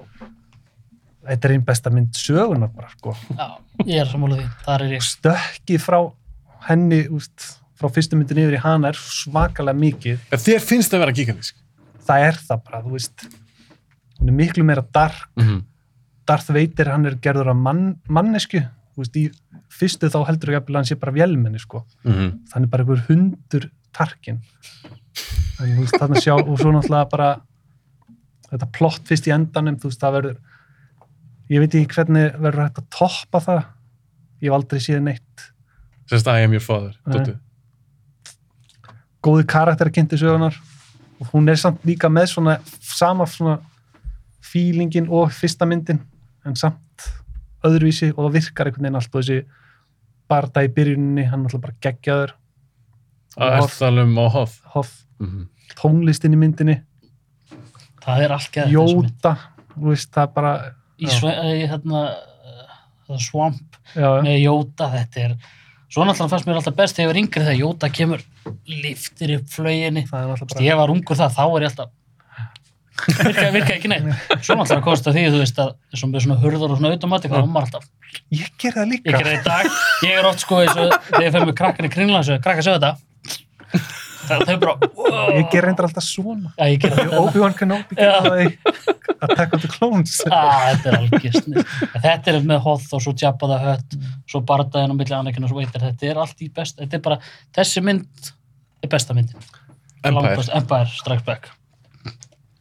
þetta er einn besta mynd sögunar bara sko. já, ég er sammálað því, þar er ég. stökkið frá henni úst, frá fyrstu myndin yfir í hana er svakalega mikið En þér finnst það að vera gigantísk. það er það bara, þú veist hún er miklu meira dark Mm -hmm. Darth Vader, hann er gerður af mann, mannesku, þú veist, í fyrstu þá heldur ekki að hann sé bara vélmenni, sko. Mm -hmm. Þannig bara einhver hundur tarkin. Veist, þarna sjá, og svo náttúrulega bara þetta plott fyrst í endanum, þú veist, það verður, ég veit ekki hvernig verður hægt að toppa það. Ég hef aldrei séð neitt. Sérst að I am your father. Nei. Dóttu. Góði karakter kynnti sögunar og hún er samt líka með svona sama svona feelingin og fyrsta myndin en samt öðruvísi og það virkar einhvern veginn allt og þessi barda í byrjuninni, hann er alltaf bara geggjaður Það er það um á hoff. hoff, Mm -hmm. tónlistin í myndinni Það er allt gæðið. Jóta, þú veist, það er bara Í, hérna, uh, Swamp já, með Jóta, þetta er, svo náttúrulega fannst mér alltaf best þegar ég var yngri þegar Jóta kemur, liftir upp flöginni. það er Ég var ungur það, þá er ég alltaf, virkaði virka ekki neitt. Svo náttúrulega komst að því, þú veist, að þessum með svona hurður og svona automatik, þá var maður alltaf, ég ger það ég líka gerði þetta í dag, ég er oft sko, og þegar ég fyrir með krakkan í kringlan, svo krakka sögðu þetta, það þau bara, wow. ég ger reyndar alltaf svona. Obi-Wan Kenobi Attack of the Clones Ah, þetta er algjör snið. Þetta er með Hoth og svo Jabba the Hutt, svo bardaðin á milli Anakin og svo veitir. Þetta er allt í best. Þetta er bara, þessi mynd er besta myndin. Empire. Langbest- Empire Strikes Back.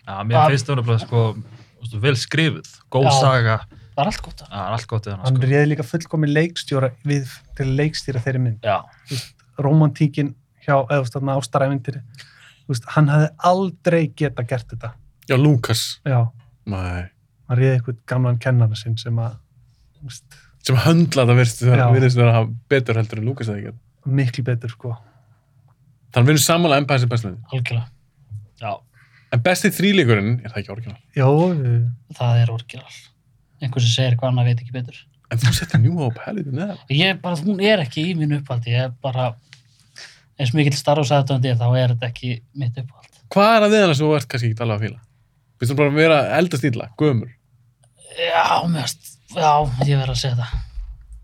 Já, mér finnst það nefnilega sko, vel skrifuð, góð Já. saga, Það er allt gott. það er allt gott við hana, hann sko. réði líka fullkomi leikstjóra við til leikstýra þeirri mynd Já, romantíkin hjá, eða þarna ástaræfindir hann hafði aldrei geta gert þetta Já, Lucas. já, Nei. hann réði eitthvað gamlan kennara sinn sem að veist, Sem höndla þetta virðist vera, Já. virðist vera að hafa betur heldur en Lucas eða ekki. miklu betur sko Þannig við erum sammála Empire sem best myndi. Algjörlega. já, En besti þrýleikurinn er það ekki orginal. já, eh, Það er orginal. Einhver sem segir eitthvað annað veit ekki betur. En þú settir New Hope helviti neðar. Ég bara, hún er ekki í mínu upphaldi. Ég er bara, eins mikill starfsæðandi þá er þetta ekki mitt uppáhald. Hvað er að við hana sem þú ert kannski ekki alveg að fíla? Við bara að vera eldast ítla, gömur. Já, mest, já, ég verð að segja það.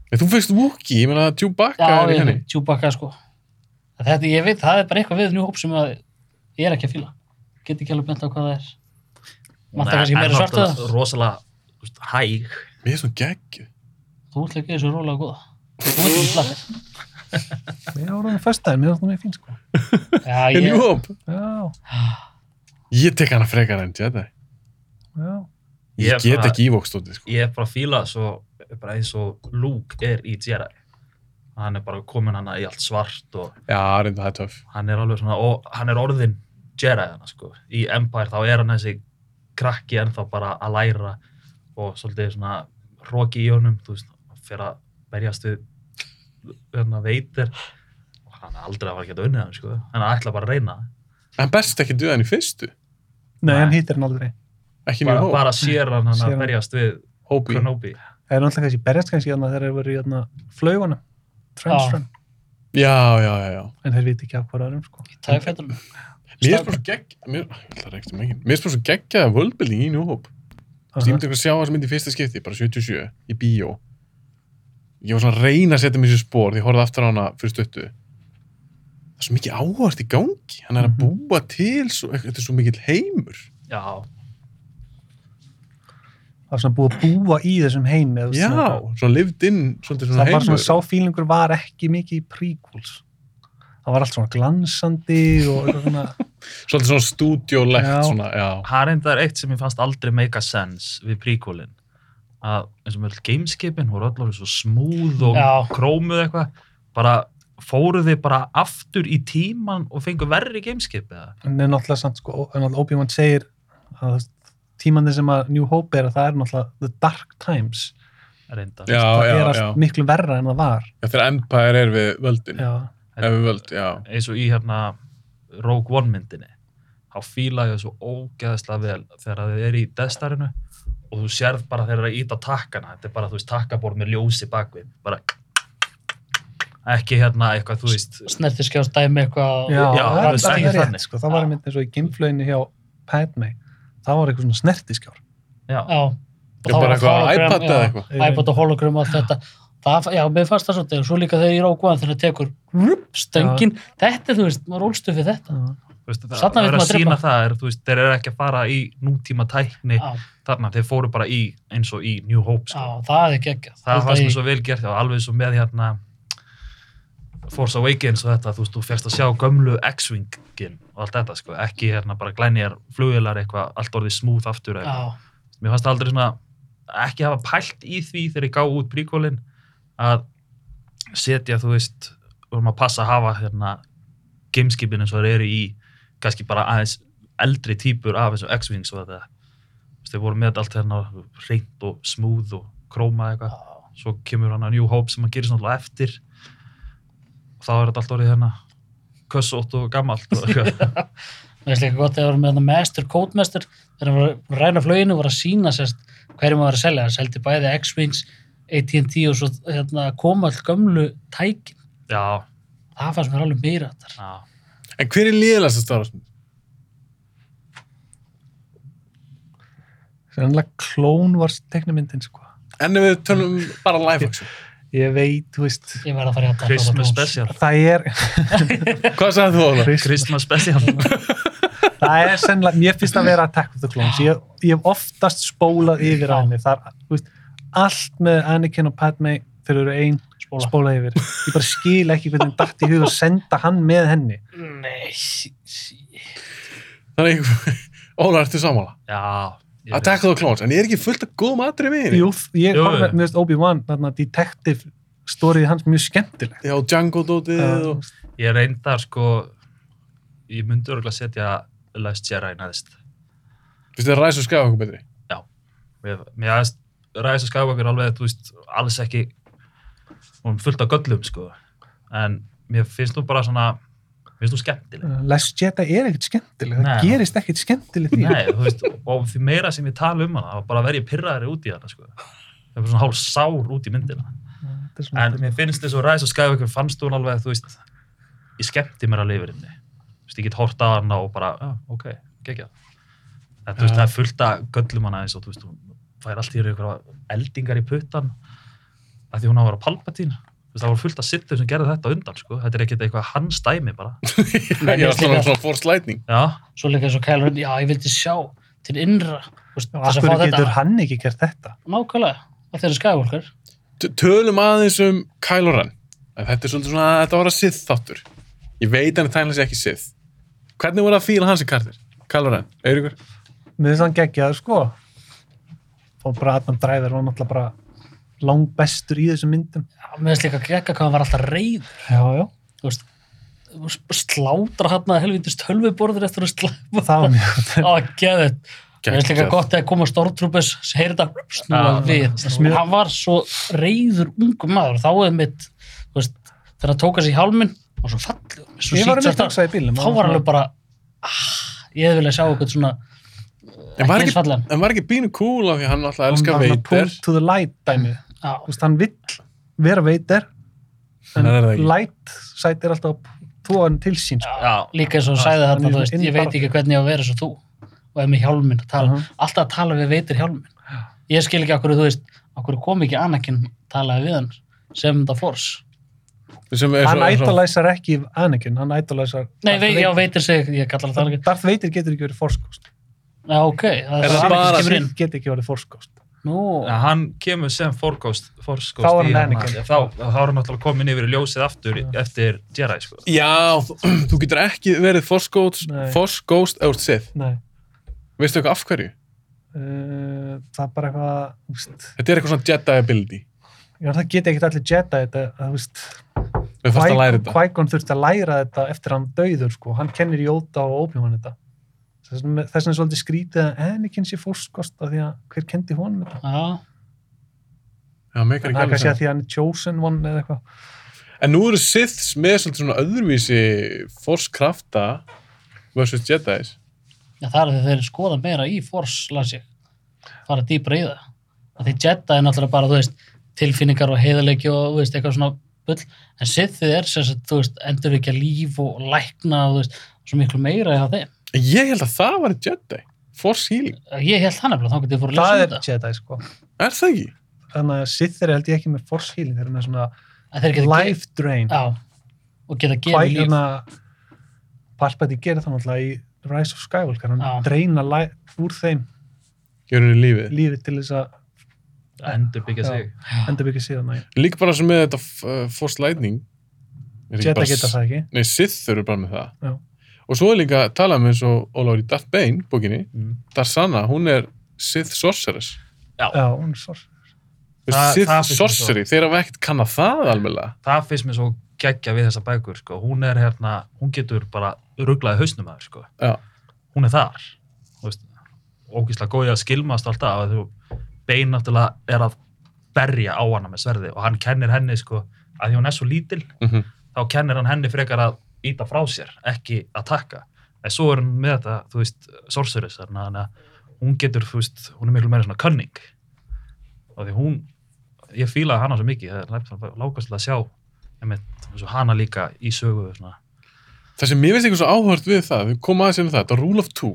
En þú fyrst Wookie, ég meina Chewbacca Já, í ég er Chewbacca, sko. Þetta, ég veit, það er bara eitthvað við New Hope sem að ég er ekki að fíla. Get ekki alveg bent á hvað það er. Vantar kannski meira svart rosalega, þú veist, hæg, Mér er svona geggju. Þú ætla ekki þessu rólega góða. Þú veit ekki. Ég var hann fyrst daginn, mér það mjög fín sko Já, En New ég, Hope, já, ég tek hana frekar en Jedi. já, Ég Ég get bara- ekki ívókstótið, sko. ég er bara að fíla svo, bara eins og Luke er í Jedi. Hann er bara komin hana í allt svart og Já, reynda það er töff. hann er alveg svona, og hann er orðin Jedi hana, sko. Í Empire þá er hann þessi krakki ennþá bara að læra og svolítið svona hróki í honum, þú veist, fyrir að berjast við hérna veitir og hann er aldrei að fara að geta unnið hann, sko. Hann ætla bara að reyna það. En best ekki duða hann í fyrstu. nei, Nei. hann hýttir hann aldrei Ekki bara, bara sér hann hann Sér að hann. berjast við. Kenobi. það er náttúrulega kannski berjast kannski að þeir eru verið í hérna flaugunum Trench Já. Já, já, já, en þeir viti ekki af hvað öðrum sko í tæfættunum. Mér er bara svo gegg... Mér, ég ætla að reykta mig ekki. Mér er bara svo geggjaða worldbuilding í ég myndi eitthvað að sjá þessa mynd í fyrsta skipti, bara 77, í bíó. Ég var svona að reyna að setja mér sér spór, því ég horfði aftur á hana fyrir stuttu. Það er svo mikið áhört í gangi. Hann er að Mhm. búa til, svo, þetta er svo mikill heimur. Já, það var svona búið að búa í þessum heimi eða þú veist, Já, svona- svona lived in, svona, það var svona sáfílingur var ekki mikið í prequels það var allt svona glansandi og eitthvað svona Svolítið svona stúdjólegt, svona, já. það er eitt sem ég fannst aldrei make a sense við prequelin að eins og með gameskipin voru allar svo smúð og Já. krómuð eitthvað bara fóru þið bara aftur í tíman og fengu verri gameskip eða? en er náttúrulega samt sko, en náttúrulega Obi-Wan segir að veist, tímandi sem að New Hope er að það er náttúrulega the dark times Reynda. Já, það já, er allt já. miklu verra en það var Já, þegar Empire er við völdin. já, Ef við völd, já. eins og í hérna Rogue One myndinni þá fíla ég svo ógeðslega vel þegar þið er í destarinu og þú sérð bara þegar það er að íta takkana þetta er bara, þú veist, takkaborð með ljósi bakvið bara ekki hérna eitthvað, þú veist Snertiskjást dæmi eitthvað. já, Já, það, það það er þannig. rétt sko, það var einmitt eins og í gimflöginni hjá Padme það var eitthvað svona snertiskjár já, Já. Og bara var eitthvað iPad eða eitthvað. iPad og hologram og allt þetta. Það, já, mér fannst það svolítið. Og svo líka þegar ég er ákvæðan þegar það tekur rup, stöngin. Þetta, þú veist, maður rólstu fyrir þetta. Veist, það, það er að sína það er, veist, þeir eru ekki að fara í nútíma tækni Já, þarna, þeir fóru bara í eins og í New Hope sko. já, það er ekki ekki. það fannst mér svo vel gert og alveg svo með hérna Force Awakens og þetta, þú veist, þú férst að sjá gömlu X-Wingin og allt þetta, sko, ekki hérna bara glænjar flugvilar eitthvað, allt orðið smúð aftur eitthvað. Já, Mér fannst aldrei svona, ekki hafa pælt í því þegar ég gá út príkólin að setja, þú veist, vorum að passa að hafa hérna gameskipin eins og þeir eru í kannski bara aðeins eldri típur af þessum X-Wings og þetta. Þeir voru með allt hérna reynd og smúð og króma eitthvað svo kemur hann að New Hope sem hann gerir svona alltaf eftir og þá er þetta allt orðið hérna kössótt og gammalt og eitthvað. Mér finnst líka gott að það voru með þarna Master Codemaster þegar hann var að ræna flöginu voru að sína sérst hverjum að vera að selja. Það seldi bæði X-Wings, AT&T og svo hérna, koma all gömlu tækin. já, Það fannst mér alveg meira þetta. já, En hver er liðast að Star Wars? Sannlega klón var teknimyndin sko. En ef við tölum bara live action. Ég veit, þú veist, Ég verð að fara í að Christmas special það er, Hvað sagði þú á það? Christmas special það er sennilega, mér finnst að vera Attack of the Clones. Ég, ég hef oftast spólað yfir á henni. Það er, þú veist, allt með Anakin og Padme, þeir eru ein, Spóla. spóla yfir. Ég bara skil ekki hvernig dætt í hug að senda hann með henni. Nei, sí, sí. Þannig, Óla, ertu sammála? Já. Attack of the Clones, en ég er ekki fullt af góðum atrið með henni. Jú, ég jú. með Obi-Wan, þarna detective storyð hans mjög skemmtilegt. Já, Django-dótið Já, og... Ég reyndar sko, ég myndi örgulega setja Last Jedi næðist. Finnst þið Rise of Skywalker betri? Mér, mér aðeins Rise of Skywalker alveg, þú veist, alls ekki, er fullt af göllum sko. En mér finnst þú bara svona, finnst þú skemmtileg. Last Jedi er ekkert skemmtileg, Nei. það gerist ekkert skemmtileg því. Nei, þú veist, og því meira sem ég tala um hana, bara verð ég pyrraðari út í hana, sko. Það er bara svona hálf sár út í myndina. Svona- En mér finnst þess að Rise of Skywalker fannst hún alveg, þú veist, ég skemmti mér að lifa henni. Þú veist, ég get hort að hana og bara, já, ok, geggjað. En þú veist, það er fullt af göllum hana eins og, þú veist, hún fær allt í eitthvað eldingar í puttan af því hún á að vera palpatín. Það var fullt af sittum sem gerði þetta undan, sko. Þetta er ekkert eitthvað hans dæmi bara. Men Já, svona, svona. Já, Svo líka eins og Ren, já, ég vildi sjá til innra, að hverju getur þetta hann ekki gert þetta? nákvæmlega, að þeirra skæðvolkar. T- Tölum aðeins um Ren. En Þetta er svolítið svona, þetta var að Sith þáttur. Ég veit hann er tæmlega ekki Sith. Hvernig voru að fíla hans í kartir? Kylo Ren, Eiríkur? Mér finnst hann geggjaður, sko. Og bara Adam Driver var náttúrulega bara langbestur í þessum myndum. Já, mér finnst líka gegga hvað hann var alltaf reyð, Já, já. þú veist, slátra hann að helvítist tölvuborður eftir að slæma Það var mjög á að geða þetta. Mér finnst líka gott að koma þetta, snúa Já, við. smjör- Hann var svo reyður ungum maður, þá er mitt, þú veist, þegar hann tók að sér í hjálminn, og svo fallið, svo Ég var að mynda í bílum. þá var alveg bara ah, ég hefði viljað sjá eitthvað svona En var ekki ekki, fallegan en var ekki bínu cool af því að hann alltaf elskar Hann var veitir. pull to the light dæmið. Veist, hann vill vera veitir, en light sæt er alltaf tóa hann til sín, sko. já. líka eins og sagði hann þarna, veist, ég veit ekki hvernig ég á að vera eins og þú og er með hjálminn að tala, Mhm. alltaf að tala við veitir hjálminn ég skil ekki okkur, þú veist, okkur kom ekki Anakin talaði við hann sem það fórs Sem er Hann idolæsar ekki Anakin, hann idolæsar... nei, vei, já, veitir sig, ég kallar það Darth Vader getur ekki verið Force Ghost. já, ok, það Er er bara- getur ekki verið Force Ghost. Nú, hann kemur sem Forghost, Forghost Þá er hann er náttúrulega komin yfir í ljósið aftur Já. eftir Jedi sko. Já, þú, getur ekki verið Ghost eða. Nei. Veistu eitthvað af hverju? Uh, það er bara eitthvað, þú veist, Þetta er eitthvað svona Jedi ability. já, það geti ekkert allir Jedi þetta, að, þú veist, Við fannst að læra þetta. Qui-Gon þurfti að læra þetta eftir hann dauður, sko, hann kennir Jóta og Obi-Wan þetta. Þess vegna er svolítið skrítið að Anakin sé Force Ghost af því að hver kendi honum þetta. já, Já, Það ekki er kannski að því að hann er chosen one eða eitthvað. En nú eru Siths með svolítið svona öðruvísi Force krafta versus Jedis. já, það er því þeir skoða meira í ég fara dýbra í það að því Jedi er náttúrulega bara, þú veist tilfinningar og heiðarleiki og, þú veist, eitthvað svona bull, en Sithið er sem sagt, þú veist, endur ekki að líf og lækna og, þú veist, svo miklu meira það þeim ég held að það var Jedi. Force healing. ég held það nefnilega, þá getið fór að Það lesa er um þetta Jedi, sko. Er það ekki? Þannig að Sith er held ég ekki með Force healing, þeir eru með svona að þeir geta life drain. já, og geta gefið líf Qui-Gon Palpatine gerir það náttúrulega í Rise of Skywalker, hann Já. dreina li- úr þeim Gjör henni lífið. lífið til þess að endur byggja Já. sig endur byggja síðan að Líka bara sem með þetta uh, Force lightning. Er ekki Jedi bara geta það ekki. Nei, Sith eru bara með það. Já. Og svo er líka talað með eins og í Darth Bane bókinni. mm. Darsana, hún er Sith Sorceress. Já, hún er svo. Þú veist, Það- Sith það Sorcery, þeir hafa ekkert kannað það alveg. það finnst mér svo geggja við þessa bækur sko. hún er hérna, hún getur bara rugglaði hausnum að þér sko. Já. hún er þar ógíslega góðið að skilmast alltaf að bein náttúrulega er að berja á hana með sverði og hann kennir henni sko, að því hún er svo lítil Mm -hmm. þá kennir hann henni frekar að íta frá sér, ekki að taka en svo er hann með þetta, þú veist sorceress, þannig að hún getur þú veist, hún er miklu meira svona cunning og því hún ég fílaði hana svo mikið, það er lákast að sjá einmitt, eins og hana líka í sögu svona. Það sem mér finnst eitthvað svo áhört við það, við komum aðeins inn á það, þetta er Rule of Two.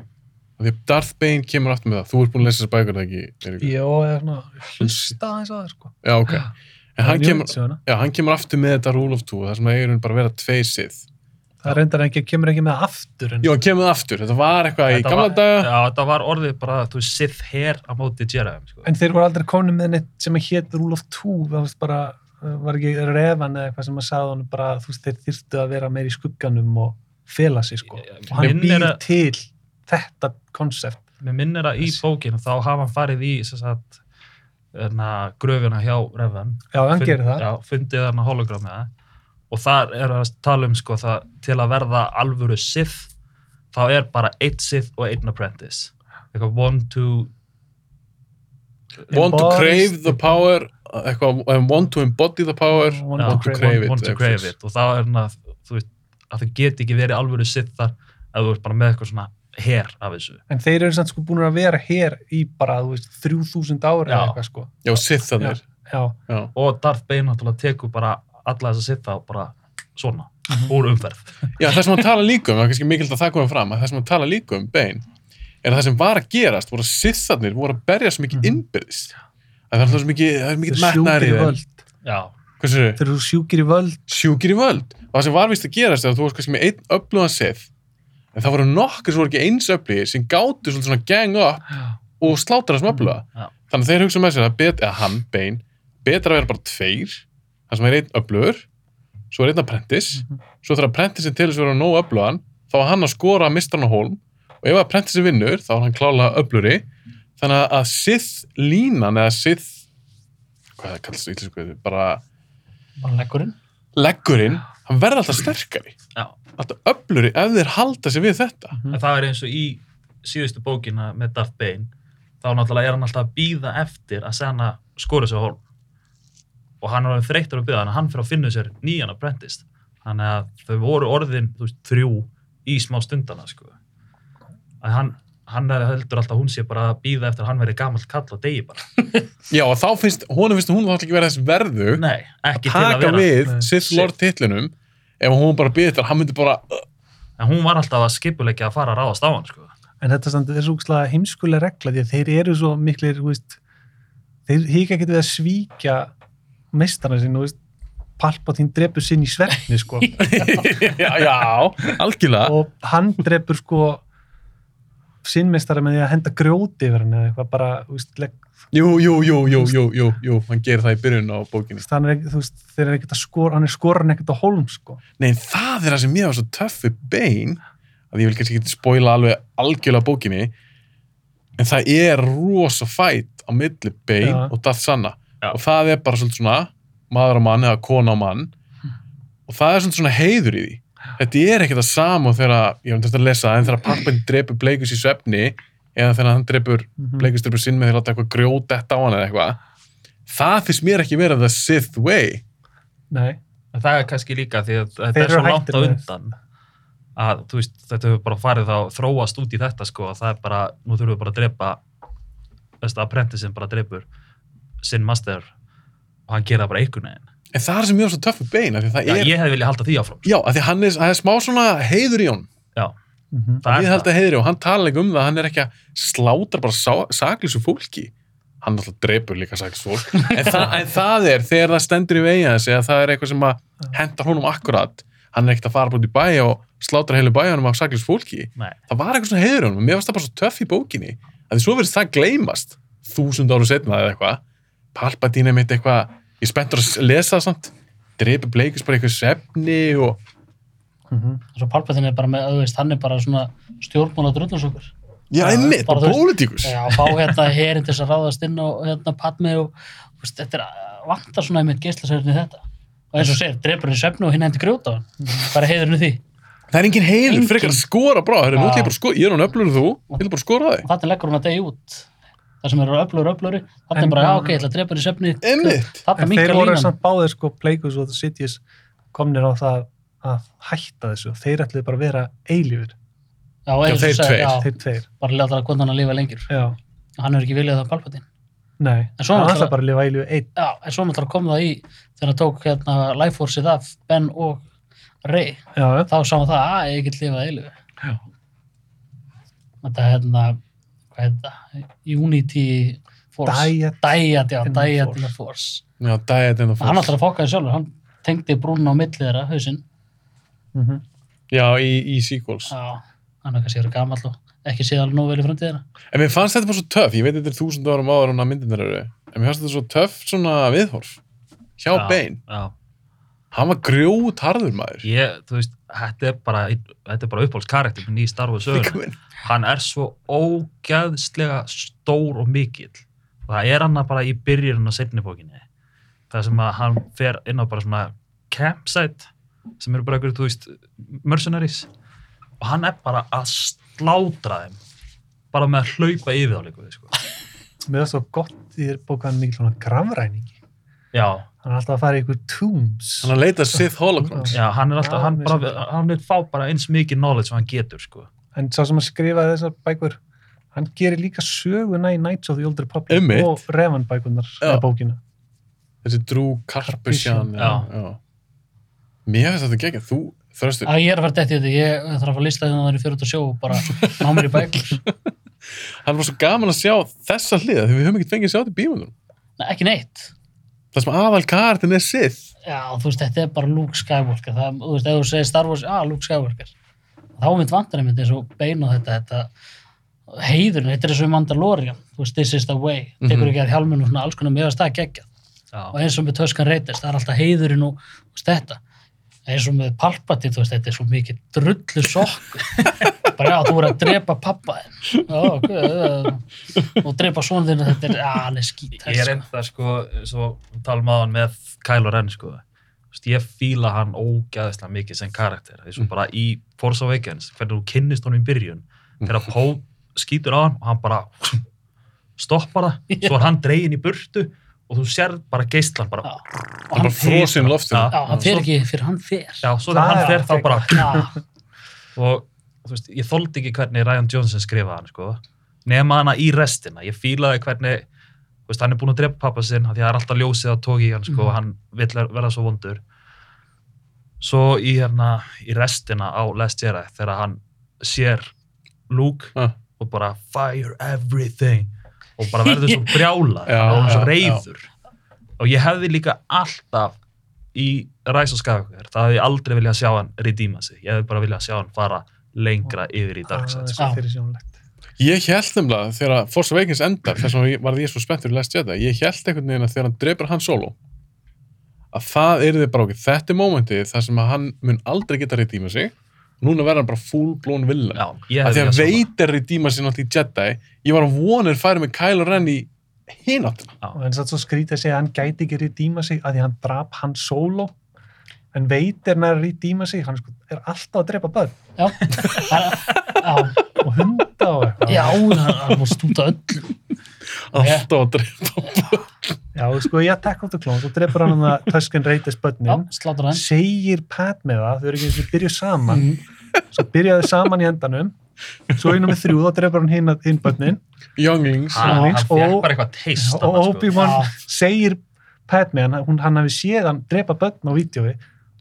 Af Því að Darth Bane kemur aftur með það. Þú ert búin að lesa þessar bækur, það ekki? Jó, eða svona hlusta aðeins að það, sko. Já, ok. En hann kemur, já, hann kemur aftur með þetta Rule of Two, það sem eigin bara að vera tveir sið. Það reyndar ekki, kemur ekki með aftur. En hann kemur það aftur. Þetta var eitthvað í Þetta gamla var, daga. já, þetta var orðið bara, þú veist, Sith her á móti Jedi sko. En þeir voru aldrei komin með neitt sem að hétt Rule of Two, það var bara var ekki Revan eða eitthvað sem að sagði honum bara þú veist, þeir þyrftu að vera meir í skugganum og fela sig sko og hann býr að- til þetta konsept Mér minnir að í bókinu þá hafa hann farið í sem sagt, hérna, gröfuna hjá Revan já, hann gerir það Já, fundið það og þar er að tala um sko það til að verða alvöru Sith þá er bara eitt Sith og einn apprentice. Eitthvað one to Want to crave the power, eitthvað, want to embody the power, Want Já, want to crave it. want to crave it. Og þá er að þú veist að það geti ekki verið alvöru Sith þar ef þú ert bara með eitthvað svona her af þessu. En þeir eru samt sko búin að vera hér í bara, þú veist, 3000 ári eða eitthvað sko. Já, Sithanir. já, Já. og Darth Bane náttúrulega tekur bara alla þessa Sitha og bara svona Mhm. úr umferð Já, það sem hann tala líka um, það er kannski mikild að það komið fram, að það sem hann tala líka um, Bane, er að það sem var að gerast, voru að Sithanir voru að berja svo mikið Mhm. innbyrðis. Það er alltaf svo mikið, það er mikið sjúkir í þeim. þeir eru sjúkir í völd Sjúkir í völd. Og það sem var vist að gerast er að þú varst kannski með einn öflugan Sith, en það voru nokkur sem voru ekki eins öflugir sem gátu svolítið svona gang up og slátra þessum öfluga. Já. Þannig að þeir hugsa með sér að bet, eða hann, Bane, betra að vera bara tveir, það sem er einn öflugur, svo er einn apprentice, Mhm. svo þarf apprentice til þess að vera nóg öflugan, þá var hann að skora mistarna hólm og ef apprentice vinnur, þá er hann klálega öfluri, þannig að Sith línan eða Sith, hvað það kallast í íslensku, bara bara leggurinn. leggurinn, hann verður alltaf sterkari, já alltaf öfluri ef þeir halda sig við þetta. Mhm. En það er eins og í síðustu bókina með Darth Bane þá náttúrulega er hann alltaf að býða eftir að Senna skora sig á hólm og hann alveg þreyttur að býða þannig að hann fyrir að finna sér nýjan apprentice þannig að þau voru orðin veist, þrjú í smá stundana sko. að hann, hann heldur alltaf að hún sé bara að býða eftir að hann verði gamall kall og degi bara Já, og þá finnst, honum finnst hún þá ekki vera þess verðu nei, ekki til að taka við. Sith Lord titlunum ef hún bara býði þetta, hann myndi bara en hún var alltaf að skipuleggja að fara að ráðast á hann sko. en þetta samt er svo úkslega heimskulega regla því að þeir eru svo miklir veist, þeir híka ekki við að svíkja meistarna sín og veist, Palpatine drepur sinn í svefni sko. Já, já, algjörlega. Og hann drepur sko sinnmeistara með því að henda grjóti yfir hann eða eitthvað bara, veist, legg, jú, jú, jú, jú, jú, jú, jú, hann gerir það í byrjun á er, ekki- þú veist, þeir eru ekkert að skora hann er skoran ekkert á hólm sko. Nei, það er það sem ég var svo töff við Bane að ég vil kannski ekki spoila alveg algjörlega bókinni en það er rosa fætt á milli Bane Já. og Darth Sanna. Og það er bara svolítið svona maður á mann eða kona á mann. Og það er svolítið svona heiður í því. Þetta er ekkert að sama og þegar ég var að lesa það, en þegar pappin drepur bleikus í svefni eða þegar hann drepur Mhm. bleikus drepur sinn með því að láta eitthvað grjót þetta á hann eða eitthvað. Það finnst mér ekki vera the Sith way. Nei, En það er kannski líka því að þetta Þeir er svo langt á undan að þú veist, þetta hefur bara farið þá þróast út í þetta sko og það er bara, nú þurfum við bara að drepa veist, apprenticein bara drepur sinn master og hann gera bara einhvern veginn. en það er sem ég var svo töff við bein af því að það Já, er, ég hefði viljað halda því áfram. já, af því að hann er, það er smá svona heiður í honum. Já, mm það ég er held það. að heiður í og hann tala ekki um það hann er ekki að slátra bara sá, saklísu fólki. Hann alltaf drepur líka saklísu fólk. En, það, en það er þegar það stendur í vegi hans eða það er eitthvað sem að hendar honum akkurat. Hann er ekkert að fara búin í bæ og slátra heilu bæjanum af saklísu fólki. Nei, það var eitthvað svona heiður í honum og mér varst það bara svo töff í bókinni. Að því svo verðist það gleymast þúsund áru setna eða eitthvað Palpatine mitt eitthvað ég er spenntur að lesa það samt dreipur bleikus bara eitthvað svefni og -hmm. Svo Palpatine er bara með, veist, hann er bara svona stjórnmála drullasokkur. já, einmitt, bara bara pólitíkus Já, fá hérna herin til þess að ráðast inn og hérna Padme og, veist, þetta er vantar svona einmitt geislasverðin í þetta. Og eins og segir, drepur henni svefnu og hinn hendi grjóta er heiðurinn í því? það er engin heilu, Engin. frekar skora brá Heru, nú, Já. ætla ég, bara skora, ég er hún öflur þú ég vil bara skora þig þannig leggur hún að degi út. Það sem eru öflur, öfluri. Þannig er bara, já, ok, ég ætla að drepa henni svefni. Einmitt. Þannig en mingar þeir voru línan. samt báðir sko Pleikus og The Sidious komnir á það að hætta þessu þeir ætluðu bara að vera eilífur Já, Já, eins og þeir segir, tveir. já, þeir tveir, bara láta það hann að lifa lengur. já, Hann er ekki viljað það Palpatine. nei En svo hann náttúrulega- ætla bara að lifa eilífur einn Já, en svo náttúrulega kom það í þegar hann tók hérna Life Force-ið af Ben og Rey. Þá sáum það að ég get lifað eilu. Já. Þetta hérna, heit það? Unity Force. Dyad Dyad, já, Force. in the Force. já, diet in the Hann force ætlar að fokka þið sjálfur, hann tengdi brúnna á milli þeirra, hausinn. mm já, í, í sequels Já, hann er kannski verið gamall og ekki séð alveg nóg vel í framtíðina. en mér fannst þetta bara svo töff, ég veit þetta er þúsund árum áður en að myndin eru en mér fannst þetta svo töff svona viðhorf hjá Já, Bane. Já, Hann var grjót harður maður. ég, þú veist, þetta er bara, þetta er bara uppáhaldskarakter með ný Star Wars Líka sögur. minn. Hann er svo ógæðslega stór og mikill. Og það er hann bara í byrjun á setni bókinni. Það sem að hann fer inn á bara svona campsite sem eru bara einhverju, þú veist, mercenaries. Og hann er bara að slátra þeim. Bara með að hlaupa yfir þá líka, sko. Mér er svo gott í þér bók hann mikil svona grafræningi. Já, Hann er alltaf að fara í ykkur tombs. Hann að leita Sith Holocrons. já, hann er alltaf, Já, hann bara, finnst hann vil fá bara eins mikið knowledge sem hann getur, sko. En sá sem að skrifa þessar bækur, hann gerir líka söguna í Knights of the Old Republic Einmitt. og Revan bækunar, eða bókina. Þessi Drew já. Mér finnst þetta geggjað. Þú, þröstur, að ég er að fara dætt í þetta, ég þarf að fara að lista þegar það er fyrir út að sjó og bara ná mér í bækur. hann var svo gaman að sjá þessa hliða því við höfum ekkert fengið að sjá þetta í bíómyndunum. Nei, ekki neitt. Það sem aðal kartin er Sith. Já, þú veist, þetta er bara Luke Skywalker. Það, þú veist, ef þú segir Star Wars, já, Luke Skywalker. Þá mynd vantar einmitt eins og bein og þetta, þetta heiðurinn, þetta er eins og Mandalorian. Þú veist, this is the way. Tekur Mhm. ekki að hjálminu og svona alls konar meðast það geggjað. Já, Og eins og með Tuscan Raiders, það er alltaf heiðurinn og veist, þetta. Eins og með Palpatine, þú veist, þetta er svo mikið drullu sokk. bara já, þú voru að drepa pappa og drepa svona þinn, þetta er, er skít. ég er enda, sko, svo talum hann með Kylo Ren, sko. Ég fíla hann ógæðislega mikið sem karakter. Það er svo bara í Force Awakens, hvernig þú kynnist honum í byrjun, þegar Poe skýtur á hann og hann bara stoppar það, svo er hann dregin í burtu og þú sér bara geistlan bara, Já. Er bara frosin loftinu. Já. Já, hann fer ekki fyrir hann fer. já, svo þegar hann er fer þá bara og þú veist, ég þoldi ekki hvernig Ryan Johnson skrifaði hann, sko nema hana í restina, ég fílaði hvernig þú veist, hann er búin að drepa pappa sinn af því að það er alltaf ljósið að tóki hann, sko Mhm. og hann vill ver- verða svo vondur svo í hérna í restina á Last Jedi þegar hann sér Luke Ah. og bara fire everything og bara verður svo brjála Já, og svo já, reyður og ég hefði líka alltaf í Rise of Skywalker það hefði ég aldrei viljað sjá hann redeema sig. Ég hefði bara viljað sjá hann fara lengra yfir í Það Darkseid er sko. Ég held nefnilega þegar Force Awakens endar, þess vegna var ég svo spenntur í Last Jedi, ég held einhvern veginn að þegar hann drepur hann solo, að það er þið bara okkur, þetta er mómentið þar sem að hann mun aldrei geta redeema sig, og núna verður hann bara full blown villain. Já, ég Af því að veit er redeema sig náttúrulega í Jedi, ég var að vonir færi með Kylo Ren í hináttina. Og en satt svo skrítið að segja að hann gæti ekki rýdíma sig að því hann drap hann solo en veit er nær rýdíma sig hann sko, er alltaf að drepa börn já, og hunda og eitthvað já, hann hann var stúta öll. Alltaf að drepa. Já, sko, í Attack of the Clones og drepur hann að Raiders Já, börnin segir Pat með það, þau eru ekki eins og byrjuð saman Mhm. svo byrjaðu saman í endanum svo einu með þrjú, þá drepur hann hinn, hinn börnin Younglings. Ah. og- sko. Obi-Wan segir Pat með hann, hún, hann hafi séð hann drepa börn á vídjói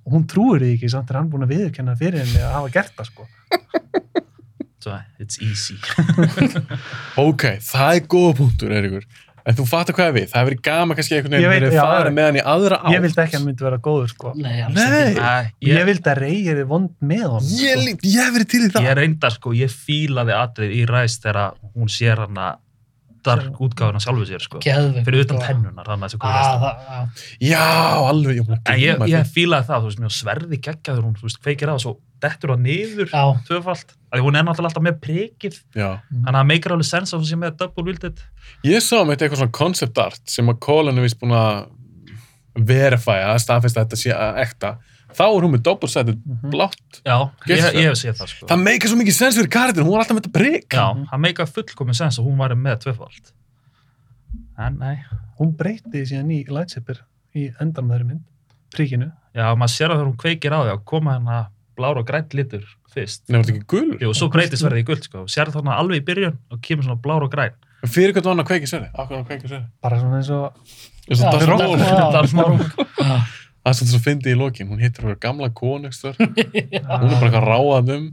og hún trúir því ekki samt er hann búin að viðurkenna fyrir henni að hafa gert það sko Svo, it's easy Ok, það er góða punktur, Eiríkur. En þú fattar hvað við, það hefur verið gaman kannski einhvern veginn já, farið já. með hann í aðra átt. ég vildi ekki að hann myndi vera góður sko Nei, Nei. Æ, ég, ég, vildi að reyja þið vond með sko. Ég, lí- ég hef verið til í það. ég reynda sko, ég fílaði atrið í ræst þegar hún sér hann að dark útgáfuna sjálfu sér sko. Geðveikt. fyrir utan sko. pennunar hann að þessu Ah, já. Alveg, ég að ég, fílaði það, þú veist, mjög sverði geggjaður hún, þú veist, feikir á og svo dettur það niður tvöfalt, að hún er náttúrulega alltaf með prikið, Já. þannig að það meikar alveg sens að hún sé með double wielded. Ég sá um þetta eitthvað svona concept art sem að Colin er vist búin að verifæja, að staðfesta að þetta sé að ekta. Þá er hún með double-sided Mhm. blátt. Já, ég, ég hef séð það, sko. Það meikar svo mikið sens fyrir karakterin, hún var alltaf með þetta prigg. Já, það meikar fullkomin sens að hún væri með tvöfalt. En nei, hún breyti síðan í lightsaber í endan með þeirri mynd príkinu já, maður sér að blár og grænt litur fyrst. Nei, var þetta ekki gulur? Jú, svo breytist verði í guld, sko. Sér þarna alveg í byrjun og kemur svona blár og græn. En fyrir hvað var hann að kveiki sverði? Akkur hann að kveiki sverði? bara svona eins og Eins og. Já. Það er svona svo fyndið í lokin. Hún hittir fyrir gamla konungstur. Hún er bara eitthvað ráðað um.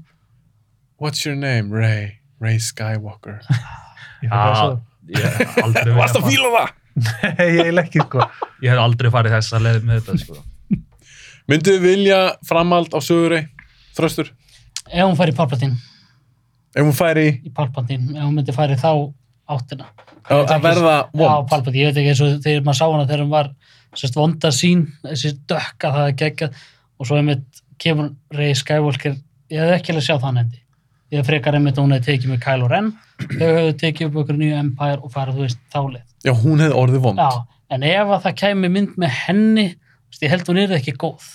What's your name? Ray. Ray Skywalker. Já, ég hef aldrei Varst að það? svo, ég er ekki sko Ég hef aldrei farið þess að leiði með þetta, sko. Myndu þið vilja framhald á sögurei? Þröstur? Ef hún færi í Palpatine, Ef hún færi í... í Palpatine, ef hún myndi færi þá áttina Að að verða Já, vond. Palpatine, ég veit ekki eins og þegar maður sá hana þegar hún var sérst vonda sín, þessi dökka það er geggjað og svo einmitt kemur Rey Skywalker, ég hef ekki alveg sjá þann endi. Ég frekar einmitt að hún hefði tekið með Kylo Ren, þau hefðu tekið upp okkur nýju Empire og farið, þú veist, þálið. Já, hún hefði orðið vond. Já, en ef að það kæmi mynd með henni, ég held hún er ekki góð.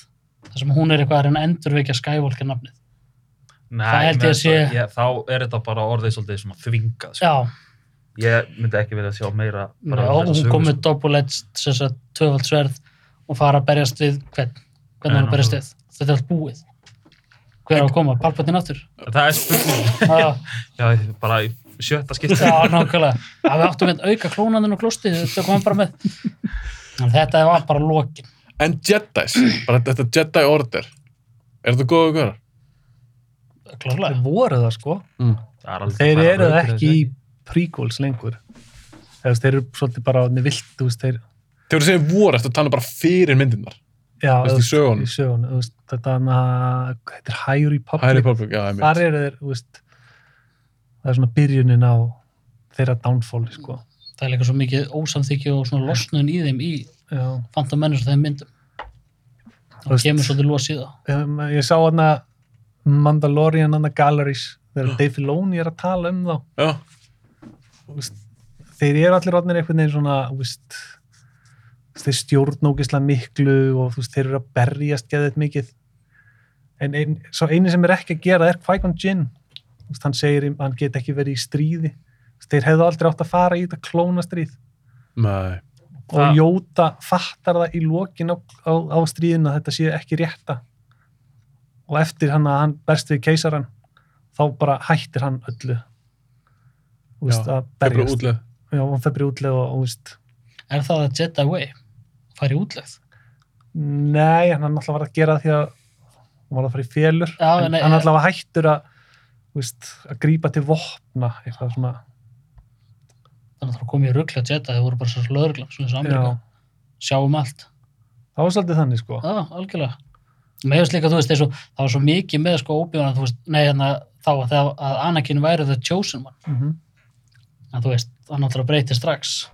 Það sem hún er eitthvað að reyna að endurvekja Skywalker nafnið. Nei, Það held ég að sé- ég, þá er þetta bara orðið svolítið svona þvingað sko. Já, ég myndi ekki vilja sjá meira bara já um hún kom með sko. að tvöfald sverð og fara að berjast við hvern, hvernig hann að berjast við. Þetta er allt búið. Hver á að koma? Palpatine aftur? það er spurning bara í sjötta skipti Já, nákvæmlega. Já, við áttum með auka klónaninn og klósti, þetta kom bara með. Þetta var bara lokin. En Jedis, bara þetta Jedi Order, er þetta góð að gera? Þeir Klárlega. voru það sko. Mm. Það er alveg Þeir bara eru rökrétt, ekki í prequels lengur. Veist, þeir eru svolítið bara orðnir vilt, þú veist, þeir, Þegar þú segir voru, eftir að tala bara fyrir myndirnar. já, Veist, í þú veist, sögunum. í sögunum, þú veist, þetta hana, hvað heitir High Republic, High Republic, já, ég þar eru þeir, þú veist, það er svona byrjunin á þeirra downfall, sko. Það er líka svo mikið ósamþykju og svona losnun í þeim í Já, Phantom Menace og þeim myndum. Það kemur svolítið los í það. um, ég sá hana Mandalorian hana Galleries, þegar Dave Filoni er að tala um þá, veist, þeir eru allir orðnir einhvern veginn svona, veist, þeir stjórnókislega miklu og veist, þeir eru að berjast geðið mikið. En ein, svo eini sem er ekki að gera er Qui-Gon Jinn. Hann segir að hann get ekki verið í stríði. Þeir hefðu aldrei átt að fara í þetta klónastríð. nei. Og Það- Jóta fattar það í lokin á, á, á stríðinu að þetta sé ekki rétta. Og eftir hann að hann berst við keisaran, þá bara hættir hann öllu. Þú veist, að berjast. Já, hann febri útleð og, og þú veist, Er það að Jedi Way? Fari útlegð? nei, hann er alltaf var að gera það því að hann var að fara í félur. Já, en nei, hann eh, alltaf var hættur að, þú veist, að grípa til vopna, eitthvað svona. Þannig að það komið í ruggla Jedi, þau voru bara svo lögreglan, svona Já, Ameríka. Sjáum allt. það var svolítið þannig, sko. Já, algjörlega. Mér hefst líka, þú veist, og það var svo mikið með sko óbjörna, þú veist, nei, hérna, þá að, að Anakin væri the chosen one, Mm en þú veist, hann náttúrulega breyti strax,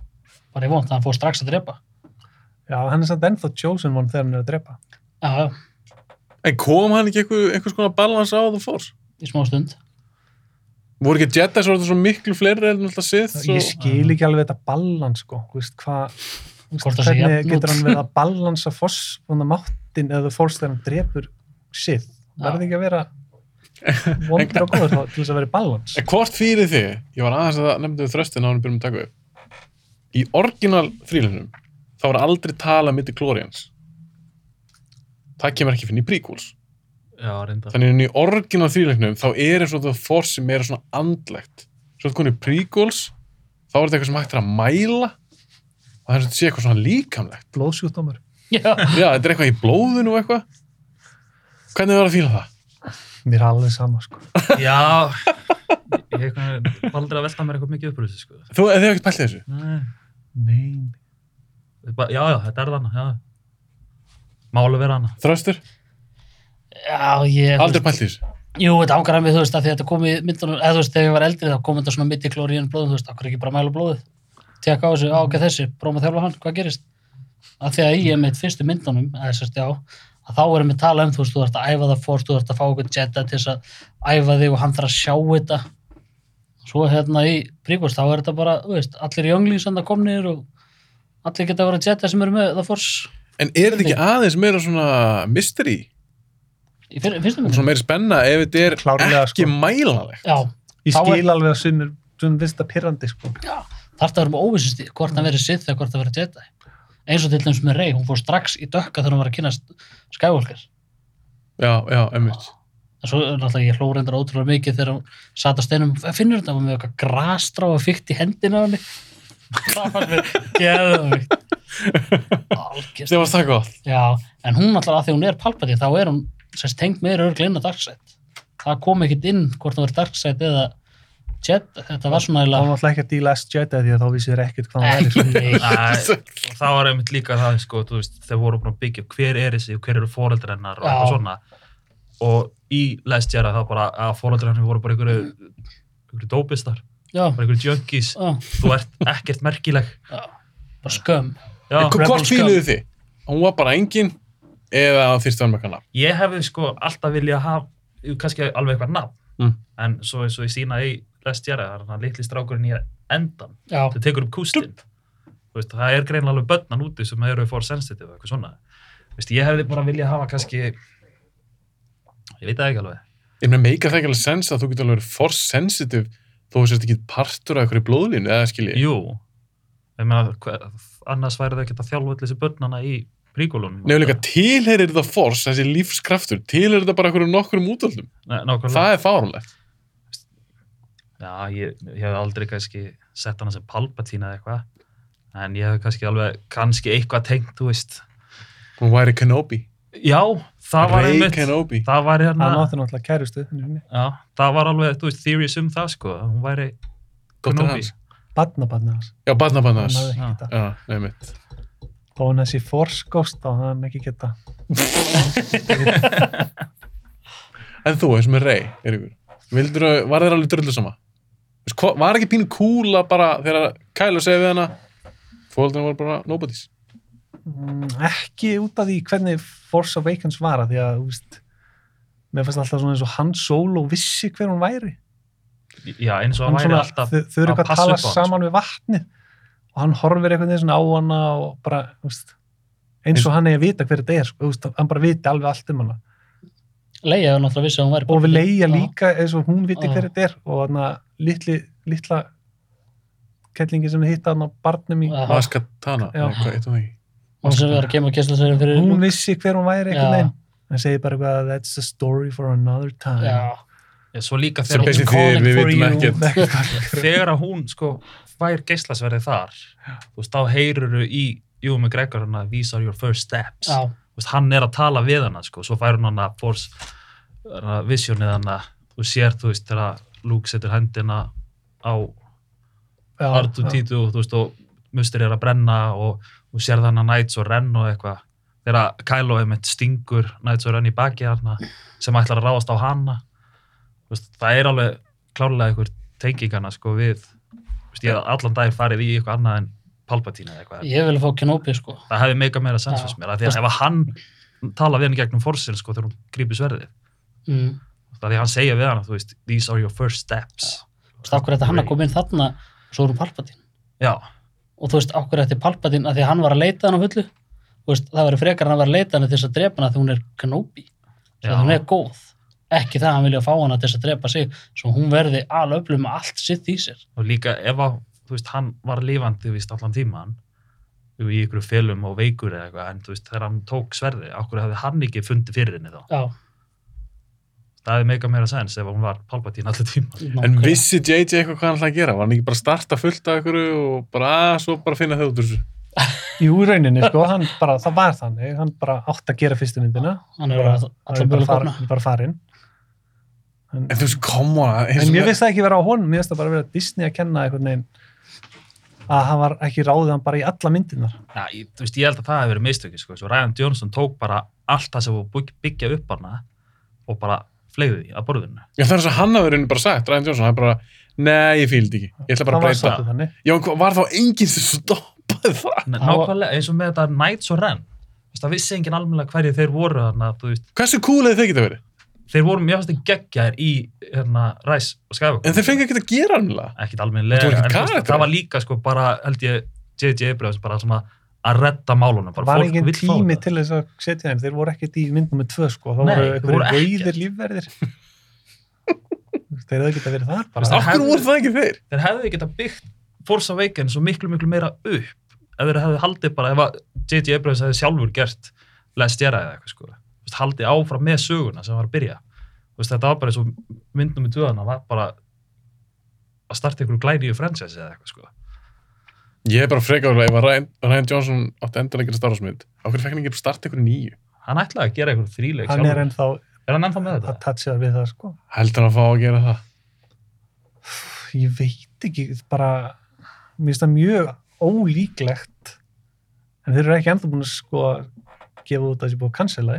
bara í vond, hann fór strax að drepa. Já, hann er samt ennþá chosen one þegar hann er að drepa. Já, já, En kom hann ekki eitthvað, einhvers konar balans á The Force? í smá stund. Voru ekki Jedis orðið svo miklu fleiri en alltaf Sith? Ég og- skil ekki alveg þetta balans, sko, hvernig getur hann verið að balansa máttin eða fórst þegar hann drepur sið. Verði ekki að vera vondur og góður þá til þess að vera í balans. En hvort fyrir þig, ég var aðeins að það nefndi við þröstin á hann byrjum að taka upp. Í orginal þrílunum, þá var aldrei talað mitt Glorians. Það kemur ekki fyrir í prequels. Já, reynda Þannig að í orginal þrílunum, þá er eins og það force sem er svona andlegt. Svo konið prequels, þá er þetta eitthvað sem hægt er að mæla og það er svona að sé eitthvað svona líkamlegt. Blóðsjúkdómur. Já, Já, þetta er eitthvað í blóðinu og eitthvað. Hvernig var að fíla það? Mér er alveg sama, sko. já, ég var aldrei að velta mér eitthvað mikið upp úr þessu sko. Þú hefði ekkert pælt þessu? Nei, Nei. já, já, þetta er þannig já. málu vera hana Þröstur? Já, ég... Aldrei pælt í þessu? Jú, þetta ákvæða mig, þú veist, að því að þetta kom í myndunum, eða þú veist, þegar ég var eldri, þá kom þetta svona mitt í klóriðin blóðum, þú veist, okkur ekki bara mæla blóðið. Tekka á þessu, á, ok, þessi, prófum að þjálfa hann, hvað gerist? Að því að í einmitt fyrstu myndunum, eða sérst, já, að þá erum við tala um, þú veist, þú ert að æfa það fórst, þú ert að fá okkur jetta til þess að æfa þig og hann þarf að sjá þetta. Svo hérna í príkvist, þá er þetta bara, þú veist, allir younglings sem það komnir og allir geta að vera jetta sem eru með það fórst En er þetta ekki aðeins meira svona mystery? Fyrstu Svona myndunum. meira spenna ef þetta er Klárlega, ekki sko. mælanlegt? Já, Ég Þá er- skil alveg að sumir finnst það pyrrandi, sko. þarf það að vera með óvissust hvort hann verið Sith eða hvort það verið Jedi eins og til dæmis með Rey, hún fór strax í dökka þegar hún var að kynast Skywalker Já, já, emmitt. en svo er náttúrulega ég hló reyndar ótrúlega mikið þegar hún sat á steinum, finnur þetta með eitthvað grastrá og fykt í hendina á henni það var mér algjörst Það var það gott. já, en hún náttúrulega að því hún er palpati þá er hún sérst tengt meira örglega inn á Darkseid. Það kom ekkit inn hvort hún verið Darkseid eða Jedi, þetta var svona Það var eiginlega náttúrulega ekki að díla S-Jedi því að þá vissi þér ekkert hvað það Æ, og það var einmitt líka það sko, þú veist, þeir voru búin að byggja hver er þessi og hver eru foreldrar hennar og Já. eitthvað svona. Og í Last Jedi það bara að foreldrar hennar voru bara einhverju, einhverju dópistar Já, bara einhverjum junkies, já, þú ert ekkert merkileg. Já. Bara skömm. Hvort fíluðu þið? Hún var bara engin eða með kannar? ég hefði sko alltaf viljað hafa kannski alveg eitthvað nafn. Mm. en svo eins og ég sína í Lest Jara, það er hann litli strákurinn í endan Já, það tekur upp kústinn. Það er greinlega alveg börnan úti sem eru for sensitive eitthvað svona. Þú veist, ég hefði bara viljað hafa kannski ég veit það ekki alveg. Ég meina meika það ekki alveg sens að þú getur alveg verið force sensitive þó þú sérst ekki partur af einhverju blóðlínu eða skilji. jú, ég meina hva, annars væri það ekki að þjálfa allir þessi börnana í príkólunum Nefnir líka tilheyrir það force, þessi lífskraftur, tilheyrir það bara einhverjum nokkrum útöldum. Nei, nákvæmlega. Það er fáránlegt. Já, ég, ég hef aldrei kannski sett hana sem Palpatine eða eitthvað en ég hef kannski alveg kannski eitthvað tengt, þú veist Hún væri Kenobi. Já, það var Rey einmitt Kenobi. það var hérna hann átti náttúrulega kærustu já, það var alveg, þú veist, theories um það sko, hún væri Kenobi. badna badna hans Já, barna barna hann hans. hafði ekki Já. geta Já, nefnitt. Þó hann þessi forskóst þá hafði hann ekki geta En þú, eins og með Rey, er. Vildur, var þeir alveg drullu sama? Var ekki pínu að bara, þegar Kylo segi við hana, fóldurinn voru bara nobodies. Mm, ekki út af því hvernig Force Awakens var að því að þú veist, mér fannst alltaf svona eins og Han Solo vissi hver hún væri já, eins og Hann væri alltaf þau, þau eru að eitthvað að passa tala upp á saman við vatnið og hann horfir eitthvað svona á hana og bara, veist eins og hann eigi að vita hver þetta er sko, veist, hann bara viti alveg allt um hana. Leia hefur náttúrulega vissi að hún væri og við leia líka eins og hún viti hver þetta er og hann litli, litla kettlingi sem hitta hann á barnum í hvað eitthvað að fyrir hún vissi hver hún væri einhvern veginn. Hann segir bara eitthvað that's a story for another time. Já, Já, svo líka þegar, hún, you. þegar að hún sko fær geislasverðið þar þú veist, þá heyrur í Júi McGregor hana, these are your first steps. Já, Þú veist, hann er að tala við hana sko, svo fær hún hana force hana, visionið hana þú sér, þú veist, þegar Luke setur hendina á Já, R2-D2 og þú veist, og mustur er að brenna og þú sér þannig að Knights og Ren og eitthvað. Þegar Kylo einmitt stingur Knights og Ren í baki hana sem ætlar að ráðast á hana. Þú veist, það er alveg klárlega einhver tengingana sko við veist, ég hef allan dag farið í eitthvað annað en Palpatine eða eitthvað ég vil fá Kenobi sko. það hefði meika meira sens fyrst mér því að ef hann tala við hann gegnum forsin sko þegar hún grípur sverðið Mm. það er því að hann segja við hann þú veist, these are your first steps Þú veist, okkur þetta hann að koma inn þarna svo er hún Palpatine. já, Og þú veist, okkur þetta Palpatine að því að hann var að leita hann á fullu. Þú veist, það verður frekar hann að vera að leita hann til þess að drepa hann því hún er Kenobi. Ekki það að hann vilja fá hana til þess að drepa sig svo hún verði alöflum með allt sitt í sér. og líka ef að, þú veist, hann var lifandi þú veist, allan tíman í ykkur felum og veikur eða eitthvað en þú veist, þegar hann tók sverði, okkur hefði hann ekki fundið fyrir henni þá. Já, Það hefði meika meira sens ef hún var Palpatine allan tíman. En vissi JJ eitthvað hvað hann ætlaði að gera? Var hann ekki bara að starta fullt af ykkur og bara að svo bara finna þau út úr þessu? Jú, í rauninni, sko, hann bara, það var þannig, hann bara átt að gera fyrstu myndina. Hann er bara, bara bara farinn. En, En þú veist, eins en mér finnst það ekki vera á honum, mér finnst það bara vera Disney að kenna einhvern veginn að hann var ekki ráðið hann bara í alla myndinar. Já, ég, þú veist, ég held að það hefði verið mistökið, sko. Svo Ryan Johnson tók bara allt það sem var bygg- byggja upp hana og bara flegði því að borðinu. Já, það er svo hann hafði rauninni bara sagt, Ryan Johnson, hann bara, nei, ég fíldi ekki. Ég ætla bara hann að breyta. þannig. Já, var þá enginn sem stoppaði það? Hann Nákvæmlega eins og með þetta Knights og Ren. Þú veist, það vissi enginn almennilega hverju þeir voru þarna, þú veist, Hversu cool hefði þeir geta verið? Þeir voru mjög fannst geggjaðir í hérna, Rise og Skywalker. En þeir fengi ekki að gera ekki þú veist, karakterar. það var líka sko bara, held ég, J.J. Abrams bara svona að redda málunum, bara var fá tími til þess að setja þeim, þeir voru ekkert í mynd nummer tvö, sko, þá Nei, voru ekkert. veiðir lífverðir. þeir hefðu getað verið þar Veist, bara. það- Akkur voru það ekki þeir? Þeir hefðu geta byggt Force Awakens svo miklu, miklu meira upp ef þeir hefðu haldið bara, ef að J.J. Abrams hefði sjálfur gert Last Jedi eða eitthvað sko, veist, haldið áfram með söguna sem var að byrja. Þú veist, þetta var bara eins og myndum með döðana var bara að starta einhverju glæníu franchise eða eitthvað sko. Ég er bara frekar ef að Ryan, Ryan Johnson átti endan að gera starfsmynd. Áhverju fekk hann ekki bara starta ykkur nýju? Hann ætlaði að gera einhverju þríleik Hann er ennþá Er hann ennþá með að þetta? toucha við það, sko. Heldur hann að fá að gera það? Ég veit ekki, bara, mér finnst það mjög ólíklegt, en þeir eru ekki ennþá búin að, sko, gefa út að þessi búið að cancela.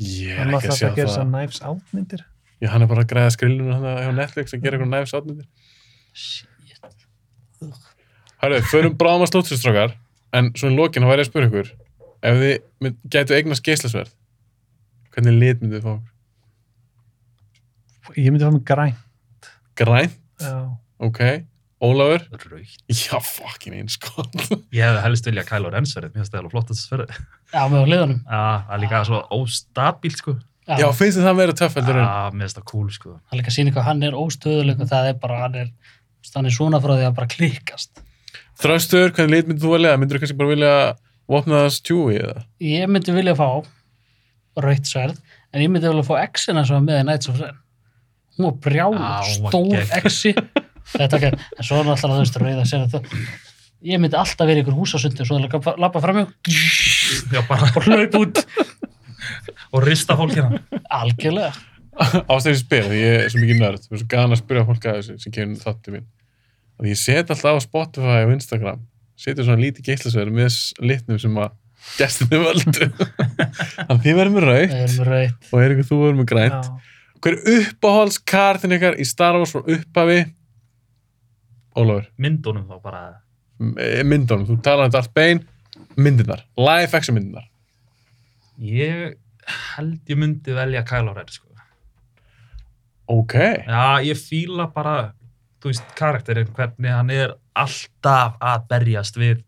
Ég er ekki að sjá að gera það. þessar Knives Out myndir. Já, hann er bara að greiða skrillinu hann hjá Netflix að gera eitthvað næfs átmyndir. Herru, förum bráðum að slótsustrákar, en svo í lokin þá væri ég að spyrja ykkur, ef þið gætu eignast geislasverð, hvernig lit myndið þið fá? okkur? Ég myndi fá mig græn. Grænt, Já. ok, Ólafur? Raukt. Já, fucking eins, sko. Ég hefði helst vilja Kylo Ren sverið, mér finnst það alveg flott að sverið. Já, með á hliðunum. Já, það er líka svo óstabíl, sko. Já, Já, finnst þið það meira töff heldur en? Já, mér finnst það cool, sko. það er líka að sína hvað hann er óstöðuleik og það er bara, hann er, hann er svona frá því að bara klikkast. Þröstur, hvernig lit myndið þú velja? Myndir þú kannski bara vilja vopna það stjúi eða? Ég myndi vilja fá rautt sverð, en ég myndi vilja fá X-ina sem var með í Nights of Ren. Hún var brjálu, Já, hún var stór. X-i. Þetta ekki, en svo er náttúrulega þú veist rauða sér að það. Ég myndi alltaf verið ykkur húsasundi og svo lappa, lappa fram Já, bara, og hlaup út. og rista fólkina. Algjörlega. Ástæðið spyr, því ég er svo mikið nörd, það er svo gana að spyrja fólk að þessu sem kemur þáttið mín. Og ég set alltaf á Spotify og Instagram, setja svona lítið geislasverð með s- litnum sem að gestinni völdu. Þannig að þið verðum með raukt Það er með rautt. og er ykkur þú verðum með grænt. Hver er uppáhaldskartin ykkar í Star Wars frá upphafi? Ólafur, Myndunum þá bara, myndunum, þú talaði um allt bein, myndirnar, live action myndirnar. ég held ég myndi velja Kylo Ren, sko. Ok, Já, ég fíla bara, þú veist, karakterinn, hvernig hann er alltaf að berjast við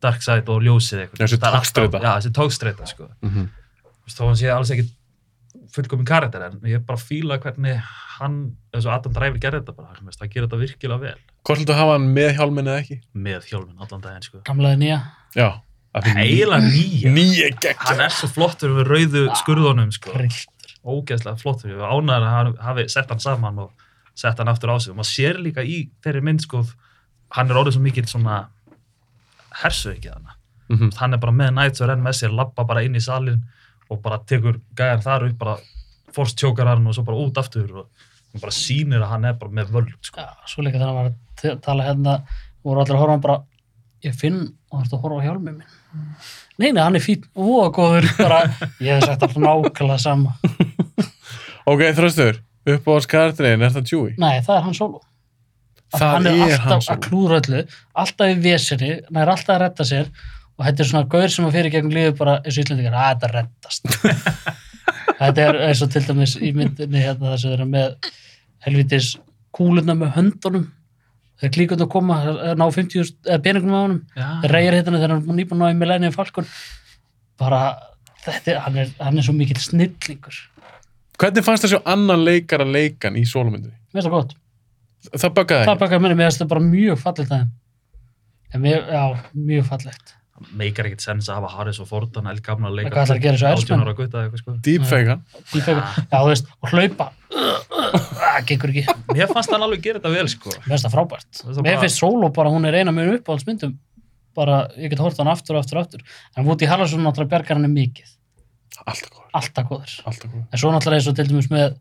Darkseid og ljósið eitthvað. Þessi togstreita. Já, þessi tókstreita, sko. mm -hmm. Þú veist, þó hann sé alls ekki fullkomin karakter, en ég bara fíla hvernig hann, eins og Adam Driver gerði þetta bara, hann veist, það gerir þetta virkilega vel. Hvort heldur hafa hann með hjálminn eða ekki? Með hjálminn allan daginn, sko. Gamlaði nýja. Já. af því Heila nýja. Nýja Hann geggja. er svo flottur við rauðu skurðunum, sko. Trillt. Ógeðslega flottur. Ég var ánægður að hann hafi sett hann saman og sett hann aftur á sig. Og maður sér líka í þeirri mynd, sko, hann er orðið svo mikill svona hersu ekki þannig. Mm -hmm. Hann er bara með Nights og renn með sér, lappa bara inn í salin og bara tekur gæðan þar upp, bara forstjókar hann og svo bara út aftur og hann bara sýnir að hann er bara með völd, sko. Já, svo líka þegar hann var að tala hérna, voru allir að horfa á hann bara, ég finn og þú ert að horfa á hjálmið minn. Nei, nei, hann er fín, ó, góður, bara, ég hef sagt alltaf nákvæmlega sama. Ok, þröstur, uppáhaldskartin, er það Chewie? Nei, það er hann solo. Að Það hann er, er alltaf að klúðra öllu, alltaf í vesinni, hann er alltaf að retta sér og þetta er svona gaur sem að fyrir gegnum lífið bara eins og íslendingar, að þetta rettast. þetta er eins og til dæmis í myndinni hérna þess að þeir eru með helvitis kúluna með höndunum þegar klíkund að koma, eh, ná 50 eða peningum á honum, reyjar hérna þegar hann er nýbúin að ná í Millennium Falcon bara, þetta er, hann er, hann er svo mikill snillingur. Hvernig fannst það svo annan leikar að leikan í sólumyndinni? Mér finnst það gott. Það böggaði Það bakar minni, mér finnst það bara mjög fallegt að mér, já, mjög fallegt. Meikar ekkert sens að hafa Harrison Ford hann er gamla leika Hvað ætlar að gera svo X-Men? 18 ára gutta eða eitthvað sko. Deepfake hann? Deepfake, já, þú veist, og hlaupa. Það gengur ekki, mér fannst hann alveg gera þetta vel sko. Mér finnst það frábært. Er mér bara- finnst Solo bara, hún er eina mjög uppáhaldsmyndum. Bara, ég get hort hann aftur og aftur og aftur. En Woody Harrelson náttúrulega bjargar hann mikið. Alltaf góður, alltaf góður, alltaf góður. en svo náttúrulega eins og til dæmis með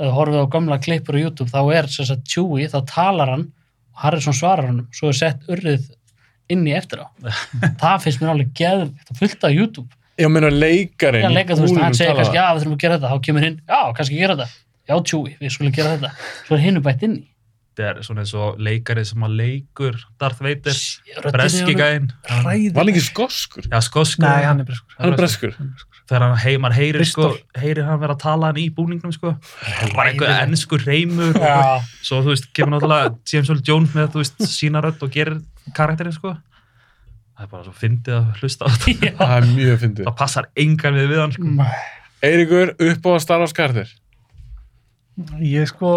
horfið á gamla klippur á YouTube þá er sem sagt Chewie, þá talar hann og Harrison svarar hann, svo er sett urrið inn í eftir á það finnst mér alveg geðvikt og fullt af YouTube Ég meina leikarinn. Já, leika, þú veist, hann segir kannski, já, við þurfum að gera þetta, þá kemur hinn, já, kannski gera þetta, já, tjúi, við skulum gera þetta, svo er hinnu bætt inn í. þetta er svona eins og leikari sem að leikur Darth Vader, breski gæinn. Var hann ekki skoskur? já skoskur Nei, hann er breskur. Hann er breskur. þegar hann heimar heyrir sko, heyrir hann vera að tala hann í búningnum sko bara einhver ennskur reymur og Já, svo þú veist, kemur náttúrulega James Earl Jones með þú veist, sína rödd og gerir karakterinn sko það er bara svo fyndið að hlusta á þetta. Það er mjög fyndið. það passar engan við við hann sko Eiríkur, upp á Star Wars kartir. Ég er sko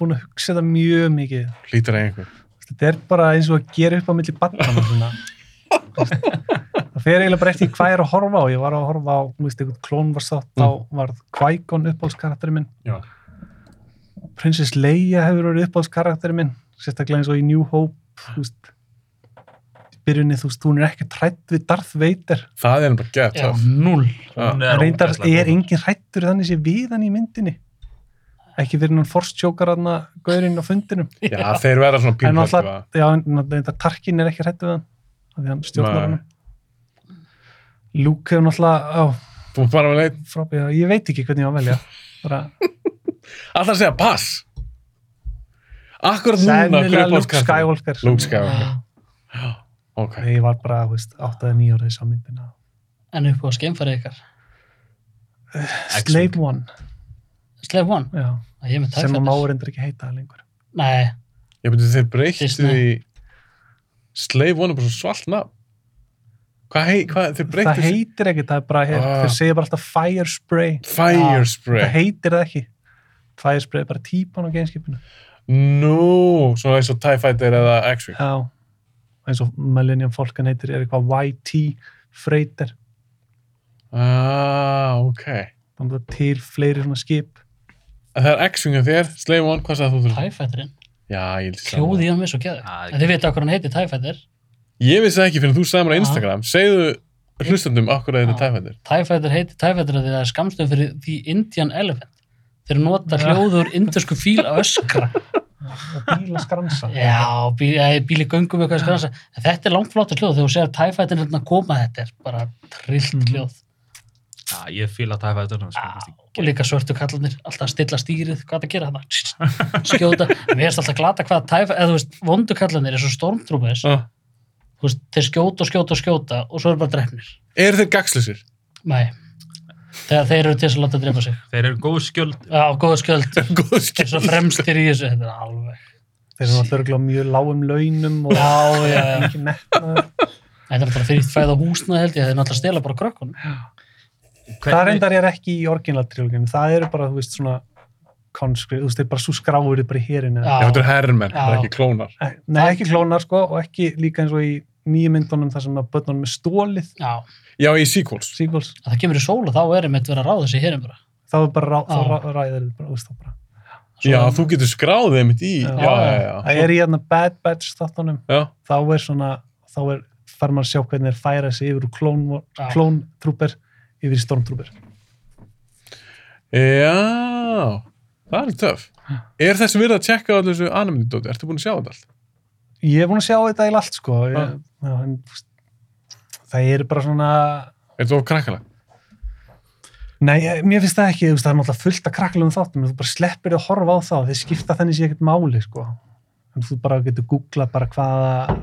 búin að hugsa þetta mjög mikið. Lítur að einhver. Þetta er bara eins og að gera upp á milli barnana svona. það fer eiginlega bara eftir hvað ég er að horfa á. Ég var að horfa á, þú veist, einhvern klón var sátt, þá var Qui-Gon uppáhaldskarakterinn minn. Já. Princess Leia hefur verið uppáhaldskarakterinn minn, sérstaklega eins og í New Hope, þú veist, byrjunni, þú veist, hún er ekki trætt við Darth Vader. Það er bara gett Já, null. Hún En reyndar er engin hrættur þannig sé við hann í myndinni. Ekki fyrir hann forstjókar hann að gaurinn á fundinum. Já, þeir verða svona náttúrulega, já, en reyndar Tarkin er ekki hrættu við hann. af Því hann stjórnar hann. Luke hefur náttúrulega, á, Þú ert bara með leit. frá, já, ég veit ekki hvernig ég á að velja. Bara, Alltaf að segja pass. Akkurat núna, er Luke? Skywalker Luke Skywalker. Ok. Nei, ég var bara, þú veist, 8-9 ára í sammyndina En upp á skemmfæri ykkar. Slave One, Slave One. já, Að er með sem að tæfættis. má reyndir ekki heita það lengur Nei, Ég byrju þeir breyttu því Slave One er bara svo svalt nafn. Hvað hei, hvað, það heitir ekki, það er bara, hér, Ah. þeir segja bara alltaf Fire Spray Fire það Spray. heitir það ekki Fire Spray er bara típan á genskipinu Nú, svona eins og TIE Fighter eða X-Wing. já, eins og Millennium Falcon heitir er eitthvað YT Freighter Ah, ok. þannig að til fleiri svona skip En það er X-Wing af þér, Slave One, hvað sagði þú þú? ég held því Hljóði í hann með svo geður. Já, En þið veitu okkur hann heitir tæfættir. Ég vissi það ekki fyrir þú sagði mér á Já. Instagram. Segðu hlustandum okkur að þetta er Fighter. Tæfættir heitir tæfættir að það er skamstöð fyrir The Indian Elephant. Þeir nota hljóður indusku fíl að öskra. og bíla skransa Já, bí, ja, bíli göngum eitthvað skransa. En þetta er langt flottur hljóð. Þegar þú segir tæfættir hérna koma þetta er bara trillt Mhm. hljóð. Já, ég fíla að tæfa þetta. Já, og líka svörtu kallarnir, alltaf að stilla stýrið, hvað það gera þarna, skjóta, mér erst alltaf glata hvað tæfa, eða þú veist, vondu kallarnir er svo þú veist, þeir skjóta og skjóta og skjóta og svo er bara drefnir. Er þeir gagslusir? Nei, þegar þeir eru til þess að láta drepa sig. Þeir eru góð skjöld. Já, góða skjöld, Góð þeir eru svo fremstir í þessu, þetta er alveg. þeir eru örugglega á mjög lágum launum og Já, já, já. ekki metnaður Þetta er bara fyrir fæða húsna held ég, þeir náttúrulega stela bara krökkunum. það reyndar er ekki í orginaltriloginu það eru bara, þú veist, svona conscript, þú veist, þeir bara svo skráður bara í hérinu Já. Þetta er herrmenn, það er klónar. nei, ekki klónar sko nýju myndunum þar sem að börnunum er stólið Já, Já, í sequels. sequels, að það kemur í sól og þá er einmitt verið að ráða sig hérum bara. þá er bara rá, þá Já. rá, ræðir þið bara, veist það bara Svo Já, þú getur skráðið einmitt í. Já. Já, já, já. það er í hérna Bad Batch þáttunum Já, þá er svona, þá er fær maður að sjá hvernig þeir færa sig yfir úr klón, Já. klón trúper yfir í stormtrúper já. það er töff. Er þess verið að tjekka á þessu animindóti? Ertu búin að sjá þetta allt? Ég er búin að sjá þetta í allt sko ég, Já. en, það er bara svona Er þetta of krakkala? Nei, ég- mér finnst það ekki, það er náttúrulega fullt að krakkalum þáttum, þú bara sleppir að horfa á þá, þeir skipta þannig sér ekkert máli, sko. En þú bara getur googlað bara hvaða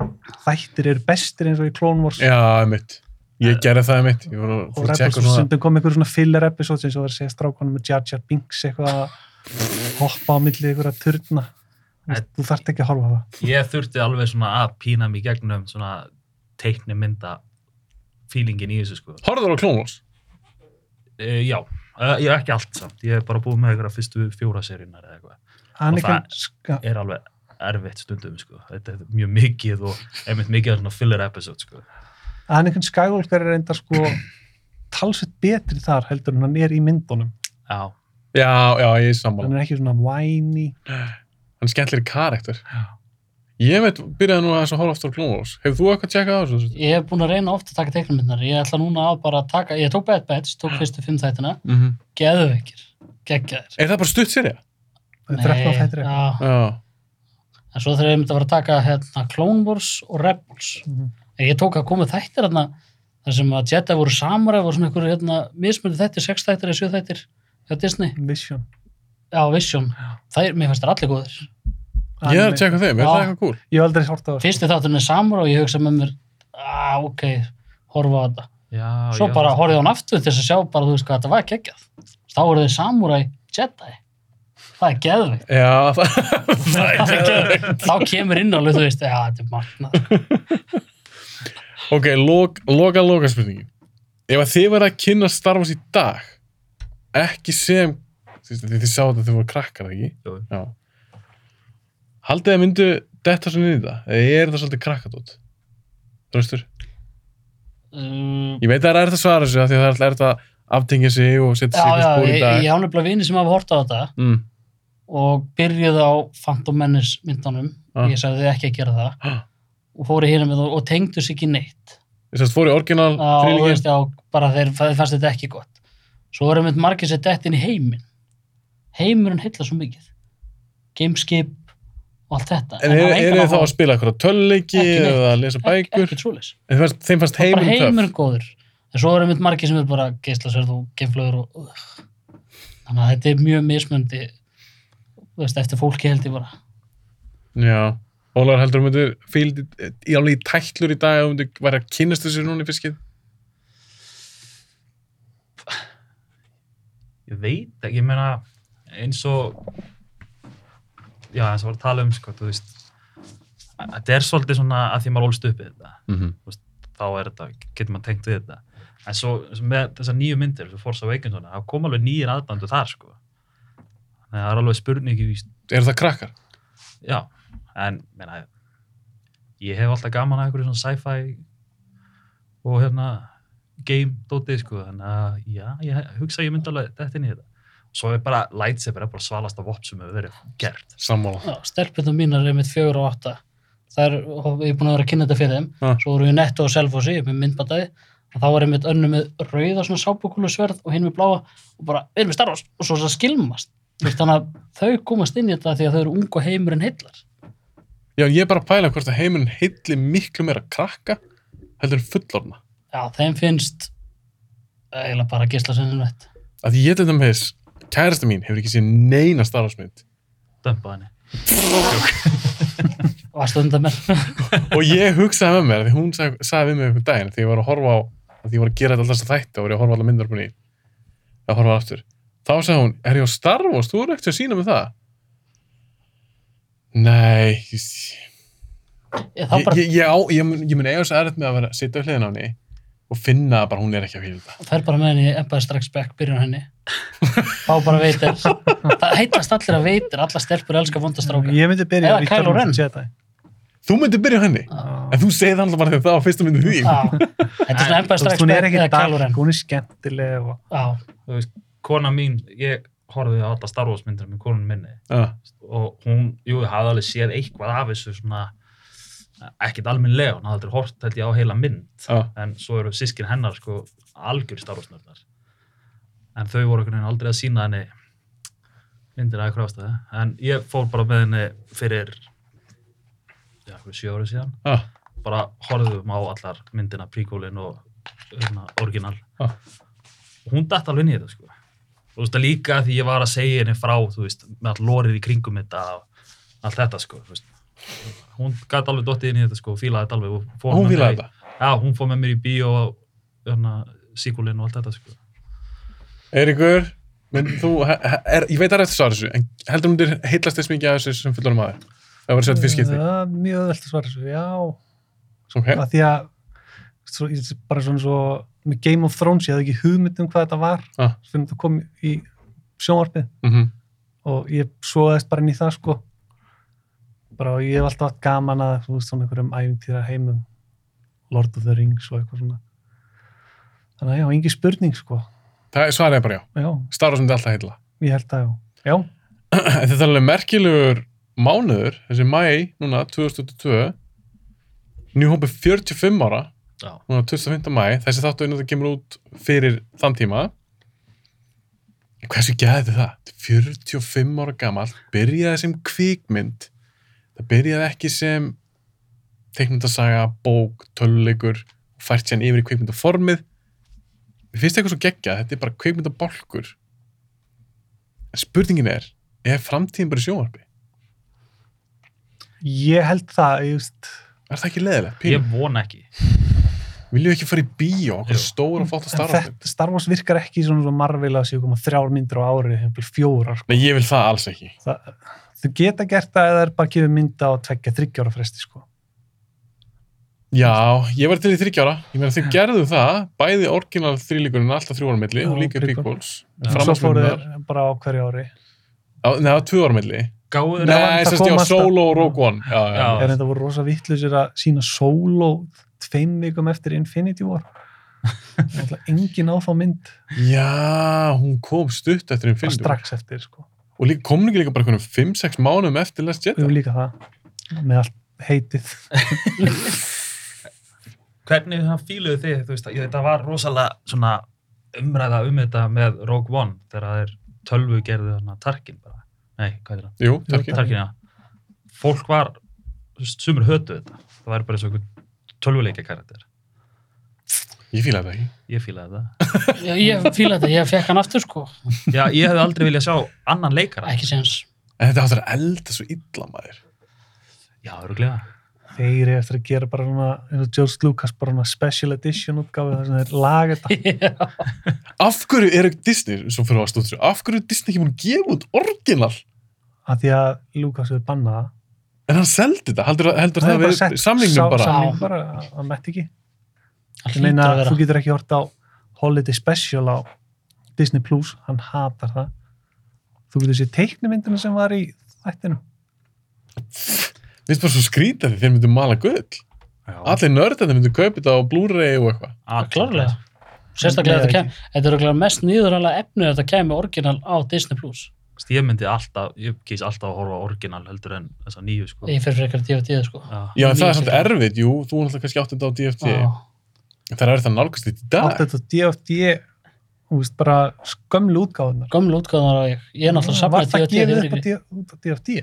þættir eru bestir eins og í Clone Wars Já, einmitt. Ég gerði það einmitt. Ég voru og að tjekka og svona. stundum kom einhver svona filler episode eins og það er að segja strákonum með Jar Jar Binks eitthvað að hoppa á milli einhverja turna. Þú Þú þarft ekki að horfa á það. Ég þurfti alveg svona að pína mig gegnum svona teikni mynda feelingin í þessu sko. Horfður á Clone Wars? Uh, já, uh, ég er ekki allt samt. Ég er bara búið með einhverja fyrstu fjóra seríunar eða eitthvað. Anakin, það- ska, Er alveg erfitt stundum sko. Þetta er mjög mikið og einmitt mikið af svona filler episode sko. Anakin Skywalker er enda sko talsveit betri þar heldur en hann er í myndunum. Já, Já, já, ég er sammála. Hann er ekki svona whiny. Hann er skemmtilegri karakter. Ég veit, byrjaði nú aðeins að horfa aftur á Clone Wars. Hefur þú eitthvað tjekkað á þessu? Ég hef búin að reyna ofta að taka teiknumindar. Ég ætla núna að bara taka, ég tók Bad Batch, tók fyrstu fimm þættina, Mm -hmm. geðveikir, geggjaðir. Er það bara stutt serið? Það 13 þættir eitthvað. já, Já. en svo þegar ég myndi að fara að taka hérna, Clone Wars og Rebels. Mhm. En ég tók að koma þættir hérna, þar sem að Jedi voru samurai, voru svona einhverju hérna, mismunni þættir, sex þættir eða sjö þættir hjá Disney. Vision. Já, Vision. Það er, mér finnst það allir góðir. Ég er að tjekka þeim, er Já. það eitthvað cool? Ég hef aldrei hort á það. Fyrsti þátturinn er samurai og ég hugsa með mér, ah, ok, horfa á þetta. já. Svo ég- bara horfði á hann aftur til þess að sjá bara, þú veist hvað, þetta var geggjað. Þá eru þið samurai Jedi. Það er geðveikt. Já, það, það er Það geðveikt. Þá kemur inn alveg, þú veist, já, þetta er magnað. Ok, lok, loka, loka spurningin. Ef að þið verða að kynna Star Wars í dag, ekki sem, þið, þið, þið sáðu að þið voru krakkar, ekki? Jú. Já. Haldið þið að myndu detta svona inn í það? Eða er það svolítið krakkadótt? Þröstur? Um, Ég veit að það er að svara þessu af því að það er erfitt að aftengja sig og setja já, sig já, á spór í dag. ég hafði bara vini sem hafa hort á þetta Mm. og byrjuði á Phantom Menace myndunum. Ah. Ég sagði þið ekki að gera það. Ah. Og fóru hérna með það og tengdu sig ekki neitt. Ég sérst fór í orginal Já, veist, já, bara þeir fannst þetta ekki gott. Svo erum við margir sér dett inn í heiminn. Heimurinn heilla svo mikið. Gameskip og allt þetta. En er, hafa er engan þið þá áhuga- að spila eitthvað töluleiki Ekki neitt. eða að lesa Ek- bækur? Ekki trúleis. En þeim fannst, þeim fannst bara heimurinn töff. heimurinn góður en svo erum við margir sem er bara geislasverð og geimflöður og uh. þannig að þetta er mjög mismundi þú veist, eftir fólki held ég bara Já. Ólaður heldur þú myndir fíld í alveg í tætlur í dag og myndir væri að kynast þessu núna í fiskið? ég veit ekki, ég meina eins og já, eins og var að tala um sko, þú veist þetta er svolítið svona að því maður ólst upp við þetta. Mm -hmm. þá er þetta, getur maður tengt við þetta. En svo með þessar nýju myndir svo Force Awakens það kom alveg nýjir aðbandu þar sko. Að það er alveg spurning í, Er það krakkar? já, en meina, ég hef alltaf gaman að einhverju svona sci-fi og hérna game dótið sko, þannig að já, ég hugsa ég myndi alveg þetta inn í þetta svo er bara lightsaber er bara svalasta vopn sem hefur verið gert Sammála. Stelpunum mínar er mitt fjögur og átta. Það er, ég er búin að vera að kynna þetta fyrir þeim. Já. Svo voru við netto og selfossi með myndbataði. Og þá var einmitt önnu með rauða svona sápukúlu sverð og hinn með bláa og bara, við erum með Star Wars og svo það skilmast. Þannig að þau komast inn í þetta því að þau eru ung og heimurinn heillar. Já, ég er bara að pæla hvort að heimurinn heilli miklu meira krakka heldur en fullorna. Já, þeim finnst eiginlega bara gisla sennum vett. Að ég með þess, kærasta mín hefur ekki séð neina starfsmynd. dömpa henni Varstu undan mér? og ég hugsaði með mér, því hún sag, sagði við mig einhvern daginn, því ég var að horfa á, því ég var að gera þetta alltaf þætti og var ég að horfa alla myndir í, að horfa aftur. Þá sagði hún, er ég á Star Wars, þú er ekkert að sína mig það? Nei, ég, Ég, ég, ég mun eiga þess aðrætt með að vera að sitja á hliðin á henni og finna að bara hún er ekki að fíla þetta. fer bara með henni í Empire Strikes Back byrjun á henni. Þá bara veitir. Það heitast allir að veitir, alla stelpur elska vondastráka. Ég myndi byrja Eða á Kylo Return Ren. of the Jedi. Þú myndir byrja á henni, Já. en þú segið það alltaf bara þegar það var fyrsta myndin því. Já, þetta er svona Strikes Hún er Back eða Kylo Ren. dark, hún er skemmtileg og þú veist, kona mín, ég horfði á alla Star Wars myndir með konun minni og hún, jú, hafði alveg séð eitthvað af þessu svona ekkert almennlega, hún hafði aldrei hort held ég á heila mynd. Já, en svo eru sískin hennar sko algjör Star Wars nördar. En þau voru einhvern veginn aldrei að sína henni myndir að eitthvað ástæði en ég fór bara með henni fyrir já, fyrir sjö árið síðan. Já, bara horfðum á allar myndina príkólin og hérna, orginal Já. og hún datt alveg þetta sko. og þú veist að líka því ég var að segja henni frá þú veist, með all lórið í kringum þetta og allt þetta sko, þú veist. Hún gæti alveg dottið inn í þetta sko, fílaði þetta alveg og fór hún með fílaði þetta. já, hún fór með mér í bíó og hérna, síkulinn og allt þetta sko. Eiríkur, mynd, þú, he- he- er, ég veit að rétt að svara þessu, en heldur hún þér heillast þess mikið af þessu sem fullorðum aðeins? Það var að setja fyrst skipti. Já, mjög öðvöld að svara þessu, já. Okay. Af því að svo, bara svona svo með Game of Thrones, ég hafði ekki hugmynd um hvað þetta var Ah. fyrir þetta kom í sjónvarpið mm og ég svoðist bara inn í það sko bara ég hef alltaf gaman að þú veist svona einhverjum æfintýra heimum Lord of the Rings og eitthvað svona þannig að já, engi spurning sko Það er svarið bara já. já, Star Wars myndi alltaf heilla. ég held að já já, þetta er alveg merkilegur mánuður, þessi mæ, núna, 2022, nýhópi 45 ára, já, núna 25. mæ, þessi þáttu einu það kemur út fyrir þann tíma. Hversu gæði það? 45 ára gamall, byrjaði sem kvikmynd. Það byrjaði ekki sem teikmyndasaga, bók, töluleikur, og fært sér yfir í kvikmyndaformið. Mér finnst eitthvað svo geggjað, þetta er bara kvikmyndabálkur. En spurningin er, er framtíðin bara í sjónvarpi? ég held það ég veist, Er það ekki leðilegt? ég vona ekki Viljum við ekki fara í bíó, okkur stóra og flott að starfa þetta Star Wars virkar ekki svona svo Marvel að séu koma þrjár myndir á ári hefur fjórar sko. Nei, ég vil það alls ekki. það, þau geta gert það eða er bara gefið mynda á tveggja, þryggjára fresti sko. Já, ég var til í þryggjára. Ég meina þau gerðu það, bæði orginal þrýlíkurinn alltaf þrjú ára milli Já, og líka prequel. prequels. Já. svo fóru Framhaldsmyndirnar. þeir bara á hverju ári Já, Nei, það var tvö ára milli. gáðu Nei, það sérst ég á Solo og Rogue One. Já, já. Já. er þetta voru rosa vittlusir að sína solo tveim vikum eftir Infinity War Það alltaf engin á þá mynd Já, hún kom stutt eftir Infinity War. strax eftir sko. Og líka, kom hún ekki líka bara einhvernum 5-6 mánuðum eftir Last Jedi. höfum líka það með allt heitið hvernig það fíluðu þið, þú veist, að- þetta var rosalega svona umræða um þetta með Rogue One þegar það er tölvu gerðu þarna Tarkin bara, nei, hvað er það? Jú, takk. Tarkin, já. Fólk var, sumur hötu þetta, það væri bara eins og einhvern tölvuleikja karakter. Ég fíla þetta ekki. Ég fílaði það. ég, ég fíla þetta, ég fekk hann aftur sko, Já, ég hefði aldrei viljað sjá annan leikara. ekki séns. En þetta áttur að elda svo illa maður. Já, öruglega. þeir eru eftir að gera bara svona eins og George Lucas bara svona special edition útgáfi þar sem þeir laga þetta Af hverju eru Disney, svo fyrir að stóttur, af hverju er Disney ekki múin að gefa út orginal? af því að Lucas hefur bannað það En hann seldi þetta, heldur, heldur það að bara við sett samningnum sá- bara? samning bara, að metti ekki Það ég meina, hlýtur að vera. þú getur ekki hort á Holiday Special á Disney Plus, hann hatar það þú getur sér teiknumyndina sem var í þættinu Við erum bara svo skrítið þeir myndu mala gull. Já. Allir nördandi myndu kaupa þetta á Blu-ray og eitthvað. Allir. Klárlega. Sérstaklega þetta kem, þetta er örugglega mest nýðurlega efni að þetta kemur orginal á Disney Plus. Ég myndi alltaf, ég kýs alltaf að horfa orginal heldur en þessa nýju, sko. Ég fyrir frekar DVD sko. Já. Já, en það er skemmtilegt. erfitt, jú, þú náttúrulega kannski átti þetta á DFT. Já. Það er erfitt að nálgast þetta í dag. átt þetta DFD þú veist bara skömmlu útgáðunar Gömlu útgáðunar á ég. Ég er náttúrulega var safnaði það DVD gefið fyrir upp á ykkur. D- út á DFD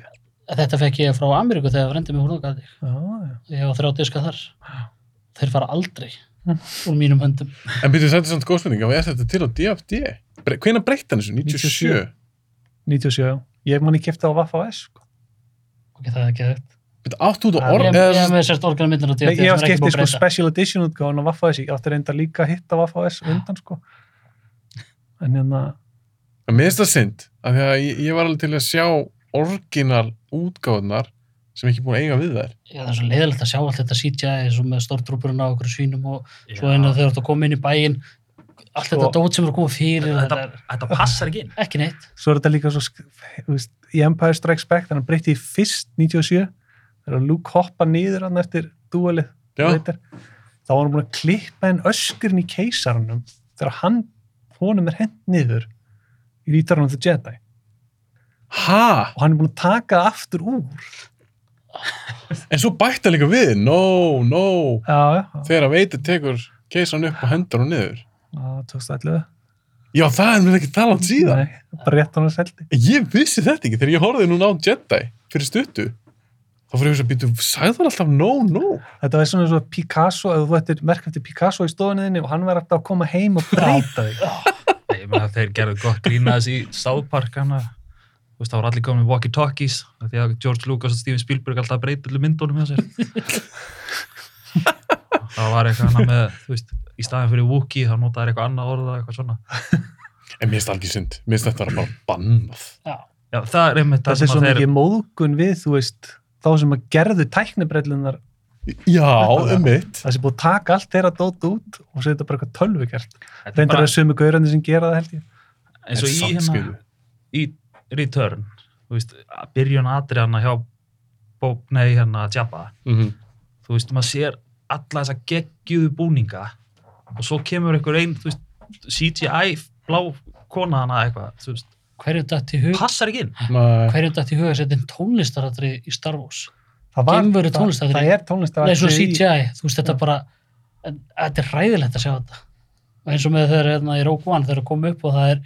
Þetta fekk ég frá Ameríku þegar frendi mig húrðugæði. já, já. Ég var þrjá diska þar. Þeir fara aldrei úr mínum höndum. En byrjuðu þetta er samt góð spurning, er þetta til á DFT? Bre Hvenær breytti hann þessu? 97? 97, já. ég man ekki eftir á Vaffa S sko. Ok, það er ekki hægt. Byrjuðu átt út á Já, orð? Ég hef með sérst orginal myndin á DVD ég ekki skiptið sko special edition útgáðan á Vaffa S ég átti reynda líka að hitta Vaffa S undan sko en hérna Mér finnst það synd, af því að ég, ég var alveg til að sjá orginal útgáðunar sem ekki búin að eiga við þær. Já, það er svo leiðilegt að sjá allt þetta CGI svo með stórtrúpurinn á okkur svínum og svo Já. einu þegar þú ert að koma inn í bæinn allt Sko- þetta dót sem er að koma fyrir Þetta, þetta þetta passar ekki inn. ekki neitt svo er þetta líka svo sk- þú veist, í Empire Strikes Back þannig að breytti í fyrst 97 þegar Luke hoppa niður hann eftir dúalið Já. Þá var hann búin að klippa inn öskurinn í keisarunum þegar hann, honum er hent niður í Return of the Jedi Ha? og hann er búin að taka það aftur úr En svo bætti hann líka við, no, no, já, já, þegar að veitir tekur keisan upp og hendur hann niður. já 2011 Já, það er mér ekki talað síðan. Nei, bara rétt hann að seldi Ég vissi þetta ekki, þegar ég horfði núna á Jedi fyrir stuttu, þá fyrir ég að býta, sagði það alltaf no, no. þetta var svona eins og Picasso eða þú ættir merk eftir Picasso í stofunni þinni og hann var alltaf að koma heim og breyta þig Nei, ég meina þeir gerðu gott grínaðis í South Park hana. Þú veist, það var allir komin walkie-talkies af því að George Lucas og Steven Spielberg alltaf breyta allir myndunum hjá sér. það var eitthvað hana með, þú veist, í staðin fyrir Wookie þá notaði eitthvað annað orða, eitthvað svona. En mér finnst það ekki synd, mér finnst þetta svo að þá sem að gerðu tæknibrellunar Já, um mitt. það sem búið að taka allt þeirra dót út og setja bara eitthvað tölvugert er reyndar bara að sömu gaurandi sem gera það held ég. Eins og í hérna, í Return, þú veist, að byrjun atriðana hjá Bob, nei, hérna, Jabba, Mhm. þú veist, maður sér alla þessa geggjuðu búninga og svo kemur einhver einn, þú veist, CGI blá kona hana eitthvað, þú veist, hverju dætt í hug passar ekki inn. Hverju dætt í hug að setja inn tónlistaratri í Star Wars það, var, það, tónlistaratri. það er tónlistar Nei, svo CGI, þú veist, þetta bara en þetta er ræðilegt að sjá þetta og eins og með þegar hérna í Rogue One þegar það kom upp og það er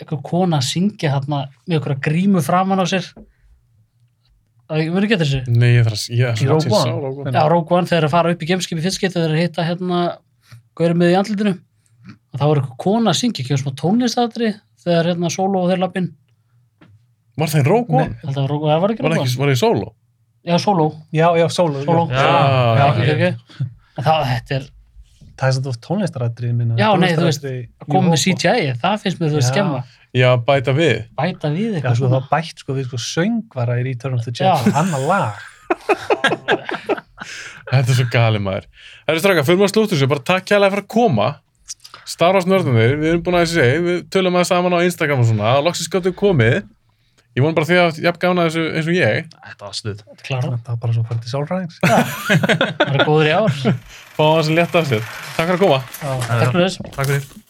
einhver kona að syngja hérna með einhverja grímu framan á sér Það ég verður ekki eftir þessu Nei, ég þarf að, ég Í er Rogue að One? sá Rogue One. Já, Rogue One þegar að fara upp í gameskipi fyrst getur þeir að hitta hérna gaurið með í andlutinu og þá var eitthvað kona að syngja ekki og smá tónlistatri þegar hérna solo og þeir lappin Var það í Rogue One? Nei. það var, það var ekki Var það Rogue ekki, One var það í solo? Já, solo, já, já, solo, solo. Já, já, já, ekki, já. það, þetta er það er svona tónlistaratri Já, nei, þú veist, að koma með CGI, það finnst mér þú veist Já. skemma Já, bæta við. bæta við Já, eitthvað svo svona. það bætt sko við sko söngvara í Return of the Já. Jedi, annar lag Þetta er svo gali maður. Það er straka, fyrir maður slúttur þessu, bara takk kærlega fyrir að koma. Star Wars nörðunir, við erum búin að þessi segja, við tölum að saman á Instagram og svona, og loksins gáttu komið. Ég vona bara því að jafn gána þessu eins og ég. Þetta var stuð. klára, það var bara svo farið til sálfræðings það er góður í ár Fá það sem létt af sér. Takk fyrir að koma. Já, takk fyrir þess Takk fyrir.